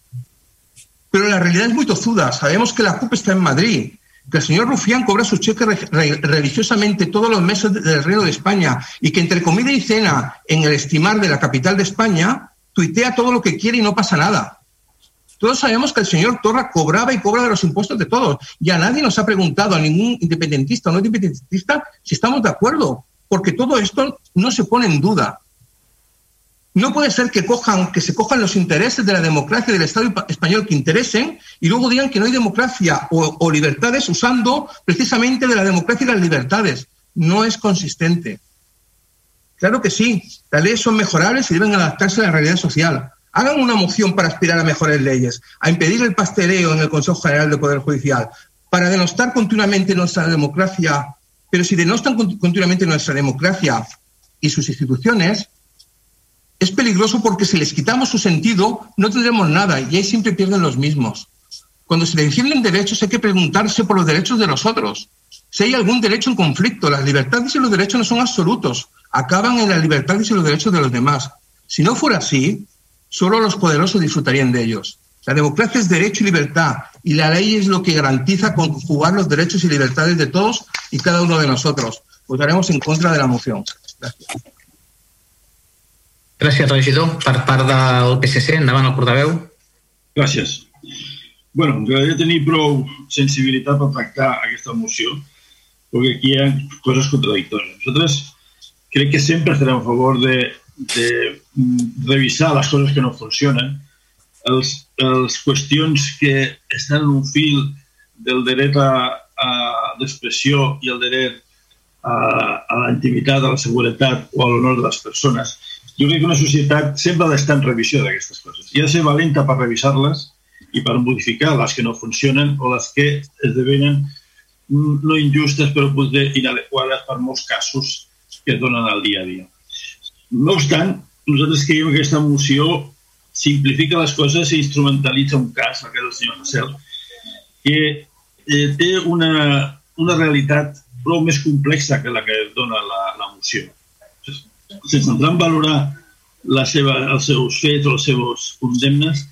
Speaker 3: Pero la realidad es muy tozuda. Sabemos que la CUP está en Madrid, que el señor Rufián cobra sus cheques re- re- religiosamente todos los meses de- del Reino de España y que entre comida y cena en el estimar de la capital de España tuitea todo lo que quiere y no pasa nada. Todos sabemos que el señor Torra cobraba y cobra de los impuestos de todos. Y a nadie nos ha preguntado, a ningún independentista o no independentista, si estamos de acuerdo, porque todo esto no se pone en duda. No puede ser que cojan, que se cojan los intereses de la democracia del Estado pa- español que interesen y luego digan que no hay democracia o, libertades usando precisamente de la democracia y las libertades. No es consistente. Claro que sí, las leyes son mejorables y deben adaptarse a la realidad social. Hagan una moción para aspirar a mejores leyes, a impedir el pasteleo en el Consejo General del Poder Judicial, para denostar continuamente nuestra democracia. Pero si denostan con- continuamente nuestra democracia y sus instituciones, es peligroso porque si les quitamos su sentido, no tendremos nada y ahí siempre pierden los mismos. Cuando se defienden derechos hay que preguntarse por los derechos de los otros. Si hay algún derecho en conflicto, las libertades y los derechos no son absolutos, acaban en las libertades y los derechos de los demás. Si no fuera así, solo los poderosos disfrutarían de ellos. La democracia es derecho y libertad y la ley es lo que garantiza conjugar los derechos y libertades de todos y cada uno de nosotros. Votaremos en contra de la moción. Gracias.
Speaker 2: Gràcies, regidor. Per part del PSC, endavant el portaveu.
Speaker 8: Gràcies. bueno, ens agradaria tenir prou sensibilitat per tractar aquesta moció, perquè aquí hi ha coses contradictòries. Nosaltres crec que sempre estarem a favor de, de mm, revisar les coses que no funcionen, els, els qüestions que estan en un fil del dret a, a d'expressió i el dret a, a la intimitat, a la seguretat o a l'honor de les persones. Jo crec que una societat sempre ha d'estar en revisió d'aquestes coses. I ha de ser valenta per revisar-les i per modificar les que no funcionen o les que esdevenen mm, no injustes però potser inadequades per molts casos que es donen al dia a dia. No obstant, nosaltres creiem que aquesta moció simplifica les coses i instrumentalitza un cas, el cas del senyor Hassel, que eh, té una, una realitat prou més complexa que la que dona la, la moció. Sense entrar en valorar la seva, els seus fets o les seves condemnes,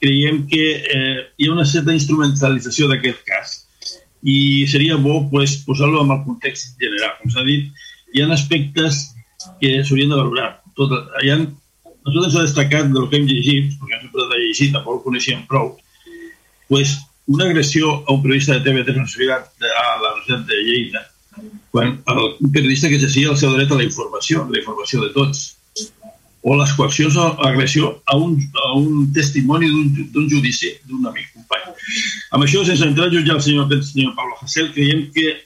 Speaker 8: creiem que eh, hi ha una certa instrumentalització d'aquest cas i seria bo pues, posar-lo en el context general. Com s'ha dit, hi ha aspectes que s'haurien de valorar. Tot, hi ha, nosaltres hem destacat del que hem llegit, perquè sempre de llegir, tampoc ho coneixíem prou, pues, una agressió a un periodista de TV3 a la Universitat de, a la Universitat de Lleida, quan el, periodista que exercia el seu dret a la informació, la informació de tots, o les coaccions o agressió a un, a un testimoni d'un judici d'un amic company. Amb això, sense entrar a jutjar el senyor, el senyor Pablo Hasél, creiem que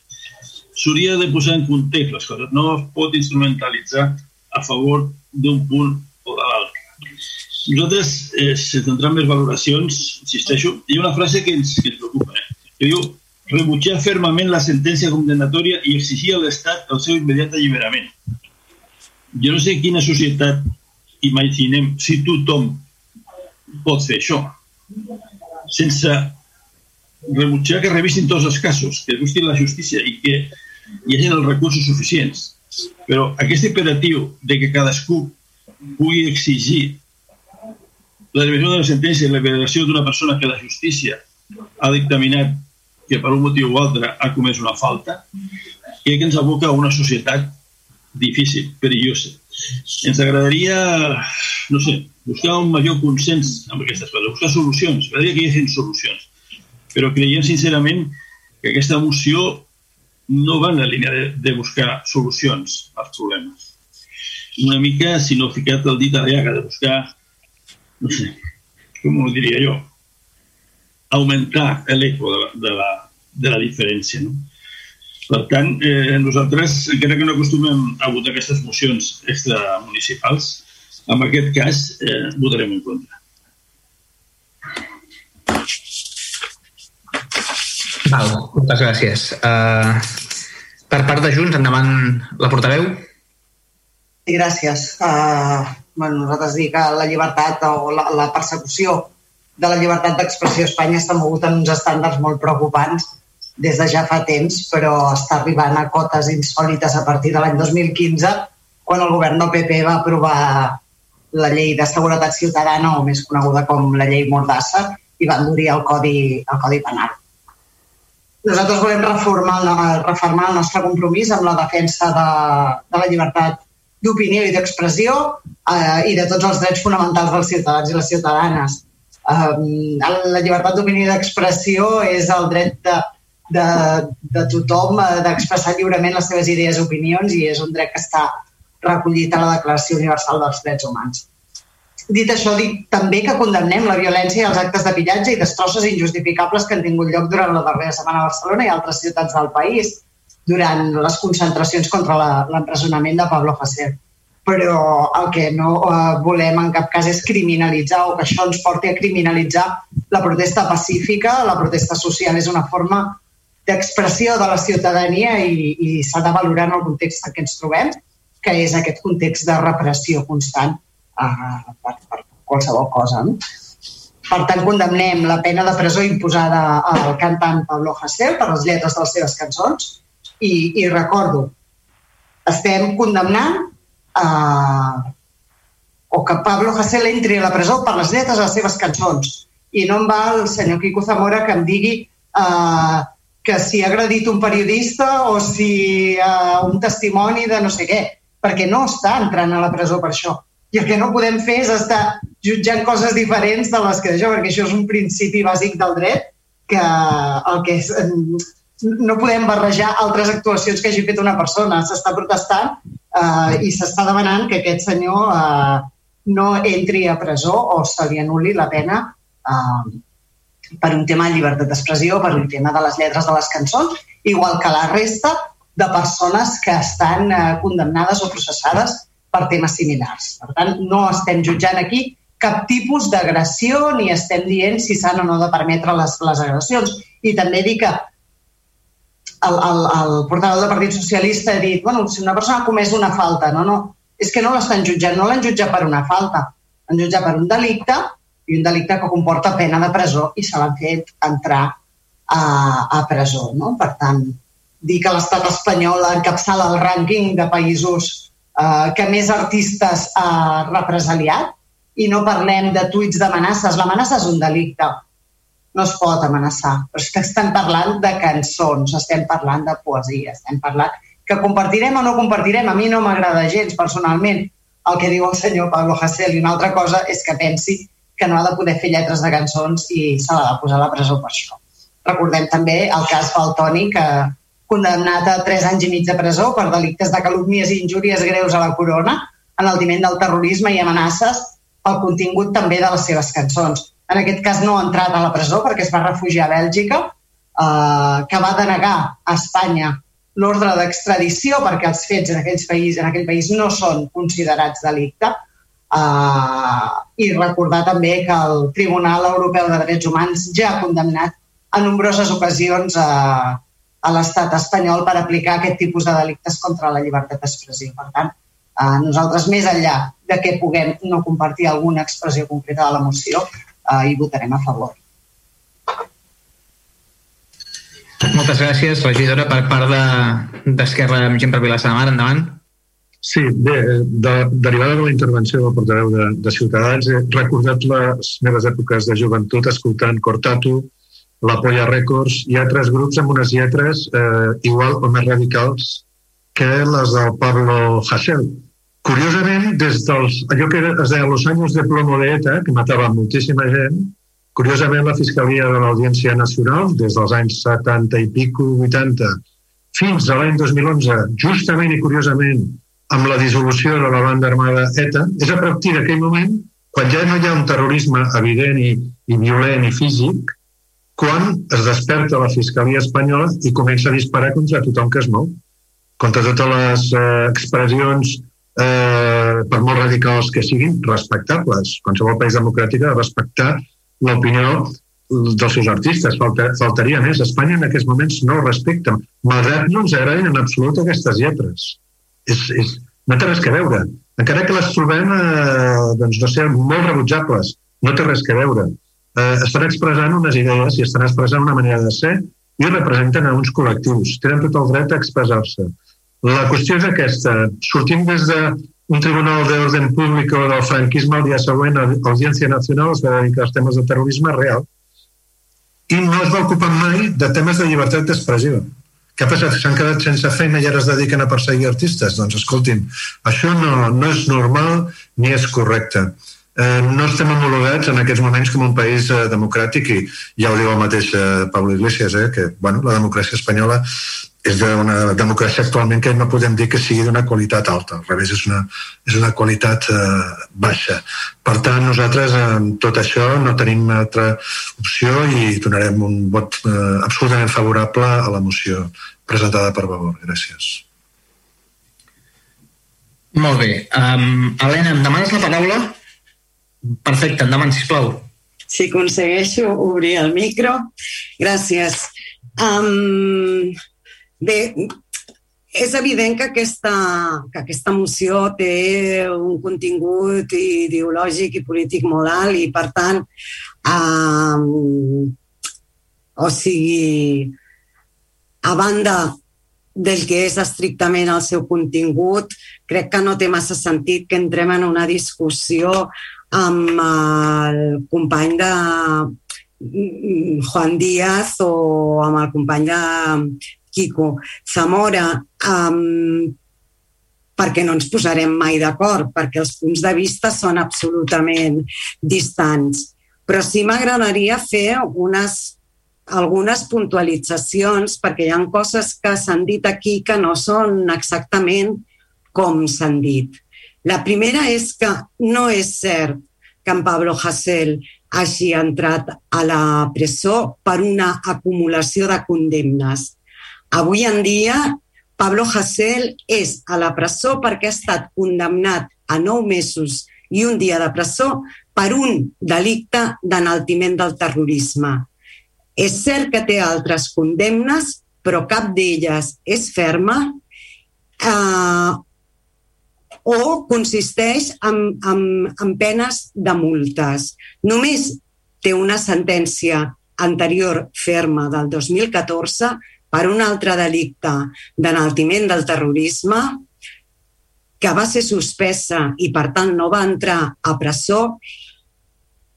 Speaker 8: s'hauria de posar en context les coses. No es pot instrumentalitzar a favor d'un punt o de l'altre. Nosaltres, eh, entrar en més valoracions, insisteixo, hi ha una frase que ens, que ens preocupa, eh? que diu rebutjar fermament la sentència condenatòria i exigir a l'Estat el seu immediat alliberament. Jo no sé quina societat imaginem si tothom pot fer això, sense rebutjar que revisin tots els casos, que busquin la justícia i que hi hagi els recursos suficients. Però aquest imperatiu de que cadascú pugui exigir la liberació de la sentència i la liberació d'una persona que la justícia ha dictaminat que per un motiu o altre ha comès una falta, crec que ens aboca a una societat difícil, perillosa. Ens agradaria, no sé, buscar un major consens amb aquestes coses, buscar solucions, m'agradaria que hi hagin solucions. Però creiem sincerament que aquesta moció no va en la línia de, de buscar solucions als problemes. Una mica, si no ficat el dit a l'llaga, de buscar, no sé, com ho diria jo, augmentar l'eco de, la, de, la, de la diferència. No? Per tant, eh, nosaltres, encara que no acostumem a votar aquestes mocions extramunicipals, en aquest cas eh, votarem en contra.
Speaker 2: Val, moltes gràcies. Uh, per part de Junts, endavant la portaveu.
Speaker 6: Sí, gràcies. Uh, bueno, nosaltres dir que la llibertat o la, la persecució de la llibertat d'expressió a Espanya s'ha mogut en uns estàndards molt preocupants des de ja fa temps, però està arribant a cotes insòlites a partir de l'any 2015, quan el govern del PP va aprovar la llei de seguretat ciutadana, o més coneguda com la llei Mordassa, i va endurir el Codi, el Codi Penal. Nosaltres volem reformar, reformar el nostre compromís amb la defensa de, de la llibertat d'opinió i d'expressió eh, i de tots els drets fonamentals dels ciutadans i les ciutadanes Um, la llibertat d'opinió i d'expressió és el dret de, de, de tothom d'expressar lliurement les seves idees i opinions i és un dret que està recollit a la Declaració Universal dels Drets Humans. Dit això, dic també que condemnem la violència i els actes de pillatge i destrosses injustificables que han tingut lloc durant la darrera setmana a Barcelona i altres ciutats del país durant les concentracions contra l'empresonament de Pablo Hasél però el que no eh, volem en cap cas és criminalitzar o que això ens porti a criminalitzar la protesta pacífica. La protesta social és una forma d'expressió de la ciutadania i, i s'ha de valorar en el context en què ens trobem, que és aquest context de repressió constant eh, per, per qualsevol cosa. No? Per tant, condemnem la pena de presó imposada al cantant Pablo Hasél per les lletres de les seves cançons i, i recordo, estem condemnant eh, o que Pablo Hasél entri a la presó per les lletres de les seves cançons. I no em va el senyor Quico Zamora que em digui eh, que si ha agredit un periodista o si eh, un testimoni de no sé què, perquè no està entrant a la presó per això. I el que no podem fer és estar jutjant coses diferents de les que això, perquè això és un principi bàsic del dret, que el que és, no podem barrejar altres actuacions que hagi fet una persona. S'està protestant eh, i s'està demanant que aquest senyor eh, no entri a presó o se li anul·li la pena eh, per un tema de llibertat d'expressió, per un tema de les lletres de les cançons, igual que la resta de persones que estan eh, condemnades o processades per temes similars. Per tant, no estem jutjant aquí cap tipus d'agressió ni estem dient si s'han o no de permetre les, les agressions. I també dic que el, el, el portaveu del Partit Socialista ha dit bueno, si una persona ha comès una falta, no, no, és que no l'estan jutjant, no l'han jutjat per una falta, l'han jutjat per un delicte i un delicte que comporta pena de presó i se l'han fet entrar a, a presó. No? Per tant, dir que l'estat espanyol encapçala el rànquing de països eh, que més artistes ha represaliat i no parlem de tuits d'amenaces. L'amenaça és un delicte no es pot amenaçar. Però és que estem parlant de cançons, estem parlant de poesia, estem parlant que compartirem o no compartirem. A mi no m'agrada gens, personalment, el que diu el senyor Pablo Hasél. I una altra cosa és que pensi que no ha de poder fer lletres de cançons i se l'ha de posar a la presó per això. Recordem també el cas Faltoni, que condemnat a 3 anys i mig de presó per delictes de calúmnies i injúries greus a la corona, enaltiment del terrorisme i amenaces pel contingut també de les seves cançons en aquest cas no ha entrat a la presó perquè es va refugiar a Bèlgica, eh, que va denegar a Espanya l'ordre d'extradició perquè els fets en, aquells país, en aquell país no són considerats delicte. Uh, I recordar també que el Tribunal Europeu de Drets Humans ja ha condemnat a nombroses ocasions a, a l'estat espanyol per aplicar aquest tipus de delictes contra la llibertat d'expressió. Per tant, eh, nosaltres, més enllà de que puguem no compartir alguna expressió concreta de la moció, eh, hi votarem a favor.
Speaker 2: Moltes gràcies, regidora, per part d'Esquerra de, Gent per Vilassar de Mar. Endavant.
Speaker 13: Sí, bé, de, derivada de la intervenció del portaveu de, de Ciutadans, he recordat les meves èpoques de joventut escoltant Cortatu, la Polla Records i altres grups amb unes lletres eh, igual o més radicals que les del Pablo Hasél. Curiosament, des dels, allò que es deia los anys de plomo de ETA, que matava moltíssima gent, curiosament la Fiscalia de l'Audiència Nacional, des dels anys 70 i pico, 80, fins a l'any 2011, justament i curiosament, amb la dissolució de la banda armada ETA, és a partir d'aquell moment, quan ja no hi ha un terrorisme evident i, i violent i físic, quan es desperta la Fiscalia Espanyola i comença a disparar contra tothom que es mou, contra totes les eh, expressions, eh, per molt radicals que siguin, respectables. Qualsevol país democràtic ha de respectar l'opinió dels seus artistes. Falta, faltaria més. Espanya en aquests moments no respecta, malgrat no ens agradin en absolut aquestes lletres és, és, no té res que veure. Encara que les trobem, eh, doncs, no sé, molt rebutjables, no té res que veure. Eh, estan expressant unes idees i estan expressant una manera de ser i representen a uns col·lectius. Tenen tot el dret a expressar-se. La qüestió és aquesta. Sortim des de un tribunal d'ordre públic o del franquisme el dia següent a l'Audiència Nacional es va dedicar als temes de terrorisme real i no es va ocupar mai de temes de llibertat d'expressió. Què ha passat? S'han quedat sense feina i ara es dediquen a perseguir artistes? Doncs escoltin, això no, no és normal ni és correcte. Eh, no estem homologats en aquests moments com un país eh, democràtic i ja ho diu el mateix eh, Pablo Iglesias, eh, que bueno, la democràcia espanyola és d'una democràcia actualment que no podem dir que sigui d'una qualitat alta, al revés, és una, és una qualitat eh, baixa. Per tant, nosaltres en tot això no tenim altra opció i donarem un vot eh, absolutament favorable a la moció presentada per Vavor. Gràcies.
Speaker 2: Molt bé. Um, Helena, em demanes la paraula? Perfecte, endavant, sisplau.
Speaker 5: Si aconsegueixo obrir el micro. Gràcies. Um, Bé, és evident que aquesta, que aquesta moció té un contingut ideològic i polític molt alt i, per tant, eh, o sigui, a banda del que és estrictament el seu contingut, crec que no té massa sentit que entrem en una discussió amb el company de Juan Díaz o amb el company de Quico Zamora, um, perquè no ens posarem mai d'acord, perquè els punts de vista són absolutament distants. Però sí m'agradaria fer unes, algunes puntualitzacions, perquè hi ha coses que s'han dit aquí que no són exactament com s'han dit. La primera és que no és cert que en Pablo Hasél hagi entrat a la presó per una acumulació de condemnes. Avui en dia, Pablo Hasél és a la presó perquè ha estat condemnat a nou mesos i un dia de presó per un delicte d'enaltiment del terrorisme. És cert que té altres condemnes, però cap d'elles és ferma eh, o consisteix en, en, en penes de multes. Només té una sentència anterior ferma del 2014 per un altre delicte d'enaltiment del terrorisme que va ser suspesa i, per tant, no va entrar a presó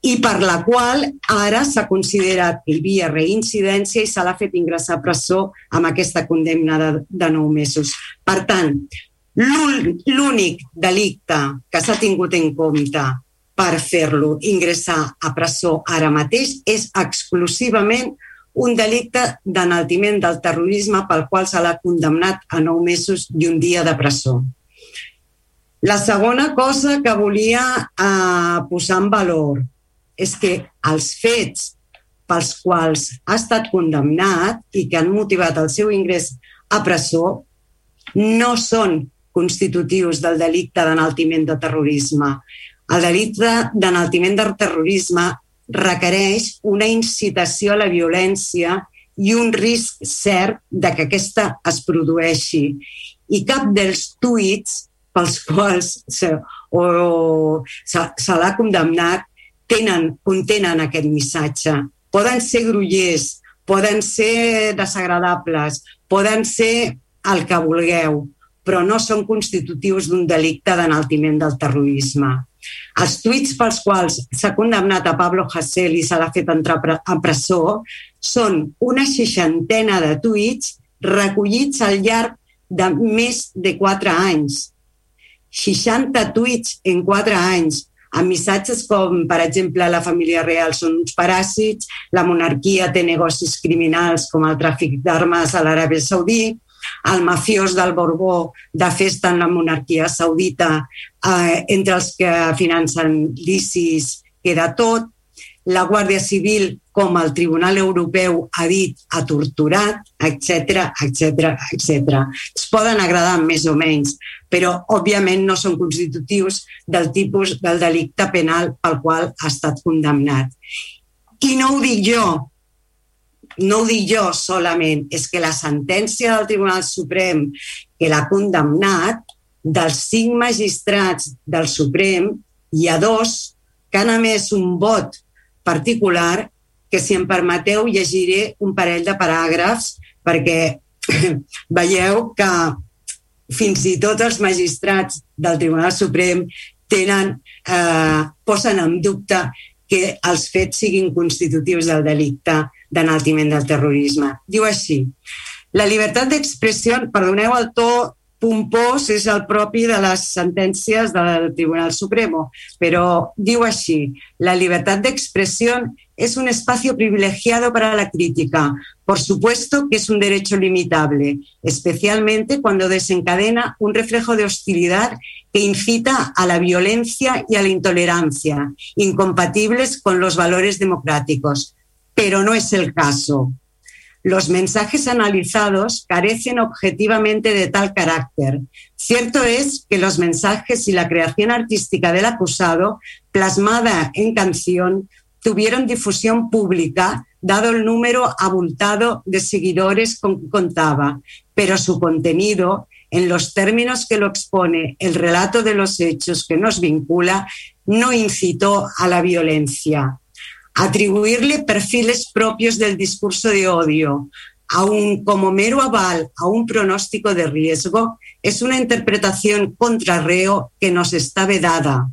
Speaker 5: i per la qual ara s'ha considerat que hi havia reincidència i se l'ha fet ingressar a presó amb aquesta condemna de, de nou mesos. Per tant, l'únic delicte que s'ha tingut en compte per fer-lo ingressar a presó ara mateix és exclusivament un delicte d'enaltiment del terrorisme pel qual se l'ha condemnat a nou mesos i un dia de presó. La segona cosa que volia eh, posar en valor és que els fets pels quals ha estat condemnat i que han motivat el seu ingrés a presó no són constitutius del delicte d'enaltiment de terrorisme. El delicte d'enaltiment del terrorisme requereix una incitació a la violència i un risc cert de que aquesta es produeixi. I cap dels tuits pels quals se, o, se, se l'ha condemnat tenen, contenen aquest missatge. Poden ser grullers, poden ser desagradables, poden ser el que vulgueu, però no són constitutius d'un delicte d'enaltiment del terrorisme. Els tuits pels quals s'ha condemnat a Pablo Hasél i se l'ha fet entrar a presó són una seixantena de tuits recollits al llarg de més de quatre anys. 60 tuits en quatre anys, amb missatges com, per exemple, la família real són uns paràsits, la monarquia té negocis criminals com el tràfic d'armes a l'Aràbia Saudí, el mafiós del Borbó de festa en la monarquia saudita, eh, entre els que financen l'ISIS queda tot, la Guàrdia Civil, com el Tribunal Europeu ha dit, ha torturat, etc etc etc. Es poden agradar més o menys, però òbviament no són constitutius del tipus del delicte penal pel qual ha estat condemnat. I no ho dic jo, no ho dic jo solament, és que la sentència del Tribunal Suprem que l'ha condemnat, dels cinc magistrats del Suprem, hi ha dos que han emès un vot particular que, si em permeteu, llegiré un parell de paràgrafs perquè veieu que fins i tot els magistrats del Tribunal Suprem tenen, eh, posen en dubte que els fets siguin constitutius del delicte d'enaltiment del terrorisme. Diu així, la llibertat d'expressió, perdoneu el to pompós, és el propi de les sentències del Tribunal Supremo, però diu així, la libertad de expresión es un espacio privilegiado para la crítica. Por supuesto que es un derecho limitable, especialmente cuando desencadena un reflejo de hostilidad que incita a la violencia y a la intolerancia, incompatibles con los valores democráticos pero no es el caso. Los mensajes analizados carecen objetivamente de tal carácter. Cierto es que los mensajes y la creación artística del acusado, plasmada en canción, tuvieron difusión pública, dado el número abultado de seguidores con que contaba, pero su contenido, en los términos que lo expone el relato de los hechos que nos vincula, no incitó a la violencia. Atribuirle perfiles propios del discurso de odio, aun como mero aval a un pronóstico de riesgo, es una interpretación contrarreo que nos está vedada.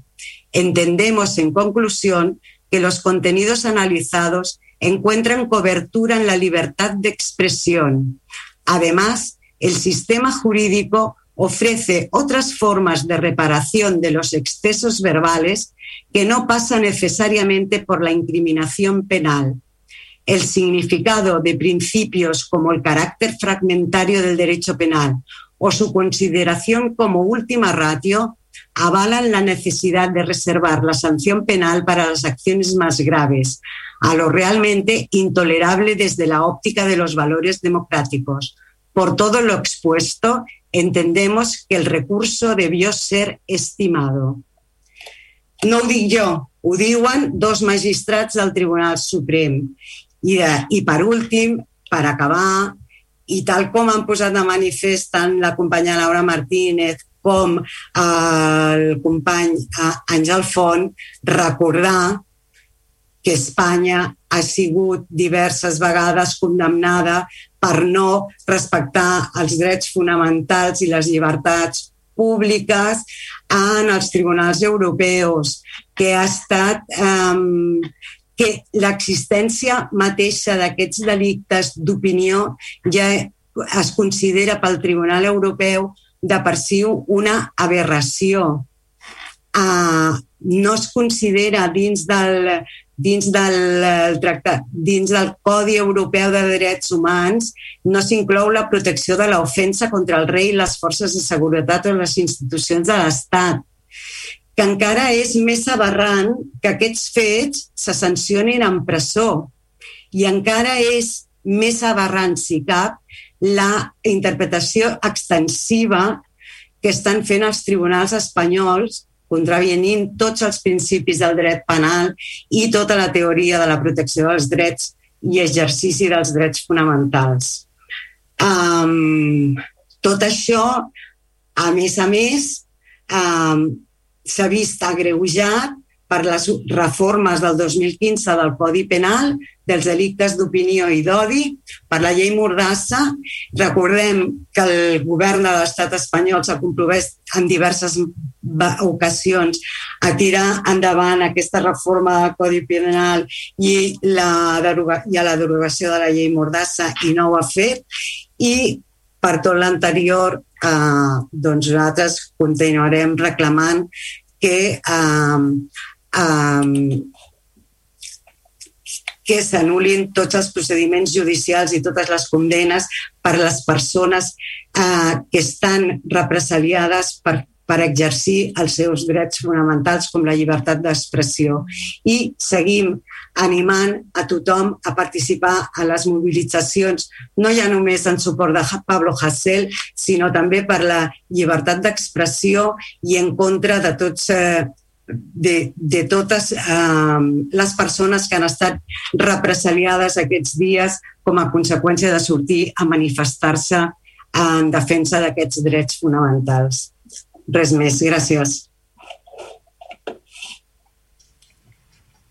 Speaker 5: Entendemos, en conclusión, que los contenidos analizados encuentran cobertura en la libertad de expresión. Además, el sistema jurídico ofrece otras formas de reparación de los excesos verbales que no pasa necesariamente por la incriminación penal. El significado de principios como el carácter fragmentario del derecho penal o su consideración como última ratio avalan la necesidad de reservar la sanción penal para las acciones más graves, a lo realmente intolerable desde la óptica de los valores democráticos. Por todo lo expuesto, entendemos que el recurso debió ser estimado. No ho dic jo, ho diuen dos magistrats del Tribunal Suprem. I, de, i per últim, per acabar, i tal com han posat de manifest tant la companya Laura Martínez com el company Àngel Font, recordar que Espanya ha sigut diverses vegades condemnada per no respectar els drets fonamentals i les llibertats públiques en els tribunals europeus, que ha estat um, que l'existència mateixa d'aquests delictes d'opinió ja es considera pel Tribunal Europeu de per si una aberració. Uh, no es considera dins del, dins del tractat, dins del Codi Europeu de Drets Humans no s'inclou la protecció de l'ofensa contra el rei les forces de seguretat o les institucions de l'Estat, que encara és més aberrant que aquests fets se sancionin en presó. I encara és més aberrant, si cap, la interpretació extensiva que estan fent els tribunals espanyols contravenint tots els principis del dret penal i tota la teoria de la protecció dels drets i exercici dels drets fonamentals. Um, tot això, a més a més, um, s'ha vist agreujat per les reformes del 2015 del Codi Penal dels delictes d'opinió i d'odi per la llei Mordassa. Recordem que el govern de l'estat espanyol s'ha compromès en diverses ocasions a tirar endavant aquesta reforma del Codi Penal i, la deroga, i a la derogació de la llei Mordassa i no ho ha fet. I per tot l'anterior, eh, doncs nosaltres continuarem reclamant que eh, eh, que s'anulin tots els procediments judicials i totes les condenes per les persones eh, que estan represaliades per, per exercir els seus drets fonamentals com la llibertat d'expressió. I seguim animant a tothom a participar a les mobilitzacions, no ja només en suport de Pablo Hasél, sinó també per la llibertat d'expressió i en contra de tots eh, de, de totes eh, les persones que han estat represaliades aquests dies com a conseqüència de sortir a manifestar-se en defensa d'aquests drets fonamentals. Res més, gràcies.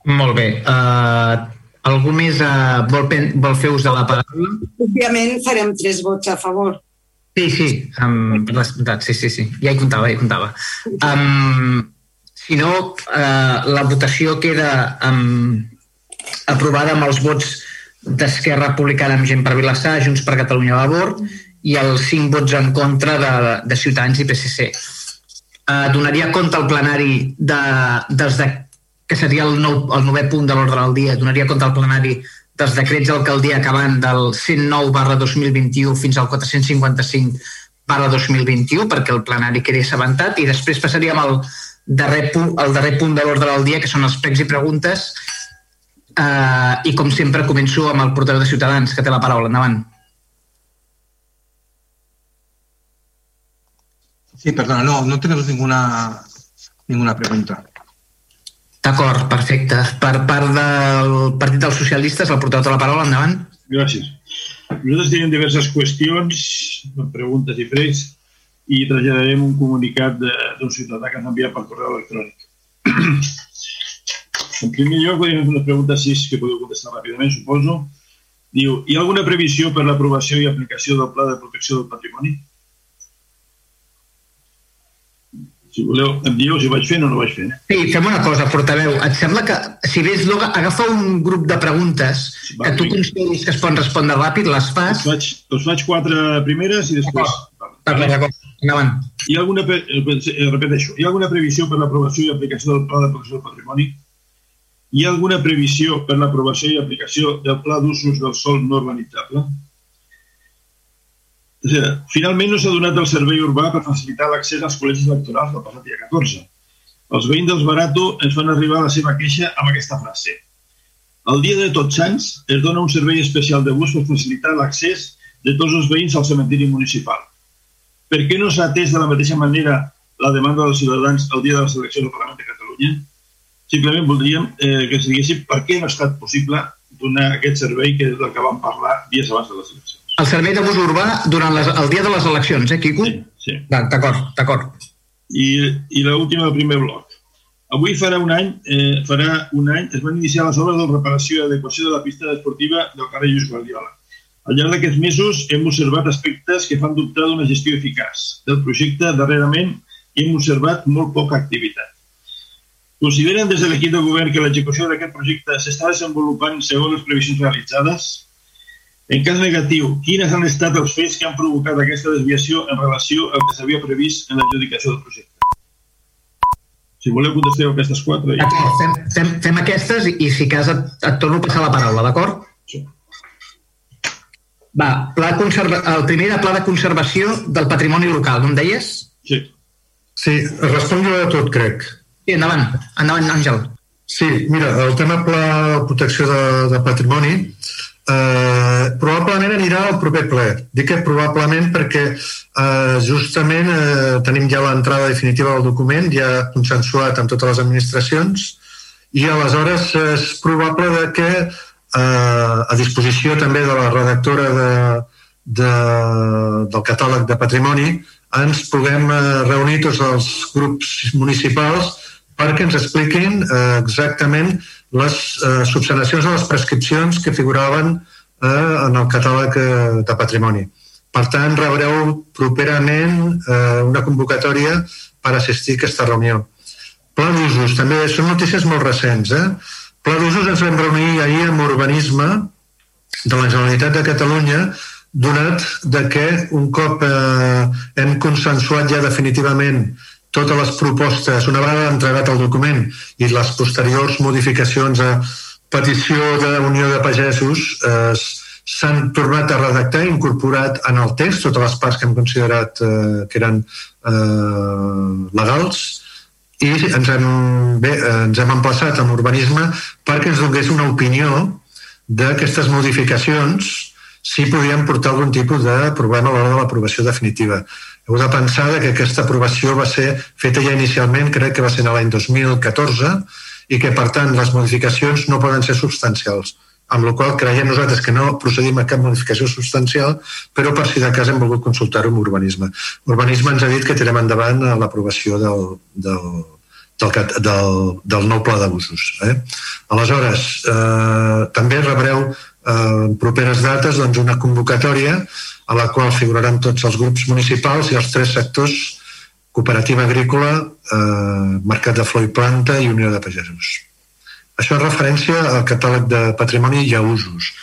Speaker 2: Molt bé. Uh, algú més uh, vol, vol fer ús de la paraula?
Speaker 5: Òbviament farem tres vots a favor.
Speaker 2: Sí, sí, um, sí, sí, sí. Ja hi comptava, ja hi comptava. Um, si no, eh, la votació queda um, aprovada amb els vots d'Esquerra Republicana amb gent per Vilassar, Junts per Catalunya a Labor i els cinc vots en contra de, de Ciutadans i PSC. Eh, donaria compte al plenari de, des de, que seria el, nou, el novè punt de l'ordre del dia, donaria compte al plenari dels decrets d'alcaldia que van del 109 barra 2021 fins al 455 barra 2021 perquè el plenari quedi assabentat i després passaríem al, darrer punt, el darrer punt de l'ordre del dia, que són els pregs i preguntes. Uh, I, com sempre, començo amb el portaveu de Ciutadans, que té la paraula. Endavant.
Speaker 3: Sí, perdona, no, no tenemos ninguna, ninguna pregunta.
Speaker 2: D'acord, perfecte. Per part del Partit dels Socialistes, el portaveu de la paraula, endavant.
Speaker 8: Gràcies. Nosaltres tenim diverses qüestions, preguntes i pregs i traslladarem un comunicat d'un ciutadà que ens envia per correu electrònic. en primer lloc, podem fer una pregunta així que podeu contestar ràpidament, suposo. Diu, hi ha alguna previsió per l'aprovació i aplicació del Pla de Protecció del Patrimoni? Si voleu, em dieu si vaig fent o no vaig fent.
Speaker 2: Sí, fem una cosa, portaveu. Et sembla que, si vés Loga, agafa un grup de preguntes Va, que tu consideris que es poden respondre ràpid, les fas...
Speaker 8: Els faig, els faig quatre primeres i després...
Speaker 2: D'acord, d'acord. Endavant.
Speaker 8: Hi ha alguna, eh, eh, repeteixo, hi ha alguna previsió per l'aprovació i aplicació del Pla de Protecció del Patrimoni? Hi ha alguna previsió per l'aprovació i aplicació del Pla d'usos del sol no urbanitzable? O sigui, finalment no s'ha donat el servei urbà per facilitar l'accés als col·legis electorals del passat dia 14. Els veïns dels Barato ens fan arribar la seva queixa amb aquesta frase. El dia de Tots Sants es dona un servei especial de bus per facilitar l'accés de tots els veïns al cementiri municipal. Per què no s'ha atès de la mateixa manera la demanda dels ciutadans el dia de les eleccions del Parlament de Catalunya? Simplement voldríem eh, que es diguessin per què no ha estat possible donar aquest servei que és del que vam parlar dies abans de les eleccions.
Speaker 2: El servei de bus urbà durant les, el dia de les eleccions, eh, Quico?
Speaker 8: Sí, sí.
Speaker 2: D'acord, d'acord.
Speaker 8: I, i l'última del primer bloc. Avui farà un any, eh, farà un any, es van iniciar les obres de reparació i adequació de la pista esportiva del carrer Lluís Guardiola. Al llarg d'aquests mesos hem observat aspectes que fan dubtar d'una gestió eficaç del projecte darrerament i hem observat molt poca activitat. Consideren des de l'equip de govern que l'execució d'aquest projecte s'està desenvolupant segons les previsions realitzades? En cas negatiu, quines han estat els fets que han provocat aquesta desviació en relació al que s'havia previst en l'adjudicació del projecte? Si voleu contesteu aquestes quatre.
Speaker 2: Ja. Fem, fem, fem aquestes i, i si cas et, et torno a passar la paraula, d'acord? Va, pla conserva... el primer era pla de conservació del patrimoni local, no em deies?
Speaker 8: Sí.
Speaker 13: Sí, responc jo de tot, crec.
Speaker 2: Sí, endavant, endavant, Àngel.
Speaker 13: Sí, mira, el tema pla de protecció de, de patrimoni, eh, probablement anirà al proper ple. Dic que probablement perquè eh, justament eh, tenim ja l'entrada definitiva del document, ja consensuat amb totes les administracions, i aleshores és probable de que eh, a disposició també de la redactora de, de, del catàleg de patrimoni ens puguem eh, reunir tots els grups municipals perquè ens expliquin eh, exactament les eh, subsanacions de les prescripcions que figuraven eh, en el catàleg eh, de patrimoni. Per tant, rebreu properament eh, una convocatòria per assistir a aquesta reunió. Pla d'usos, també són notícies molt recents. Eh? Pla d'usos ens vam reunir ahir amb urbanisme de la Generalitat de Catalunya donat de que un cop eh, hem consensuat ja definitivament totes les propostes, una vegada entregat el document i les posteriors modificacions a petició de Unió de Pagesos eh, s'han tornat a redactar i incorporat en el text totes les parts que hem considerat eh, que eren eh, legals i ens hem, bé, ens hem emplaçat amb urbanisme perquè ens donés una opinió d'aquestes modificacions si podien portar algun tipus de problema a l'hora de l'aprovació definitiva. Heu de pensar que aquesta aprovació va ser feta ja inicialment, crec que va ser l'any 2014, i que, per tant, les modificacions no poden ser substancials amb la qual creiem nosaltres que no procedim a cap modificació substancial, però per si de cas hem volgut consultar-ho amb urbanisme. Urbanisme ens ha dit que tirem endavant l'aprovació del, del, del, del, del nou pla d'abusos. Eh? Aleshores, eh, també rebreu eh, en properes dates doncs, una convocatòria a la qual figuraran tots els grups municipals i els tres sectors cooperativa agrícola, eh, mercat de flor i planta i unió de pagesos. Això és referència al catàleg de patrimoni i a usos.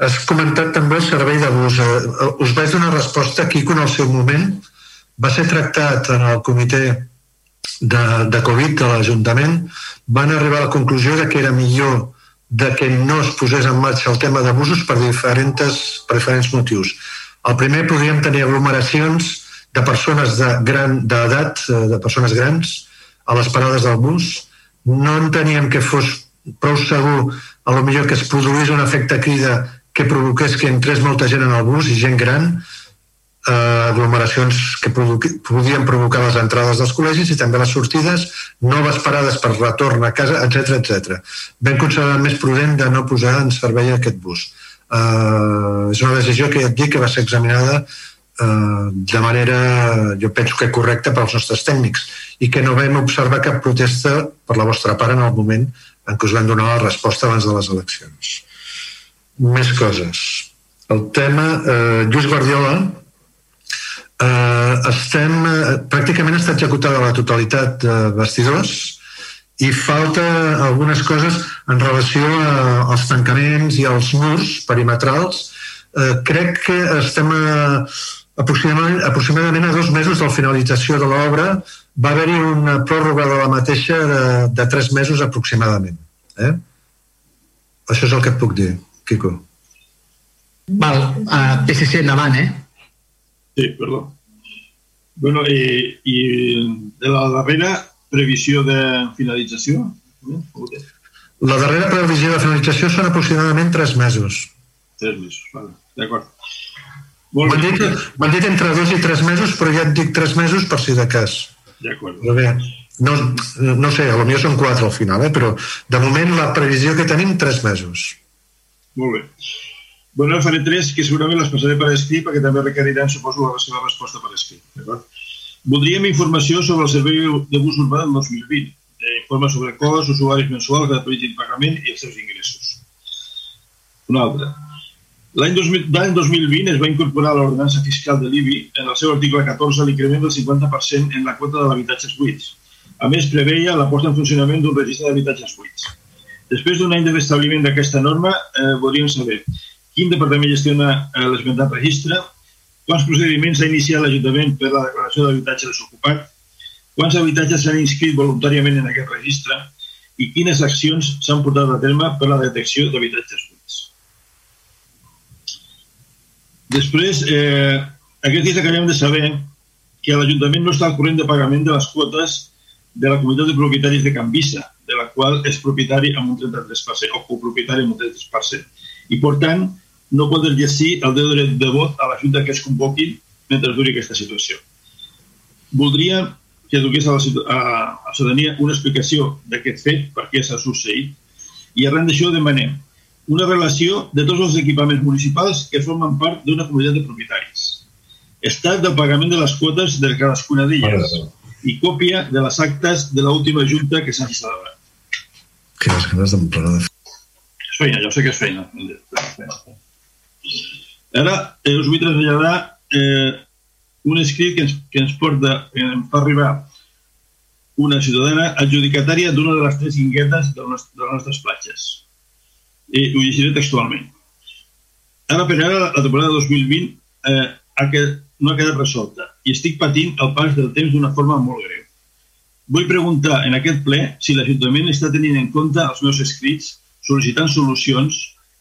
Speaker 13: Has comentat també el servei d'abús. Eh, us vaig donar resposta aquí en el seu moment va ser tractat en el comitè de, de Covid de l'Ajuntament. Van arribar a la conclusió de que era millor de que no es posés en marxa el tema d'abusos per, diferents, per diferents motius. El primer, podríem tenir aglomeracions de persones d'edat, de gran, eh, de persones grans, a les parades del bus. No enteníem que fos prou segur a lo millor que es produís un efecte crida que provoqués que entrés molta gent en el bus i gent gran, eh, aglomeracions que podien provocar les entrades dels col·legis i també les sortides, noves parades per retorn a casa, etc etc. Ben considerat més prudent de no posar en servei aquest bus. Uh, és una decisió que ja et dic que va ser examinada uh, de manera, jo penso que correcta pels nostres tècnics i que no vam observar cap protesta per la vostra part en el moment en què us vam donar la resposta abans de les eleccions. Més coses. El tema, eh, Lluís Guardiola, eh, estem, eh, pràcticament està executada la totalitat de vestidors, i falta algunes coses en relació a, als tancaments i als murs perimetrals. Eh, crec que estem a, aproximadament, aproximadament a dos mesos de la finalització de l'obra va haver-hi una pròrroga de la mateixa de, de tres mesos aproximadament. Eh? Això és el que et puc dir, Quico.
Speaker 2: Val, uh, PSC endavant, eh?
Speaker 8: Sí, perdó. Bueno, i, i de la darrera previsió de finalització?
Speaker 13: La darrera previsió de finalització són aproximadament tres mesos.
Speaker 8: Tres mesos, vale. d'acord.
Speaker 13: M'han dit, dit entre dos i tres mesos, però ja et dic tres mesos per si de cas.
Speaker 8: D'acord.
Speaker 13: Però bé, no, no sé, potser són quatre al final, eh? però de moment la previsió que tenim, tres mesos.
Speaker 8: Molt bé. Bueno, faré tres que segurament les passaré per escrit perquè també requeriran, suposo, la seva resposta per escrit. D'acord? Voldríem informació sobre el servei de bus urbà del 2020. Eh, informe sobre cost, usuaris mensuals, gratuïts i pagament i els seus ingressos. Una altra. L'any 2020 es va incorporar l'ordenança fiscal de l'IBI en el seu article 14 l'increment del 50% en la quota de l'habitatges buits. A més, preveia la posta en funcionament d'un registre d'habitatges buits. Després d'un any de restabliment d'aquesta norma, eh, voldríem saber quin departament gestiona eh, l'esmentat registre, Quants procediments ha iniciat l'Ajuntament per la declaració d'habitatge desocupat? Quants habitatges s'han inscrit voluntàriament en aquest registre? I quines accions s'han portat a terme per la detecció d'habitatges buits? Després, eh, aquests dies acabem de saber que l'Ajuntament no està al corrent de pagament de les quotes de la comunitat de propietaris de Canvisa, de la qual és propietari amb un 33%, o copropietari amb un 33%. i, per tant, no pot exercir el dret de vot a la Junta que es convoqui mentre duri aquesta situació. Voldria que donés a la, a, a la ciutadania una explicació d'aquest fet, per què s'ha succeït, i arran d'això demanem una relació de tots els equipaments municipals que formen part d'una comunitat de propietaris, estat del pagament de les quotes de cadascuna d'elles i còpia de les actes de l'última junta que s'ha celebrat.
Speaker 13: Que les ganes d'emplenar de
Speaker 8: És feina, jo sé que és feina. Ara eh, us vull traslladar eh, un escrit que ens, que ens porta, que ens fa arribar una ciutadana adjudicatària d'una de les tres inguetes de de les nostres platges. I ho llegiré textualment. Ara per ara, la temporada 2020 eh, ha quedat, no ha quedat resolta i estic patint el pas del temps d'una forma molt greu. Vull preguntar en aquest ple si l'Ajuntament està tenint en compte els meus escrits, sol·licitant solucions,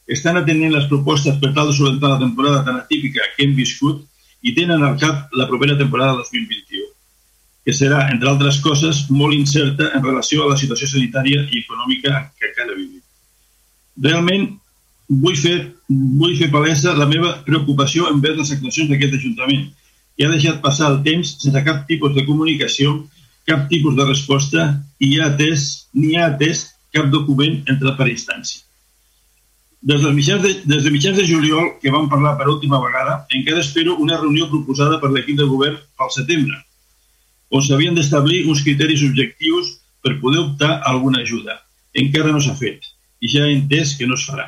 Speaker 8: estan atenent les propostes per tal de solventar la temporada tan atípica que hem viscut i tenen al cap la propera temporada 2021, que serà, entre altres coses, molt incerta en relació a la situació sanitària i econòmica que encara vivim. Realment, vull fer, vull fer palesa la meva preocupació envers les actuacions d'aquest Ajuntament, que ha deixat passar el temps sense cap tipus de comunicació, cap tipus de resposta i ha atès, ni ha atès cap document entre per instància. Des de, mitjans de, des de mitjans de juliol, que vam parlar per última vegada, encara espero una reunió proposada per l'equip de govern pel setembre, on s'havien d'establir uns criteris objectius per poder optar a alguna ajuda. Encara no s'ha fet i ja he entès que no es farà.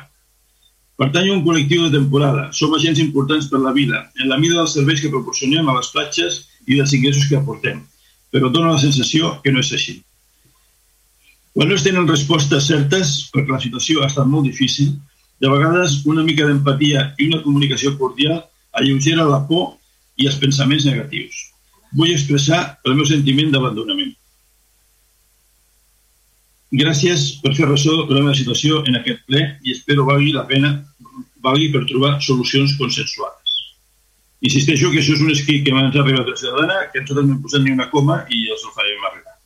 Speaker 8: Pertany a un col·lectiu de temporada. Som agents importants per la vida, en la mida dels serveis que proporcionem a les platges i dels ingressos que aportem. Però dona la sensació que no és així. Quan no es tenen respostes certes, perquè la situació ha estat molt difícil, de vegades una mica d'empatia i una comunicació cordial alleugera la por i els pensaments negatius. Vull expressar el meu sentiment d'abandonament. Gràcies per fer ressò de la meva situació en aquest ple i espero valgui la pena valgui per trobar solucions consensuades. Insisteixo que això és un escrit que m'ha arribat de ciutadana, que nosaltres no hem posat ni una coma i els el farem arribar.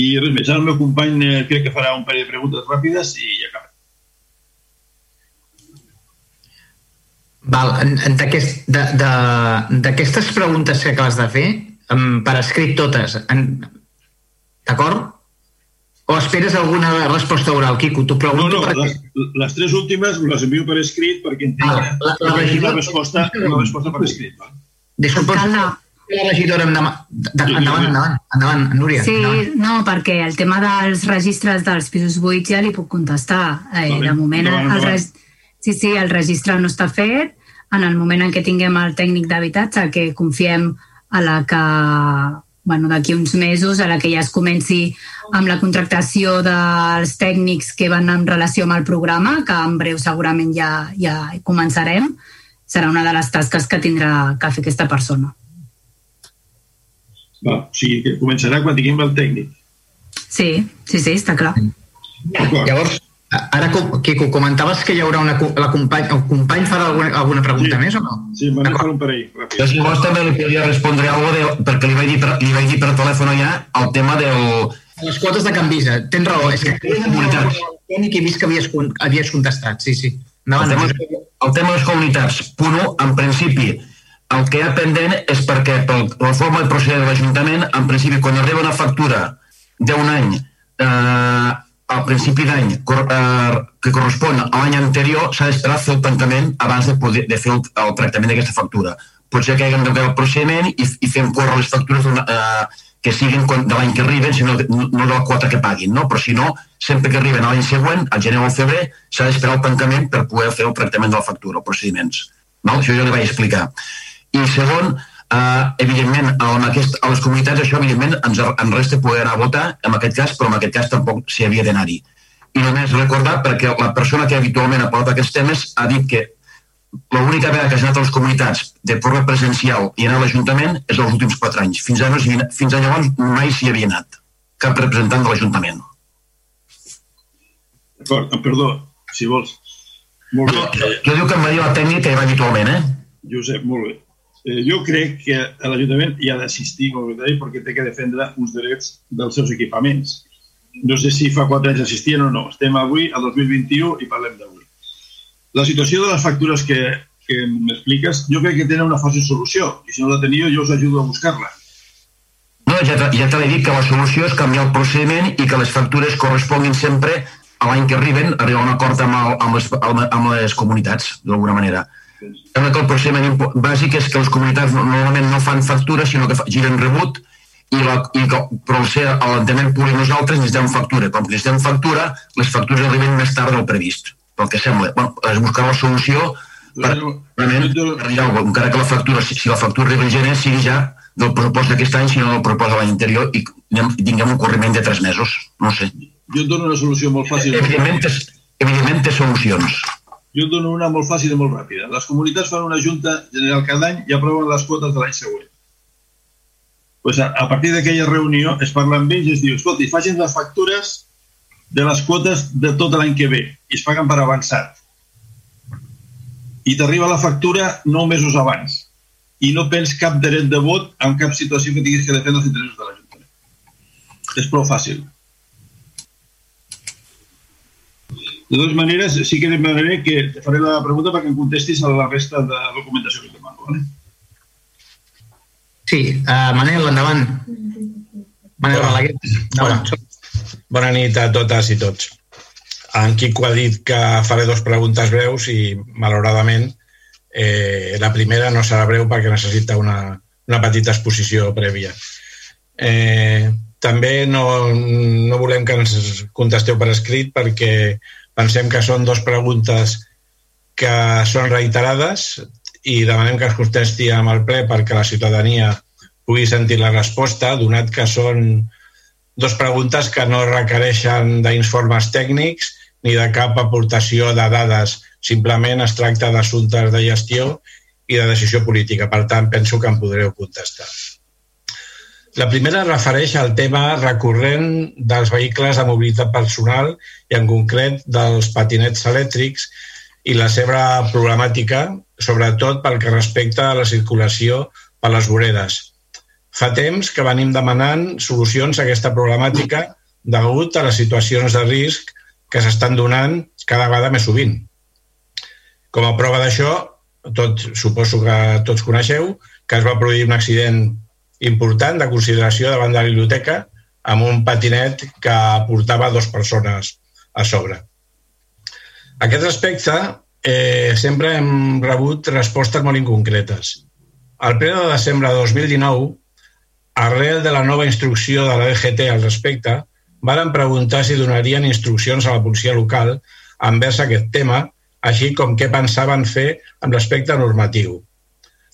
Speaker 8: I res més, ara el meu company eh, crec que farà un parell de preguntes ràpides i ja acabem.
Speaker 2: Val, d'aquestes preguntes que acabes de fer, per escrit totes, d'acord? O esperes alguna resposta oral, Quico? T'ho pregunto
Speaker 8: no, no,
Speaker 2: perquè...
Speaker 8: les, les tres últimes les envio per escrit perquè entenc
Speaker 2: Ah, la- la
Speaker 8: la,
Speaker 2: regidora-
Speaker 8: la, resposta, la resposta per escrit. Va?
Speaker 2: Disculpa, la regidora, endavant, endavant, endavant, endavant, Núria.
Speaker 10: Sí,
Speaker 2: endavant.
Speaker 10: no, perquè el tema dels registres dels pisos buits ja li puc contestar. Eh, de moment,
Speaker 2: endavant,
Speaker 10: el,
Speaker 2: endavant.
Speaker 10: res... sí, sí, el registre no està fet. En el moment en què tinguem el tècnic d'habitatge, que confiem a la que bueno, d'aquí uns mesos, a la que ja es comenci amb la contractació dels tècnics que van en relació amb el programa, que en breu segurament ja, ja començarem, serà una de les tasques que tindrà que fer aquesta persona.
Speaker 8: Va, o sigui, que començarà quan tinguem el tècnic.
Speaker 10: Sí, sí, sí, està clar.
Speaker 2: Llavors, ara, com- Quico, comentaves que hi haurà una, la company, el company farà alguna, alguna pregunta
Speaker 8: Sí.
Speaker 2: més o no?
Speaker 8: Sí, me'n faré un parell.
Speaker 16: Jo si vols també li podria respondre algo de, perquè li vaig dir per, li vaig dir per telèfon ja el tema del...
Speaker 2: Les quotes de Canvisa, tens raó. És que
Speaker 16: Comunitats.
Speaker 2: el tècnic he vist que havies, havies contestat, sí, sí.
Speaker 16: El
Speaker 2: Endavant,
Speaker 16: tema, el tema de les comunitats, punt 1, en principi, el que hi ha pendent és perquè per la forma de proceder de l'Ajuntament, en principi, quan arriba una factura d'un any, eh, al principi d'any, eh, que correspon a l'any anterior, s'ha d'esperar a fer el tancament abans de, poder, de fer el, el tractament d'aquesta factura. Potser que haguem de fer el procediment i, i fem córrer les factures eh, que siguin de l'any que arriben, sinó no no de la quota que paguin, no? Però si no, sempre que arriben a l'any següent, al gener o al febrer, s'ha d'esperar el tancament per poder fer el tractament de la factura, els procediments. No? Això jo li vaig explicar. I segon, eh, evidentment, amb aquest, a les comunitats això, evidentment, ens, ens resta poder anar a votar, en aquest cas, però en aquest cas tampoc s'hi havia d'anar-hi. I només recordar, perquè la persona que habitualment ha parlat aquests temes ha dit que l'única vegada que has anat a les comunitats de forma presencial i anar a l'Ajuntament és els últims quatre anys. Fins, no havia- fins a llavors mai s'hi havia anat. Cap representant de l'Ajuntament.
Speaker 8: D'acord, em perdó, si vols. Molt bé.
Speaker 16: Jo dic que em va dir la tècnica que hi va habitualment, eh?
Speaker 8: Josep, molt bé. Eh, jo crec que l'Ajuntament hi ha d'assistir, com dit, perquè té que defendre uns drets dels seus equipaments. No sé si fa quatre anys assistien o no. Estem avui, al 2021, i parlem d'avui. la situació de les factures que, que m'expliques, jo crec que tenen una fàcil solució, i si no la teniu jo us ajudo a buscar-la.
Speaker 16: No, ja, te, ja te l'he dit que la solució és canviar el procediment i que les factures corresponguin sempre a l'any que arriben, arribar a un acord amb, el, amb, les, amb les comunitats, d'alguna manera. Sembla que el procediment bàsic és que les comunitats normalment no fan factura, sinó que giren rebut, i, la, i però al ser l'enteniment públic nosaltres necessitem factura. Com que necessitem factura, les factures arriben més tard del previst, pel que sembla. Bueno, es buscarà la solució per, realment, per encara que la factura, si, si la factura arriba en gener, sigui ja del pressupost d'aquest any, sinó del pressupost de l'any anterior i tinguem un corriment de tres mesos. No sé.
Speaker 8: Jo et dono una solució molt fàcil.
Speaker 16: Evidentment, evidentment té solucions.
Speaker 8: Jo et dono una molt fàcil i molt ràpida. Les comunitats fan una junta general cada any i aproven les quotes de l'any següent. Pues a, a partir d'aquella reunió es parla amb ells i es diu, escolta, facin les factures de les quotes de tot l'any que ve i es paguen per avançat. I t'arriba la factura nou mesos abans i no pens cap dret de vot en cap situació que tinguis que defendre els interessos de l'Ajuntament. És prou fàcil. De totes maneres, sí que demanaré que te faré la pregunta perquè em contestis a la resta de documentació que demano. ¿vale?
Speaker 2: Sí, uh, Manel, endavant. Manel Balaguer.
Speaker 4: Bona. Bona nit a totes i tots. En Quico ha dit que faré dos preguntes breus i, malauradament, Eh, la primera no serà breu perquè necessita una, una petita exposició prèvia. Eh, també no, no volem que ens contesteu per escrit perquè pensem que són dues preguntes que són reiterades i demanem que es contesti amb el ple perquè la ciutadania pugui sentir la resposta, donat que són dues preguntes que no requereixen d'informes tècnics ni de cap aportació de dades Simplement es tracta d'assumptes de gestió i de decisió política. Per tant, penso que em podreu contestar. La primera refereix al tema recurrent dels vehicles de mobilitat personal i en concret dels patinets elèctrics i la seva problemàtica, sobretot pel que respecta a la circulació per les voreres. Fa temps que venim demanant solucions a aquesta problemàtica degut a les situacions de risc que s'estan donant cada vegada més sovint. Com a prova d'això, tot, suposo que tots coneixeu, que es va produir un accident important de consideració davant de la biblioteca amb un patinet que portava dues persones a sobre. A aquest respecte, eh, sempre hem rebut respostes molt inconcretes. Al ple de desembre de 2019, arrel de la nova instrucció de la DGT al respecte, varen preguntar si donarien instruccions a la policia local envers aquest tema així com què pensaven fer amb l'aspecte normatiu.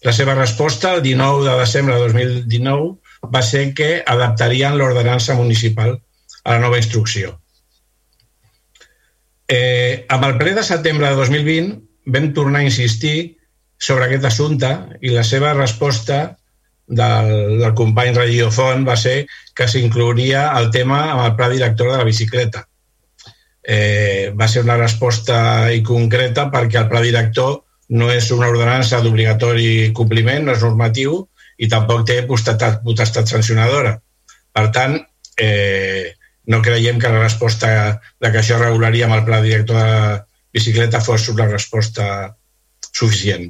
Speaker 4: La seva resposta el 19 de desembre de 2019 va ser que adaptarien l'ordenança municipal a la nova instrucció. Eh, amb el ple de setembre de 2020 vam tornar a insistir sobre aquest assumpte i la seva resposta del, del company Regió Font va ser que s'inclouria el tema amb el pla director de la bicicleta eh, va ser una resposta inconcreta perquè el pla director no és una ordenança d'obligatori compliment, no és normatiu i tampoc té potestat, potestat sancionadora. Per tant, eh, no creiem que la resposta de que això regularia amb el pla director de bicicleta fos una resposta suficient.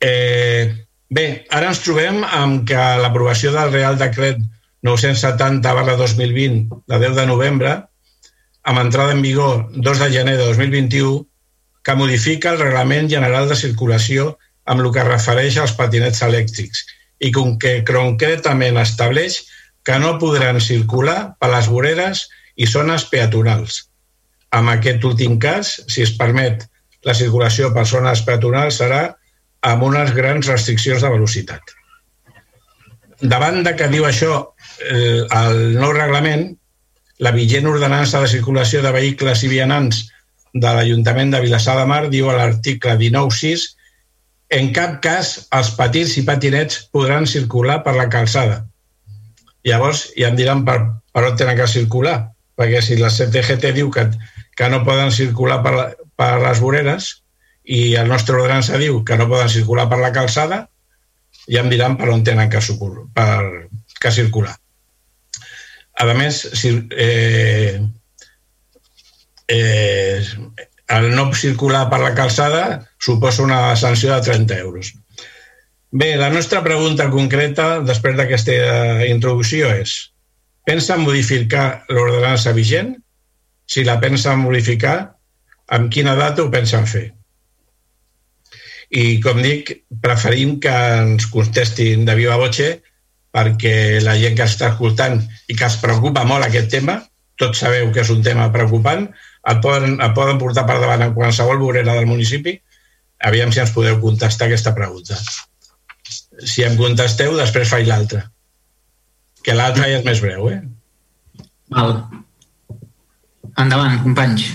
Speaker 4: Eh, bé, ara ens trobem amb que l'aprovació del Real Decret 970 2020 de 10 de novembre amb entrada en vigor 2 de gener de 2021, que modifica el Reglament General de Circulació amb el que refereix als patinets elèctrics i com que concretament estableix que no podran circular per les voreres i zones peatonals. En aquest últim cas, si es permet la circulació per zones peatonals, serà amb unes grans restriccions de velocitat. Davant de que diu això el, el nou reglament, la vigent ordenança de circulació de vehicles i vianants de l'Ajuntament de Vilassar de Mar diu a l'article 19.6 en cap cas els patins i patinets podran circular per la calçada. Llavors ja em diran per, per on tenen que circular, perquè si la CTGT diu que, que no poden circular per, la, per les voreres i el nostre ordenança diu que no poden circular per la calçada, ja em diran per on tenen que, per, que circular. A més, si, eh, eh, el no circular per la calçada suposa una sanció de 30 euros. Bé, la nostra pregunta concreta, després d'aquesta introducció, és pensa modificar l'ordenança vigent? Si la pensa modificar, amb quina data ho pensen fer? I, com dic, preferim que ens contestin de viva voce perquè la gent que està escoltant i que es preocupa molt aquest tema, tots sabeu que és un tema preocupant, el poden, el poden portar per davant en qualsevol vorera del municipi, aviam si ens podeu contestar aquesta pregunta. Si em contesteu, després faig l'altra. Que l'altra ja és més breu, eh?
Speaker 2: Val. Endavant, companys.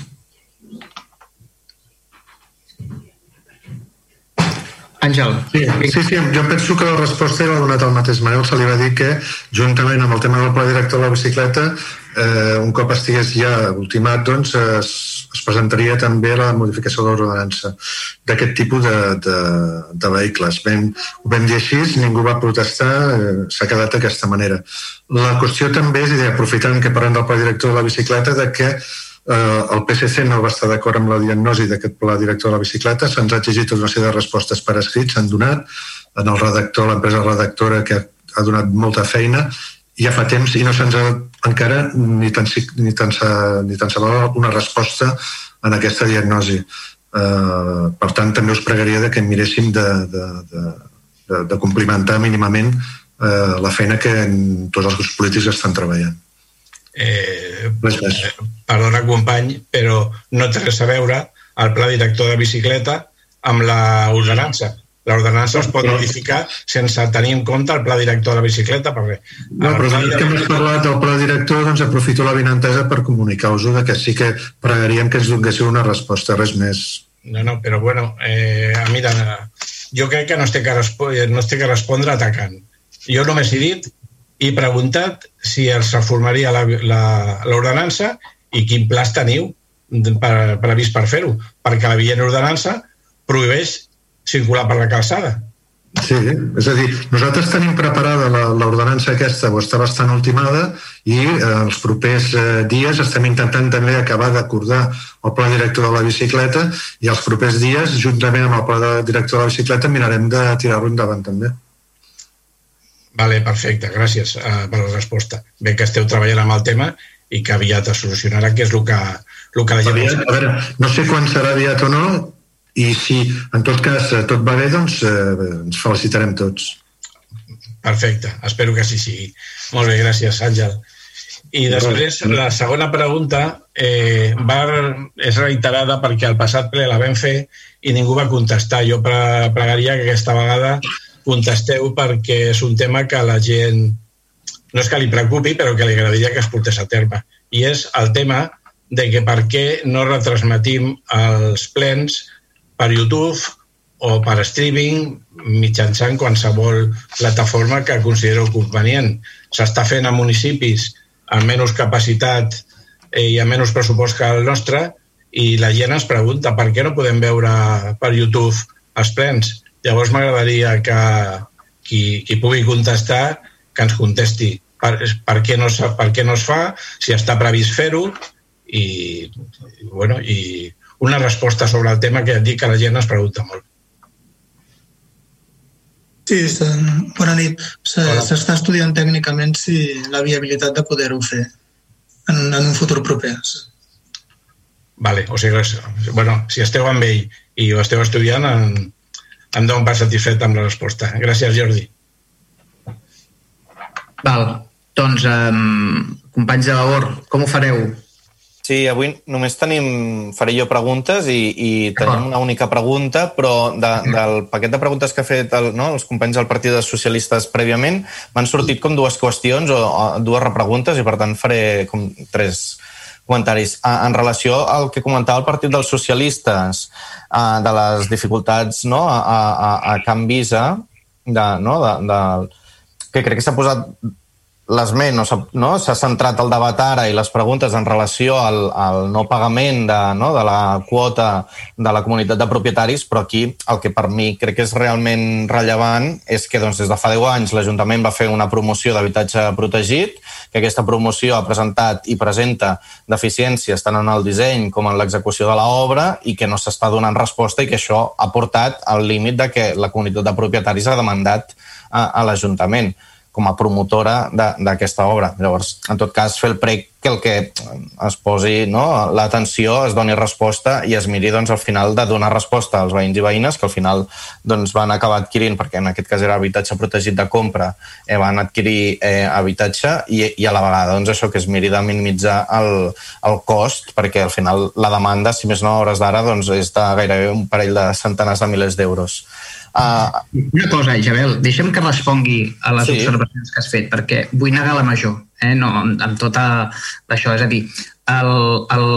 Speaker 2: Àngel.
Speaker 13: Sí, sí, sí, jo penso que la resposta era donat al mateix Manel. Se li va dir que, juntament amb el tema del pla director de la bicicleta, eh, un cop estigués ja ultimat, doncs es, es presentaria també la modificació de l'ordenança d'aquest tipus de, de, de vehicles. Ben, ho vam dir així, ningú va protestar, eh, s'ha quedat d'aquesta manera. La qüestió també és, aprofitant que parlem del pla director de la bicicleta, de que eh, el PSC no va estar d'acord amb la diagnosi d'aquest pla director de la bicicleta, se'ns ha exigit una sèrie de respostes per escrit, s'han donat, en el redactor, l'empresa redactora que ha donat molta feina, ja fa temps i no se'ns ha encara ni tan, ni tan, ni tan sabava una resposta en aquesta diagnosi. Eh, per tant, també us pregaria de que miréssim de, de, de, de, de complimentar mínimament eh, la feina que tots els grups polítics estan treballant.
Speaker 4: Eh, perdona, company, però no té res a veure el pla director de bicicleta amb l'ordenança. L'ordenança es pot modificar sense tenir en compte el pla director de la bicicleta. Perquè
Speaker 13: no, però ja que hem parlat del pla director, doncs aprofito la vinentesa per comunicar-vos que sí que pregaríem que ens donéssiu una resposta, res més.
Speaker 4: No, no, però bueno, eh, mira, jo crec que no es té que, no es té que respondre atacant. Jo només he dit i preguntat si es reformaria l'ordenança i quin plaç teniu per, previst per fer-ho, perquè la vigent ordenança prohibeix circular per la calçada.
Speaker 13: Sí, és a dir, nosaltres tenim preparada l'ordenança aquesta, o està bastant ultimada, i eh, els propers eh, dies estem intentant també acabar d'acordar el pla director de la bicicleta i els propers dies, juntament amb el pla director de la bicicleta, mirarem de tirar-lo endavant també.
Speaker 4: Vale, perfecte, gràcies uh, per la resposta. Bé que esteu treballant amb el tema i que aviat es solucionarà, que és el que, el que la gent...
Speaker 13: Aviat, a veure, no sé quan serà aviat o no, i si en tot cas eh, tot va bé, doncs eh, ens felicitarem tots.
Speaker 4: Perfecte, espero que així sigui. Molt bé, gràcies, Àngel. I després, la segona pregunta eh, va, és reiterada perquè al passat ple la vam fer i ningú va contestar. Jo pregaria que aquesta vegada contesteu perquè és un tema que la gent no és que li preocupi, però que li agradaria que es portés a terme. I és el tema de que per què no retransmetim els plens per YouTube o per streaming mitjançant qualsevol plataforma que considereu convenient. S'està fent a municipis amb menys capacitat eh, i amb menys pressupost que el nostre i la gent es pregunta per què no podem veure per YouTube els plens Llavors m'agradaria que qui, qui pugui contestar que ens contesti per, per, què no, per què no es fa, si està previst fer-ho i, i, bueno, i una resposta sobre el tema que et dic que la gent es pregunta molt.
Speaker 18: Sí, bona nit. S'està estudiant tècnicament si la viabilitat de poder-ho fer en, en un futur proper.
Speaker 4: Vale, o sigui, bueno, si esteu amb ell i ho esteu estudiant, en, em dono pas satisfet amb la resposta. Gràcies, Jordi.
Speaker 2: Val. Doncs, um, companys de labor, com ho fareu?
Speaker 9: Sí, avui només tenim, faré jo preguntes i, i tenim una única pregunta, però de, del paquet de preguntes que ha fet el, no, els companys del Partit dels Socialistes prèviament, m'han sortit com dues qüestions o, o dues repreguntes i per tant faré com tres, comentaris. En relació al que comentava el Partit dels Socialistes, de les dificultats no, a, a, a Can Visa, de, no, de, de, que crec que s'ha posat l'esment no, no, s'ha centrat el debat ara i les preguntes en relació al, al no pagament de, no, de la quota de la comunitat de propietaris, però aquí el que per mi crec que és realment rellevant és que doncs, des de fa 10 anys l'Ajuntament va fer una promoció d'habitatge protegit, que aquesta promoció ha presentat i presenta deficiències tant en el disseny com en l'execució de l'obra i que no s'està donant resposta i que això ha portat al límit de que la comunitat de propietaris ha demandat a, a l'Ajuntament com a promotora d'aquesta obra. Llavors, en tot cas, fer el prec que el que es posi no, l'atenció, es doni resposta i es miri doncs, al final de donar resposta als veïns i veïnes que al final doncs, van acabar adquirint, perquè en aquest cas era habitatge protegit de compra, eh, van adquirir eh, habitatge i, i a la vegada doncs, això que es miri de minimitzar el, el cost, perquè al final la demanda, si més no a hores d'ara, doncs, és de gairebé un parell de centenars de milers d'euros.
Speaker 2: Uh, Una cosa, Isabel, deixa'm que respongui a les sí. observacions que has fet, perquè vull negar la major, eh? no, amb, amb tota això. És a dir, el, el,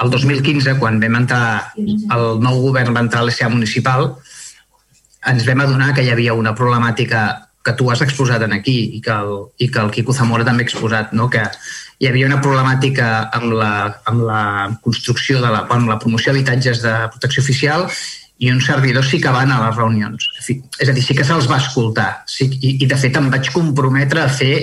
Speaker 2: el 2015, quan vam entrar, el nou govern va entrar a l'ESA municipal, ens vam adonar que hi havia una problemàtica que tu has exposat en aquí i que el, i que el Quico Zamora també ha exposat, no? que hi havia una problemàtica amb la, amb la construcció de la, amb la promoció d'habitatges de protecció oficial i un servidor sí que van a les reunions. És a dir, sí que se'ls va escoltar. Sí, i, I, de fet, em vaig comprometre a fer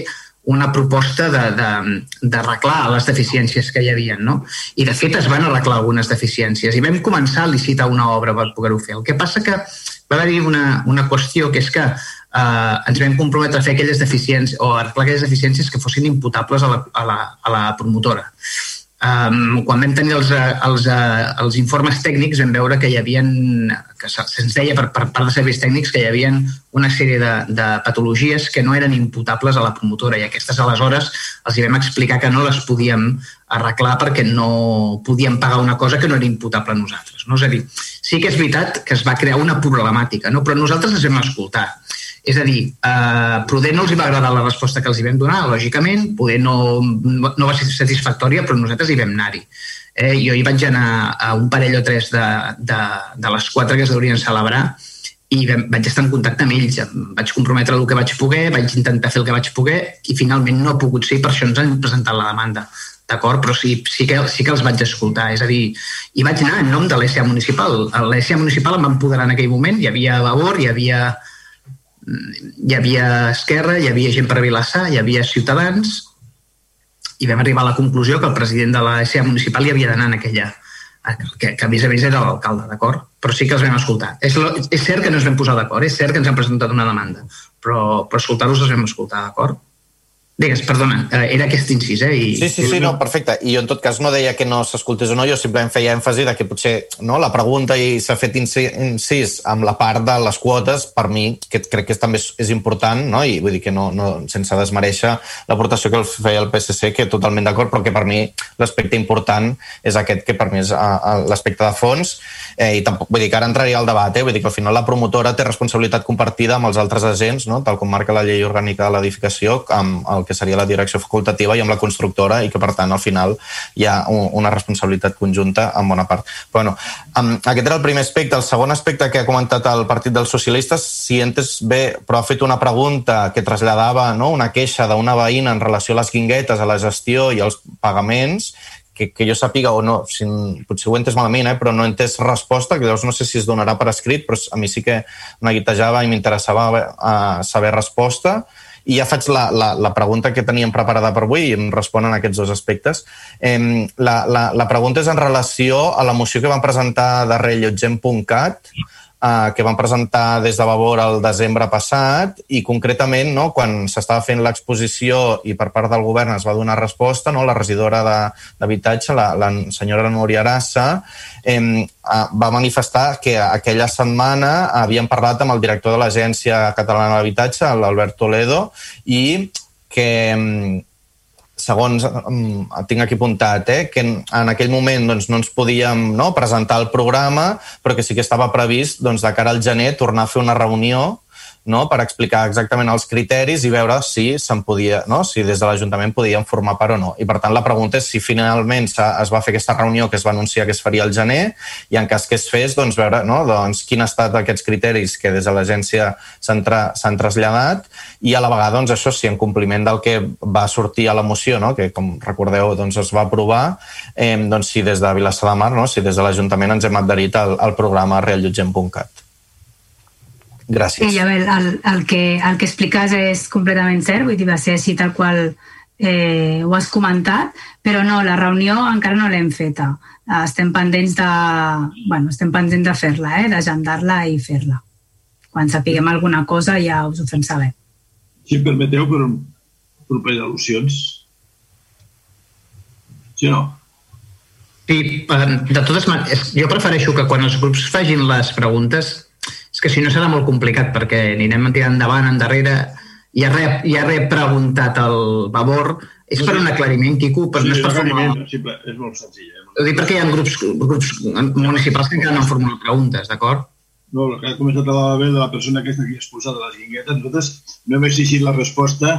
Speaker 2: una proposta d'arreglar les deficiències que hi havia. No? I, de fet, es van arreglar algunes deficiències i vam començar a licitar una obra per poder-ho fer. El que passa que va haver-hi una, una qüestió que és que eh, ens vam comprometre a fer aquelles deficiències o arreglar aquelles deficiències que fossin imputables a la, a la, a la promotora. Um, quan vam tenir els, els, els informes tècnics vam veure que hi havia, que se'ns deia per, per part de serveis tècnics que hi havia una sèrie de, de patologies que no eren imputables a la promotora i aquestes aleshores els hi vam explicar que no les podíem arreglar perquè no podíem pagar una cosa que no era imputable a nosaltres. No? És a dir, sí que és veritat que es va crear una problemàtica, no? però nosaltres les vam escoltar és a dir, eh, poder no els va agradar la resposta que els hi vam donar, lògicament, poder no, no va ser satisfactòria, però nosaltres hi vam anar-hi. Eh, jo hi vaig anar a un parell o tres de, de, de les quatre que es deurien celebrar i vam, vaig estar en contacte amb ells, vaig comprometre el que vaig poder, vaig intentar fer el que vaig poder i finalment no ha pogut ser, per això ens han presentat la demanda d'acord? Però sí, sí, que, sí que els vaig escoltar, és a dir, i vaig anar en nom de l'ESA municipal. L'ESA municipal em va empoderar en aquell moment, hi havia Vavor, hi havia hi havia Esquerra, hi havia gent per Vilassar, hi havia Ciutadans, i vam arribar a la conclusió que el president de la SA municipal hi havia d'anar en aquella, que, que a més a més era l'alcalde, d'acord? Però sí que els vam escoltar. És, és cert que no ens vam posar d'acord, és cert que ens han presentat una demanda, però per escoltar-los els vam escoltar, d'acord? Digues, perdona, eh, era aquest incís, eh? I...
Speaker 9: Sí, sí, sí, no, perfecte. I jo, en tot cas, no deia que no s'escoltés o no, jo simplement feia èmfasi de que potser no, la pregunta i s'ha fet incís amb la part de les quotes, per mi, que crec que també és, és important, no? i vull dir que no, no sense desmereixer l'aportació que el feia el PSC, que totalment d'acord, però que per mi l'aspecte important és aquest, que per mi és l'aspecte de fons, eh, i tampoc, vull dir que ara entraria al debat, eh? vull dir que al final la promotora té responsabilitat compartida amb els altres agents, no? tal com marca la llei orgànica de l'edificació, amb el que seria la direcció facultativa i amb la constructora i que, per tant, al final hi ha una responsabilitat conjunta en bona part. Però, bueno, aquest era el primer aspecte. El segon aspecte que ha comentat el Partit dels Socialistes, si entes bé, però ha fet una pregunta que traslladava no, una queixa d'una veïna en relació a les guinguetes, a la gestió i als pagaments, que, que jo sàpiga o no, si, potser ho he entès malament, eh, però no he entès resposta, que llavors no sé si es donarà per escrit, però a mi sí que una guitejava i m'interessava uh, saber resposta. I ja faig la, la, la pregunta que teníem preparada per avui i em responen aquests dos aspectes. Eh, la, la, la pregunta és en relació a la moció que van presentar de rellotgem.cat, eh, que van presentar des de Vavor el desembre passat i concretament no, quan s'estava fent l'exposició i per part del govern es va donar resposta, no, la regidora d'habitatge, la, la senyora Núria Arassa, eh, va manifestar que aquella setmana havien parlat amb el director de l'Agència Catalana de l'Habitatge, l'Albert Toledo, i que segons tinc aquí apuntat, eh, que en aquell moment doncs, no ens podíem no, presentar el programa, però que sí que estava previst doncs, de cara al gener tornar a fer una reunió no? per explicar exactament els criteris i veure si se'n podia, no? si des de l'Ajuntament podien formar part o no. I per tant la pregunta és si finalment es va fer aquesta reunió que es va anunciar que es faria al gener i en cas que es fes, doncs veure no? doncs, quin ha estat aquests criteris que des de l'agència s'han tra traslladat i a la vegada doncs, això sí, en compliment del que va sortir a la moció, no? que com recordeu doncs, es va aprovar, eh, doncs si des de Vilassar de Mar, no? si des de l'Ajuntament ens hem adherit al, al programa realllotgem.cat. Gràcies.
Speaker 10: Sí, a veure, el, el, que, el que expliques és completament cert, vull dir, va ser així tal qual eh, ho has comentat, però no, la reunió encara no l'hem feta. Estem pendents de, bueno, estem pendents de fer-la, eh, d'agendar-la i fer-la. Quan sapiguem alguna cosa ja us ho fem saber.
Speaker 8: Si em permeteu, per un proper al·lusions. Sí o no?
Speaker 2: Sí, de totes maneres, jo prefereixo que quan els grups facin les preguntes és que si no serà molt complicat perquè anirem tirant endavant, endarrere, i ha, re, ja ha preguntat el Vavor, és per un aclariment, Quico, però
Speaker 8: sí,
Speaker 2: no és per
Speaker 8: formular... Simple, és molt senzill. Eh?
Speaker 2: Ho dic perquè hi ha grups, grups municipals que encara no han formulat preguntes, d'acord?
Speaker 8: No, el que ha comentat a la de la persona que està aquí exposada a les guinguetes, nosaltres no hem exigit la resposta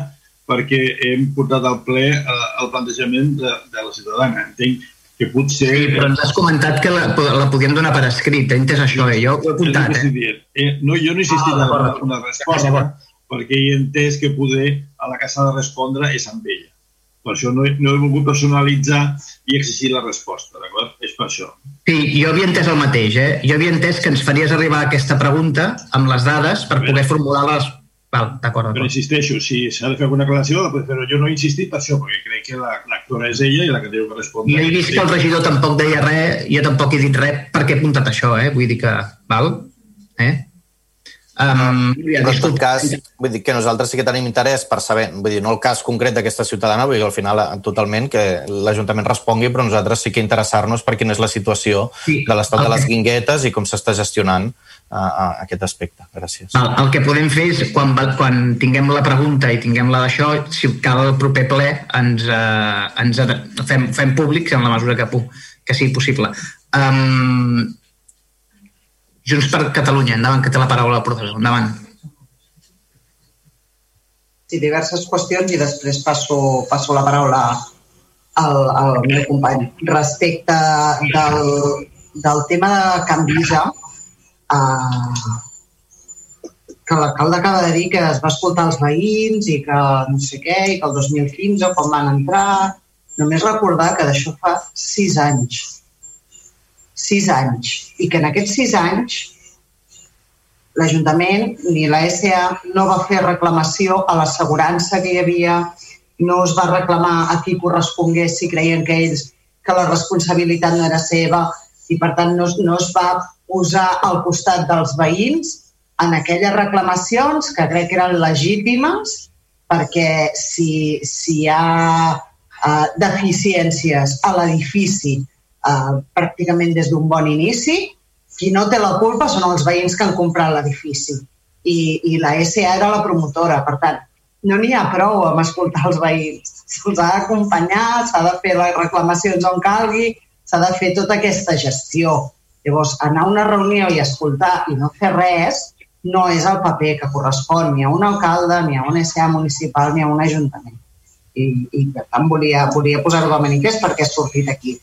Speaker 8: perquè hem portat al ple eh, el plantejament de, de la ciutadana. Entenc que potser...
Speaker 2: Sí, però ens has comentat que la, la podíem donar per escrit, he entès això, eh? jo ho he apuntat.
Speaker 8: Eh? Eh, no, jo no he insistit ah, en una resposta, perquè he entès que poder a la casa de respondre és amb ella. Per això no he, no he volgut personalitzar i exigir la resposta, d'acord? És per això.
Speaker 2: Sí, jo havia entès el mateix, eh? Jo havia entès que ens faries arribar aquesta pregunta amb les dades per poder formular les Val, d'acord.
Speaker 8: Però insisteixo, si s'ha de fer alguna aclaració, però jo no he insistit per això, perquè crec que l'actora la, és ella i la que té que respondre.
Speaker 2: Jo he vist que el regidor tampoc deia res, jo tampoc he dit res perquè he apuntat això, eh? Vull dir que... Val? Eh?
Speaker 9: Um, però en tot cas, vull dir que nosaltres sí que tenim interès per saber, vull dir, no el cas concret d'aquesta ciutadana, vull dir, al final eh, totalment que l'Ajuntament respongui, però nosaltres sí que interessar-nos per quina és la situació sí. de l'estat okay. de les guinguetes i com s'està gestionant a aquest aspecte. Gràcies.
Speaker 2: El, el que podem fer és, quan, quan tinguem la pregunta i tinguem la d'això, si cal el proper ple, ens, eh, ens fem, fem públics en la mesura que, que sigui possible. Um, Junts per Catalunya, endavant, que té la paraula el professor. Endavant.
Speaker 6: Sí, diverses qüestions i després passo, passo la paraula al, al meu company. Respecte del, del tema de Canvisa, eh, que l'alcalde acaba de dir que es va escoltar els veïns i que no sé què, i que el 2015, quan van entrar... Només recordar que d'això fa sis anys. Sis anys. I que en aquests sis anys l'Ajuntament ni la SA no va fer reclamació a l'assegurança que hi havia, no es va reclamar a qui correspongués si creien que ells que la responsabilitat no era seva i per tant no, no es va posar al costat dels veïns en aquelles reclamacions que crec que eren legítimes perquè si, si hi ha uh, deficiències a l'edifici uh, pràcticament des d'un bon inici, qui no té la culpa són els veïns que han comprat l'edifici. I, I la SA era la promotora. Per tant, no n'hi ha prou amb escoltar els veïns. Se'ls ha d'acompanyar, s'ha de fer les reclamacions on calgui, s'ha de fer tota aquesta gestió. Llavors, anar a una reunió i escoltar i no fer res no és el paper que correspon ni a un alcalde, ni a un SA municipal, ni a un ajuntament. I, i per tant, volia, volia posar-ho de manifest perquè ha sortit aquí.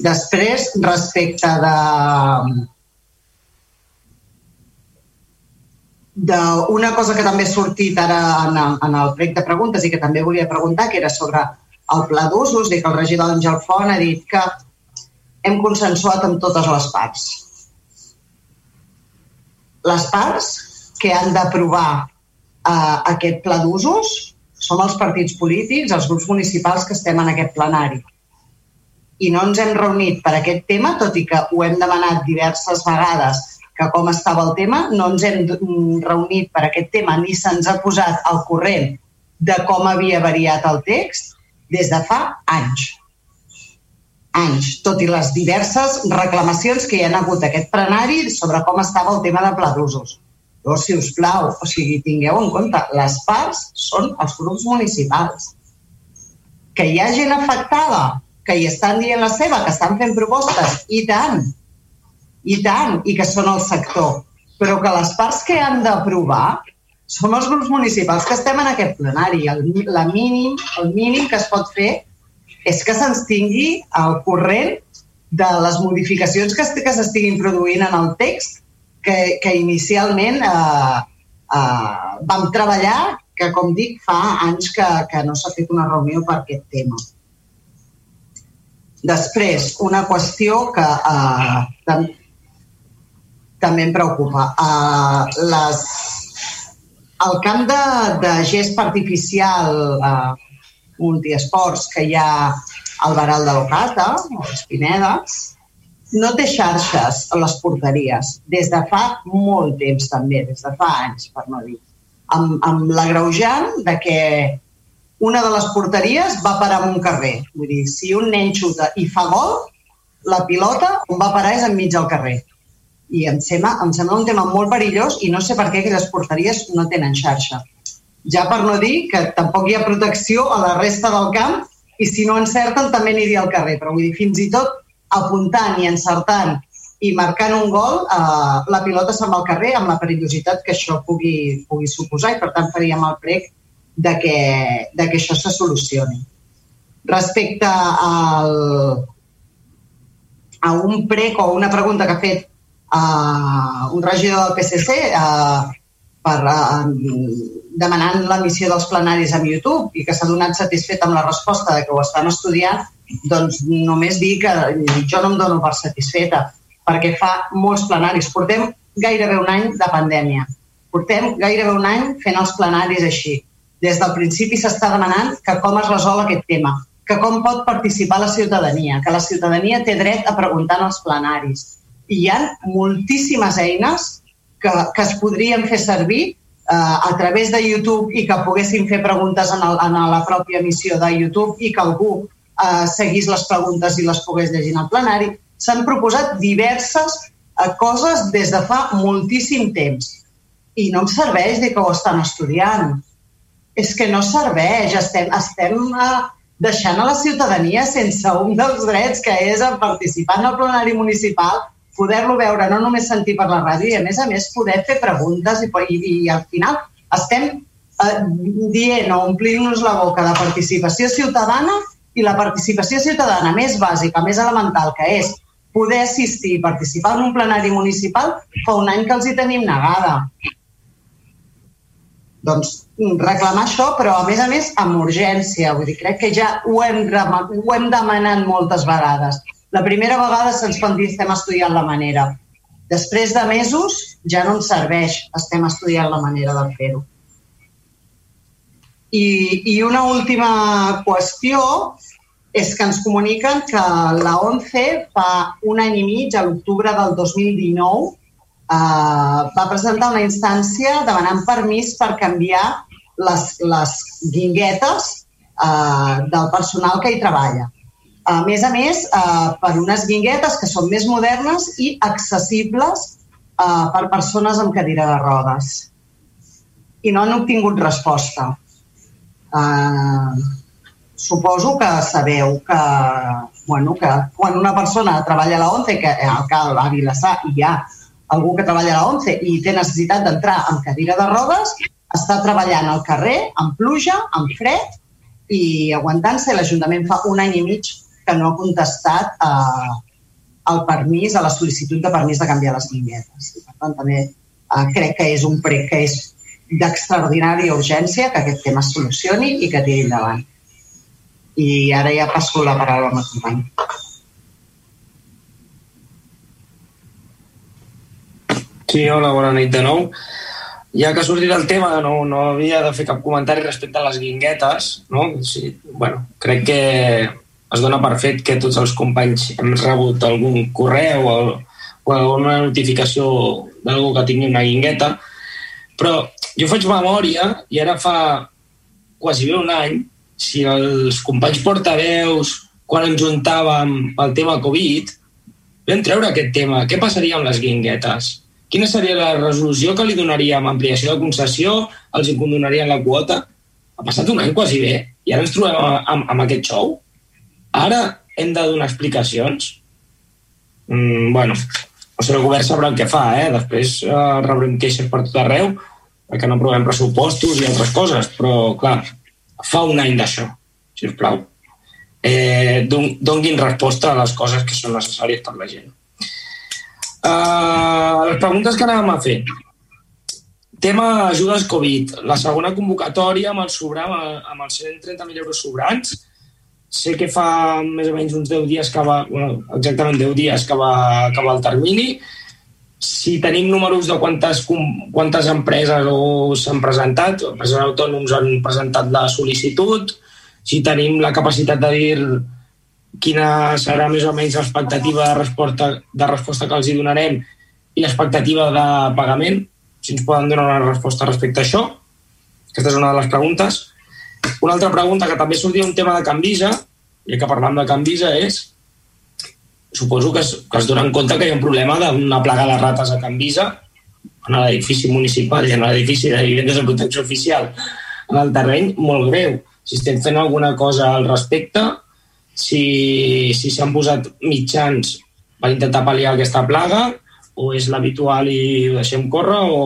Speaker 6: Després, respecte de, d'una cosa que també ha sortit ara en el, en el plec de preguntes i que també volia preguntar, que era sobre el pla d'usos, i que el regidor Àngel Font ha dit que hem consensuat amb totes les parts. Les parts que han d'aprovar eh, aquest pla d'usos som els partits polítics, els grups municipals que estem en aquest plenari. I no ens hem reunit per aquest tema, tot i que ho hem demanat diverses vegades que com estava el tema, no ens hem reunit per aquest tema ni se'ns ha posat al corrent de com havia variat el text des de fa anys anys, tot i les diverses reclamacions que hi han hagut aquest plenari sobre com estava el tema de pla d'usos. Llavors, si us plau, o sigui, tingueu en compte, les parts són els grups municipals. Que hi ha gent afectada, que hi estan dient la seva, que estan fent propostes, i tant, i tant, i que són el sector. Però que les parts que han d'aprovar som els grups municipals que estem en aquest plenari. El, la mínim, el mínim que es pot fer és que se'ns tingui al corrent de les modificacions que, que s'estiguin produint en el text que, que inicialment eh, eh, vam treballar, que com dic, fa anys que, que no s'ha fet una reunió per aquest tema. Després, una qüestió que eh, tam també em preocupa. Eh, les, el camp de, de gest artificial eh, multiesports que hi ha al Baral de l'Ocata, o les Pinedes, no té xarxes a les porteries des de fa molt temps també, des de fa anys, per no dir. Amb, amb l'agreujant de que una de les porteries va parar en un carrer. Vull dir, si un nen xuta i fa gol, la pilota on va parar és enmig del carrer. I em sembla, em sembla un tema molt perillós i no sé per què aquelles porteries no tenen xarxa. Ja per no dir que tampoc hi ha protecció a la resta del camp i si no encerten també aniria al carrer. Però vull dir, fins i tot apuntant i encertant i marcant un gol, eh, la pilota se'n va al carrer amb la perillositat que això pugui, pugui suposar i per tant faríem el prec de que, de que això se solucioni. Respecte al, a un prec o una pregunta que ha fet uh, un regidor del PSC uh, per, uh, demanant l'emissió dels plenaris a YouTube i que s'ha donat satisfet amb la resposta de que ho estan estudiant, doncs només dir que jo no em dono per satisfeta perquè fa molts plenaris. Portem gairebé un any de pandèmia. Portem gairebé un any fent els plenaris així. Des del principi s'està demanant que com es resol aquest tema, que com pot participar la ciutadania, que la ciutadania té dret a preguntar en els plenaris. I hi ha moltíssimes eines que, que es podrien fer servir eh, a través de YouTube i que poguessin fer preguntes en, el, en la pròpia emissió de YouTube i que algú eh, seguís les preguntes i les pogués llegir el plenari. S'han proposat diverses eh, coses des de fa moltíssim temps i no em serveix de que ho estan estudiant. És que no serveix, estem, estem eh, deixant a la ciutadania sense un dels drets que és el participar en el plenari municipal, poder-lo veure, no només sentir per la ràdio, i a més a més poder fer preguntes i, i, i al final estem eh, dient o omplint-nos la boca de participació ciutadana i la participació ciutadana més bàsica, més elemental, que és poder assistir i participar en un plenari municipal, fa un any que els hi tenim negada. Doncs reclamar això, però a més a més amb urgència. Vull dir, crec que ja ho hem, ho hem demanat moltes vegades. La primera vegada se'ns van dir estem estudiant la manera. Després de mesos ja no ens serveix, estem estudiant la manera de fer-ho. I, I una última qüestió és que ens comuniquen que la ONCE fa un any i mig, a l'octubre del 2019, eh, va presentar una instància demanant permís per canviar les, les guinguetes eh, del personal que hi treballa. A més a més, eh, per unes guinguetes que són més modernes i accessibles eh, per persones amb cadira de rodes. I no han obtingut resposta. Uh, suposo que sabeu que, bueno, que quan una persona treballa a la ONCE, que al a Vilassar hi ha algú que treballa a la ONCE i té necessitat d'entrar amb cadira de rodes, està treballant al carrer, amb pluja, amb fred i aguantant-se. L'Ajuntament fa un any i mig que no ha contestat eh, el permís, a la sol·licitud de permís de canviar les vinyetes. I, per tant, també eh, crec que és un prec que és d'extraordinària urgència que aquest tema es solucioni i que tiri endavant. I ara ja passo la paraula al meu company.
Speaker 15: Sí, hola, bona nit de nou. Ja que ha sortit el tema, no, no havia de fer cap comentari respecte a les guinguetes, no? Sí, bueno, crec que es dona per fet que tots els companys hem rebut algun correu o, o alguna notificació d'algú que tingui una guingueta, però jo faig memòria i ara fa quasi bé un any, si els companys portaveus, quan ens juntàvem pel tema Covid, vam treure aquest tema. Què passaria amb les guinguetes? Quina seria la resolució que li donaríem? Ampliació de concessió? Els hi condonarien la quota? Ha passat un any quasi bé i ara ens trobem amb, amb aquest xou? Ara hem de donar explicacions? Mm, bueno, o sigui, el govern sabrà el que fa, eh? Després eh, rebrem queixes per tot arreu, perquè no aprovem pressupostos i altres coses, però, clar, fa un any d'això, si us plau. Eh, don, donguin resposta a les coses que són necessàries per la gent. Uh, les preguntes que anàvem a fer. Tema ajudes Covid. La segona convocatòria amb el sobrar, amb els 130.000 euros sobrants. Sé que fa més o menys uns 10 dies que va, bueno, exactament 10 dies que va acabar el termini. Si tenim números de quantes, quantes empreses s'han presentat, empreses autònoms han presentat la sol·licitud, si tenim la capacitat de dir quina serà més o menys l'expectativa de resposta, de resposta que els hi donarem i l'expectativa de pagament, si ens poden donar una resposta respecte a això. Aquesta és una de les preguntes. Una altra pregunta que també sortia un tema de Canvisa, i que parlam de Canvisa, és suposo que es, que es dona en compte que hi ha un problema d'una plaga de rates a Canvisa en l'edifici municipal i en l'edifici de vivendes de protecció oficial en el terreny molt greu. Si estem fent alguna cosa al respecte, si si s'han posat mitjans per intentar pal·liar aquesta plaga o és l'habitual i ho deixem córrer o,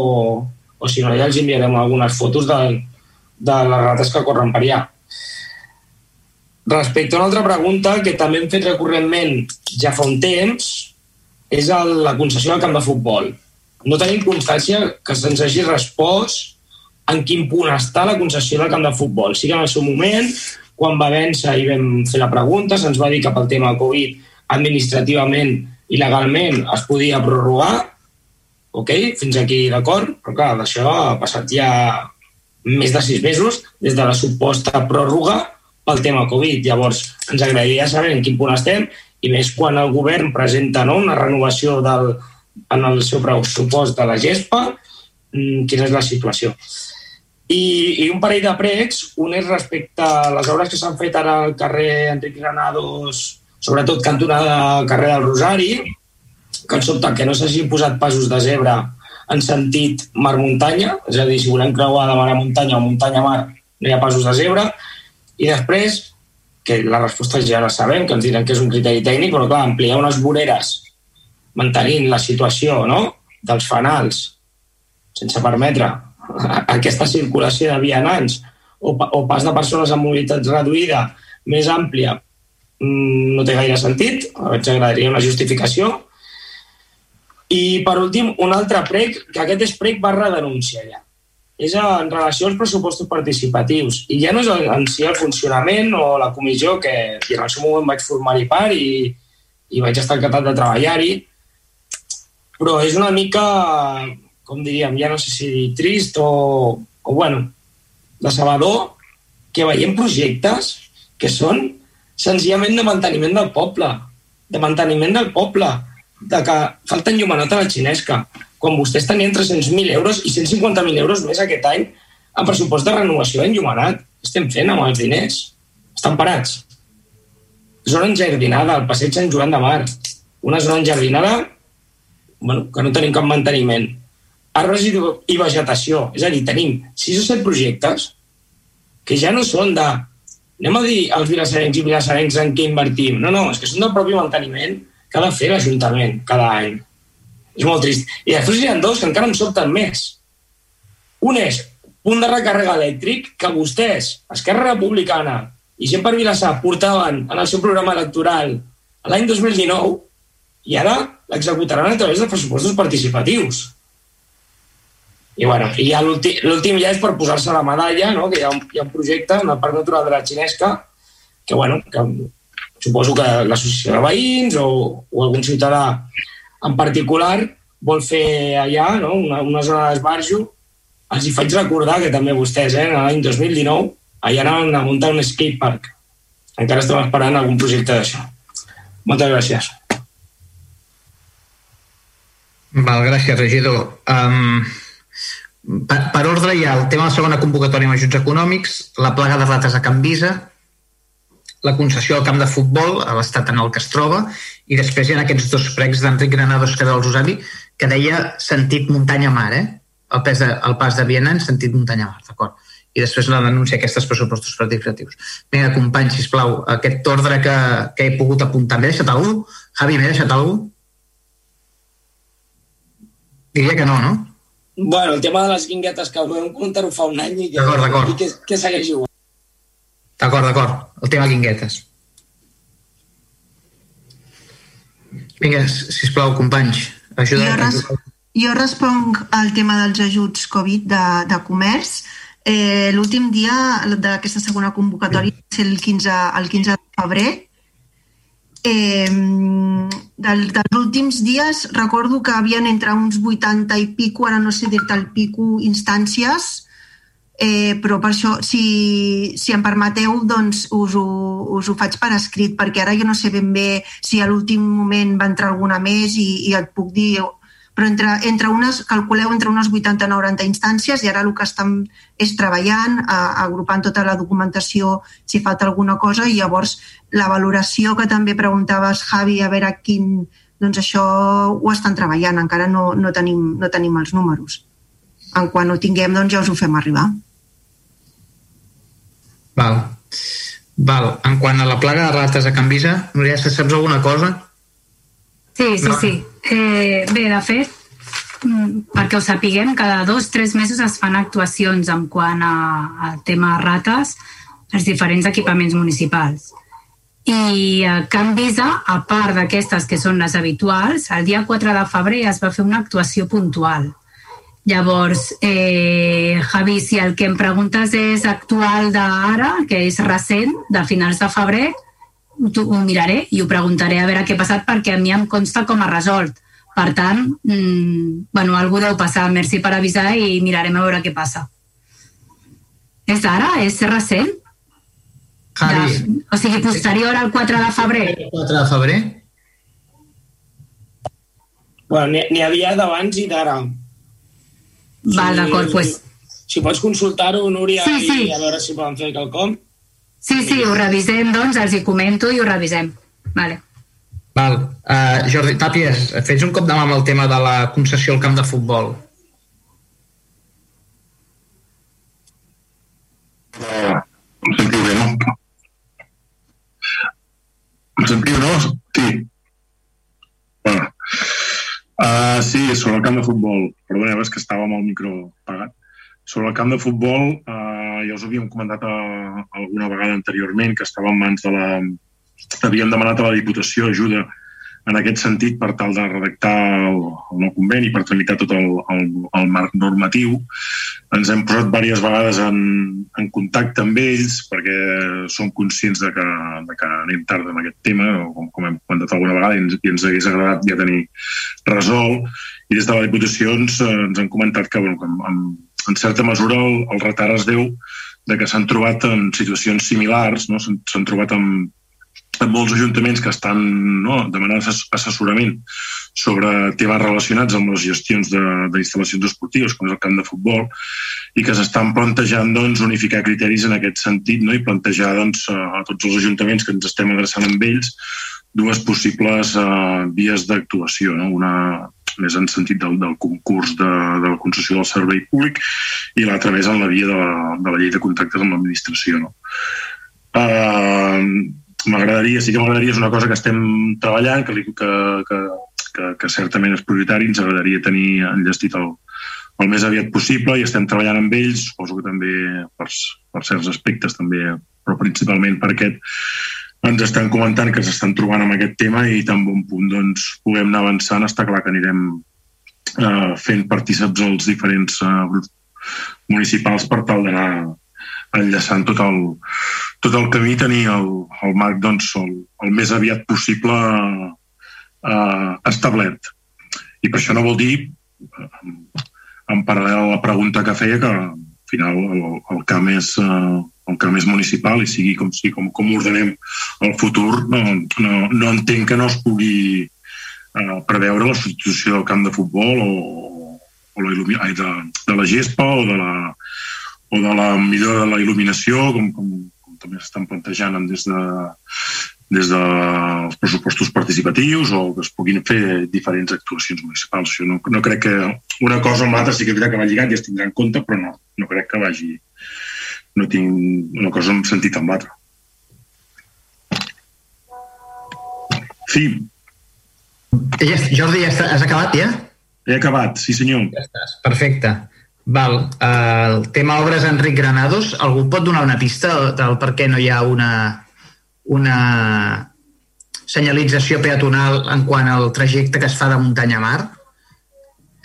Speaker 15: o si no ja els enviarem algunes fotos de, de les rates que corren per allà. Respecte a una altra pregunta que també hem fet recurrentment ja fa un temps és el, la concessió del camp de futbol. No tenim constància que se'ns hagi respost en quin punt està la concessió del camp de futbol. Sí que en el seu moment quan va vèncer i vam fer la pregunta, se'ns va dir que pel tema Covid administrativament i legalment es podia prorrogar, ok, fins aquí d'acord, però clar, d'això ha passat ja més de sis mesos des de la suposta pròrroga pel tema Covid. Llavors, ens agradaria saber en quin punt estem i més quan el govern presenta no, una renovació del, en el seu pressupost de la GESPA, mm, quina és la situació. I, i un parell de pregs, un és respecte a les obres que s'han fet ara al carrer Enric Granados, sobretot cantonada carrer del Rosari, que sobte que no s'hagin posat passos de zebra en sentit mar-muntanya, és a dir, si volem creuar de mar a muntanya o muntanya a mar, no hi ha passos de zebra, i després, que la resposta ja la sabem, que ens diran que és un criteri tècnic, però clar, ampliar unes voreres mantenint la situació no? dels fanals sense permetre aquesta circulació de vianants o, o pas de persones amb mobilitat reduïda més àmplia mm, no té gaire sentit, ens agradaria una justificació. I, per últim, un altre prec, que aquest és prec barra denúncia ja. És en relació als pressupostos participatius. I ja no és en si el funcionament o la comissió, que i en el seu moment vaig formar-hi part i, i vaig estar encantat de treballar-hi, però és una mica com diríem, ja no sé si trist o, o bueno, decebedor que veiem projectes que són senzillament de manteniment del poble, de manteniment del poble, de que falta enllumenat a la xinesca, quan vostès tenien 300.000 euros i 150.000 euros més aquest any en pressupost de renovació d'enllumenat. Estem fent amb els diners? Estan parats. Zona enjardinada, al passeig Sant Joan de Mar. Una zona enjardinada bueno, que no tenim cap manteniment arbres i vegetació. És a dir, tenim sis o set projectes que ja no són de anem a dir als vilassarencs i vilassarencs en què invertim. No, no, és que són del propi manteniment que ha de fer l'Ajuntament cada any. És molt trist. I després hi ha dos que encara em sobten més. Un és punt de recàrrega elèctric que vostès, Esquerra Republicana i gent per Vilassar portaven en el seu programa electoral l'any 2019 i ara l'executaran a través de pressupostos participatius. I, bueno, i ja l'últim ja és per posar-se la medalla, no? que hi ha, un, hi ha un projecte en el Parc Natural de la Xinesca que, bueno, que suposo que l'associació de veïns o, o algun ciutadà en particular vol fer allà no? una, una zona d'esbarjo. Els hi faig recordar que també vostès, eh, l'any 2019, allà anaven a muntar un skatepark. Encara estem esperant algun projecte d'això. Moltes gràcies.
Speaker 2: Val, gràcies, regidor. Um, per, per ordre hi ha el tema de la segona convocatòria amb ajuts econòmics, la plaga de rates a Can Visa, la concessió del camp de futbol a l'estat en el que es troba i després hi ha aquests dos pregs d'Enric Granados que del Usari que deia sentit muntanya-mar, eh? El, pes de, el pas de Viena en sentit muntanya-mar, d'acord? I després la denúncia aquests pressupostos participatius. Vinga, company, sisplau, aquest ordre que, que he pogut apuntar, m'he deixat algú? Javi, m'he deixat algú? Diria que no, no?
Speaker 15: Bueno, el tema de les guinguetes que vam comentar-ho fa un any i que,
Speaker 2: D'acord, d'acord.
Speaker 15: i que, que segueix igual.
Speaker 2: D'acord, d'acord. El tema guinguetes. Vinga, sisplau, companys, ajuda.
Speaker 12: Jo, res, jo responc al tema dels ajuts Covid de, de comerç. Eh, L'últim dia d'aquesta segona convocatòria va ser el 15, el 15 de febrer. Eh, del, dels últims dies recordo que havien entre uns 80 i pico, ara no sé dir-te el pico, instàncies, eh, però per això, si, si em permeteu, doncs us ho, us ho faig per escrit, perquè ara jo no sé ben bé si a l'últim moment va entrar alguna més i, i et puc dir però entre, entre unes, calculeu entre unes 80 i 90 instàncies i ara el que estem és treballant, a, agrupant tota la documentació si falta alguna cosa i llavors la valoració que també preguntaves, Javi, a veure quin... Doncs això ho estan treballant, encara no, no, tenim, no tenim els números. En quan ho tinguem, doncs ja us ho fem arribar.
Speaker 2: Val. Val. En quant a la plaga de rates a Can Visa, Núria, saps alguna cosa?
Speaker 10: Sí, sí,
Speaker 2: No.
Speaker 10: sí. Eh, bé, de fet, mm, perquè ho sapiguem, cada dos, tres mesos es fan actuacions en quant a, al tema rates als diferents equipaments municipals. I a Can Visa, a part d'aquestes que són les habituals, el dia 4 de febrer es va fer una actuació puntual. Llavors, eh, Javi, si el que em preguntes és actual d'ara, que és recent, de finals de febrer, ho, ho miraré i ho preguntaré a veure què ha passat perquè a mi em consta com ha resolt. Per tant, mm, bueno, algú deu passar. Merci per avisar i mirarem a veure què passa. És ara? És recent?
Speaker 2: Javi,
Speaker 10: De, o sigui, posterior al 4 de febrer?
Speaker 2: 4 de febrer?
Speaker 15: Bueno, n'hi havia d'abans i d'ara.
Speaker 10: Val, d'acord, pues.
Speaker 15: Si pots consultar-ho, Núria,
Speaker 10: Sí, sí.
Speaker 15: i a veure si poden fer quelcom.
Speaker 10: Sí, sí, ho revisem, doncs, els hi comento i ho revisem. Vale.
Speaker 2: Val. Uh, Jordi Tàpies, fes un cop de mà amb el tema de la concessió al camp de futbol.
Speaker 19: Em sentiu bé, no? Em sentiu, no? Sí. Bueno. Uh, sí, sobre el camp de futbol. Perdoneu, és que estava amb el micro apagat. Sobre el camp de futbol, uh, ja us havíem comentat uh, alguna vegada anteriorment que estava en mans de la... Havíem demanat a la Diputació ajuda en aquest sentit per tal de redactar el, el nou conveni, per tramitar tot el, el, el marc normatiu. Ens hem posat diverses vegades en, en contacte amb ells perquè som conscients de que, de que anem tard en aquest tema, com, com hem comentat alguna vegada, i ens, i ens hagués agradat ja tenir resolt. I des de la Diputació ens, eh, ens han comentat que, bueno, que en, en, en certa mesura el, el retard es deu de que s'han trobat en situacions similars, no? s'han trobat amb, amb molts ajuntaments que estan no, demanant assess- assessorament sobre temes relacionats amb les gestions d'instal·lacions esportives, com és el camp de futbol, i que s'estan plantejant doncs, unificar criteris en aquest sentit no? i plantejar doncs, a tots els ajuntaments que ens estem adreçant amb ells dues possibles uh, vies d'actuació. No? Una més en sentit del, del concurs de, de la concessió del servei públic i l'altra més en la via de la, de la llei de contactes amb l'administració. No? Uh, m'agradaria, sí que m'agradaria, és una cosa que estem treballant, que, que, que, que, que certament és prioritari, ens agradaria tenir enllestit el, el més aviat possible i estem treballant amb ells, suposo que també per, per certs aspectes també, però principalment per aquest ens estan comentant que s'estan trobant amb aquest tema i tan bon punt doncs, puguem anar avançant, està clar que anirem eh, fent partíceps els diferents eh, municipals per tal d'anar enllaçant tot el, tot el camí tenir el, el marc doncs, el, el més aviat possible eh, establert. I per això no vol dir, eh, en paral·lel a la pregunta que feia, que al final el, el camp és, eh, el camp és municipal i sigui com, sigui, com, com ordenem el futur, no, no, no entenc que no es pugui eh, preveure la substitució del camp de futbol o, o la ai, de, de la gespa o de la, o de la millora de la il·luminació, com, com, com també s'estan plantejant des de, des dels pressupostos participatius o que es puguin fer diferents actuacions municipals. Jo no, no crec que una cosa amb l'altra sí que és veritat que va lligat i es tindrà en compte, però no, no crec que vagi no tinc una cosa en sentit amb l'altra. Sí,
Speaker 2: Ja, Jordi, ja has acabat ja?
Speaker 19: He acabat, sí senyor.
Speaker 2: Ja estàs, perfecte. Val. Uh, el tema obres Enric Granados, algú pot donar una pista del per què no hi ha una, una senyalització peatonal en quant al trajecte que es fa de muntanya a mar?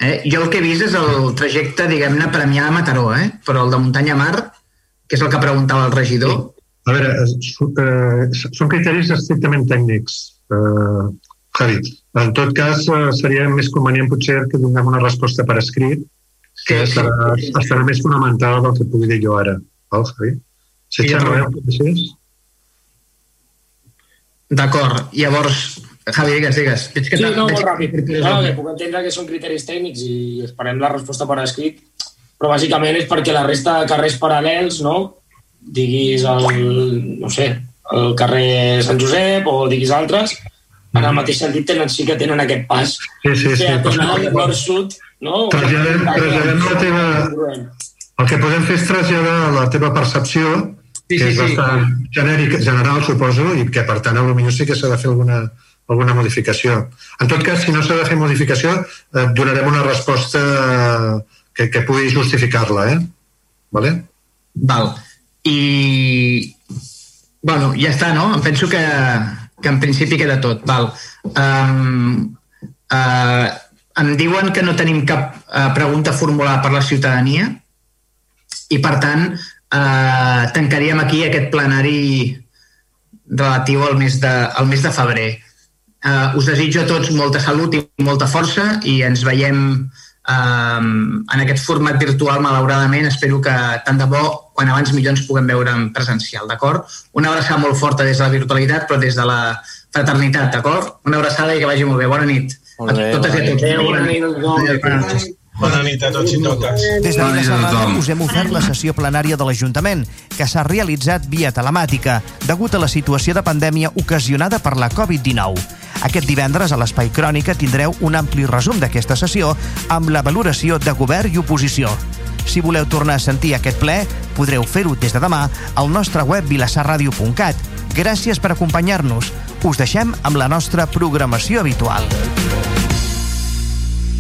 Speaker 2: Eh? Jo el que he vist és el trajecte, diguem-ne, Premià a Mataró, eh? però el de muntanya a mar, que és el que preguntava el regidor...
Speaker 13: A veure, eh, són criteris estrictament tècnics, eh, Javi. En tot cas, eh, seria més convenient potser que donem una resposta per escrit, que sí, estarà, sí. estarà més fonamentada del que pugui dir jo ara. Val, Javi? Si
Speaker 2: sí, D'acord. Llavors, Javi, digues, digues.
Speaker 15: Veig que sí, no, molt ràpid. No, que puc entendre que són criteris tècnics i esperem la resposta per escrit, però bàsicament és perquè la resta de carrers paral·lels, no? diguis el, no sé, el carrer Sant Josep o diguis altres, en el mateix sentit tenen, sí que tenen aquest pas.
Speaker 13: Sí, sí, sí.
Speaker 15: nord-sud, no?
Speaker 13: Traslladem, traslladem la teva... El que podem fer és traslladar la teva percepció, sí, que sí, és bastant sí. genèric, general, suposo, i que, per tant, potser sí que s'ha de fer alguna, alguna modificació. En tot cas, si no s'ha de fer modificació, eh, donarem una resposta que, que pugui justificar-la, eh? Vale?
Speaker 2: Val. I, bueno, ja està, no? Em penso que, que en principi queda tot. Val. Um, uh, em diuen que no tenim cap uh, pregunta formulada per la ciutadania i, per tant, uh, tancaríem aquí aquest plenari relatiu al mes de, al mes de febrer. Uh, us desitjo a tots molta salut i molta força i ens veiem Um, en aquest format virtual, malauradament, espero que tant de bo, quan abans millor ens puguem veure en presencial, d'acord? Una abraçada molt forta des de la virtualitat, però des de la fraternitat, d'acord? Una abraçada i que vagi molt bé. Bona nit. Molt bé, a totes i a tots. Bona nit. Bona nit.
Speaker 4: Bona nit a tots i totes.
Speaker 1: Des de la Ràdio us hem ofert la sessió plenària de l'Ajuntament, que s'ha realitzat via telemàtica, degut a la situació de pandèmia ocasionada per la Covid-19. Aquest divendres a l'Espai Crònica tindreu un ampli resum d'aquesta sessió amb la valoració de govern i oposició. Si voleu tornar a sentir aquest ple, podreu fer-ho des de demà al nostre web vilassarradio.cat. Gràcies per acompanyar-nos. Us deixem amb la nostra programació habitual.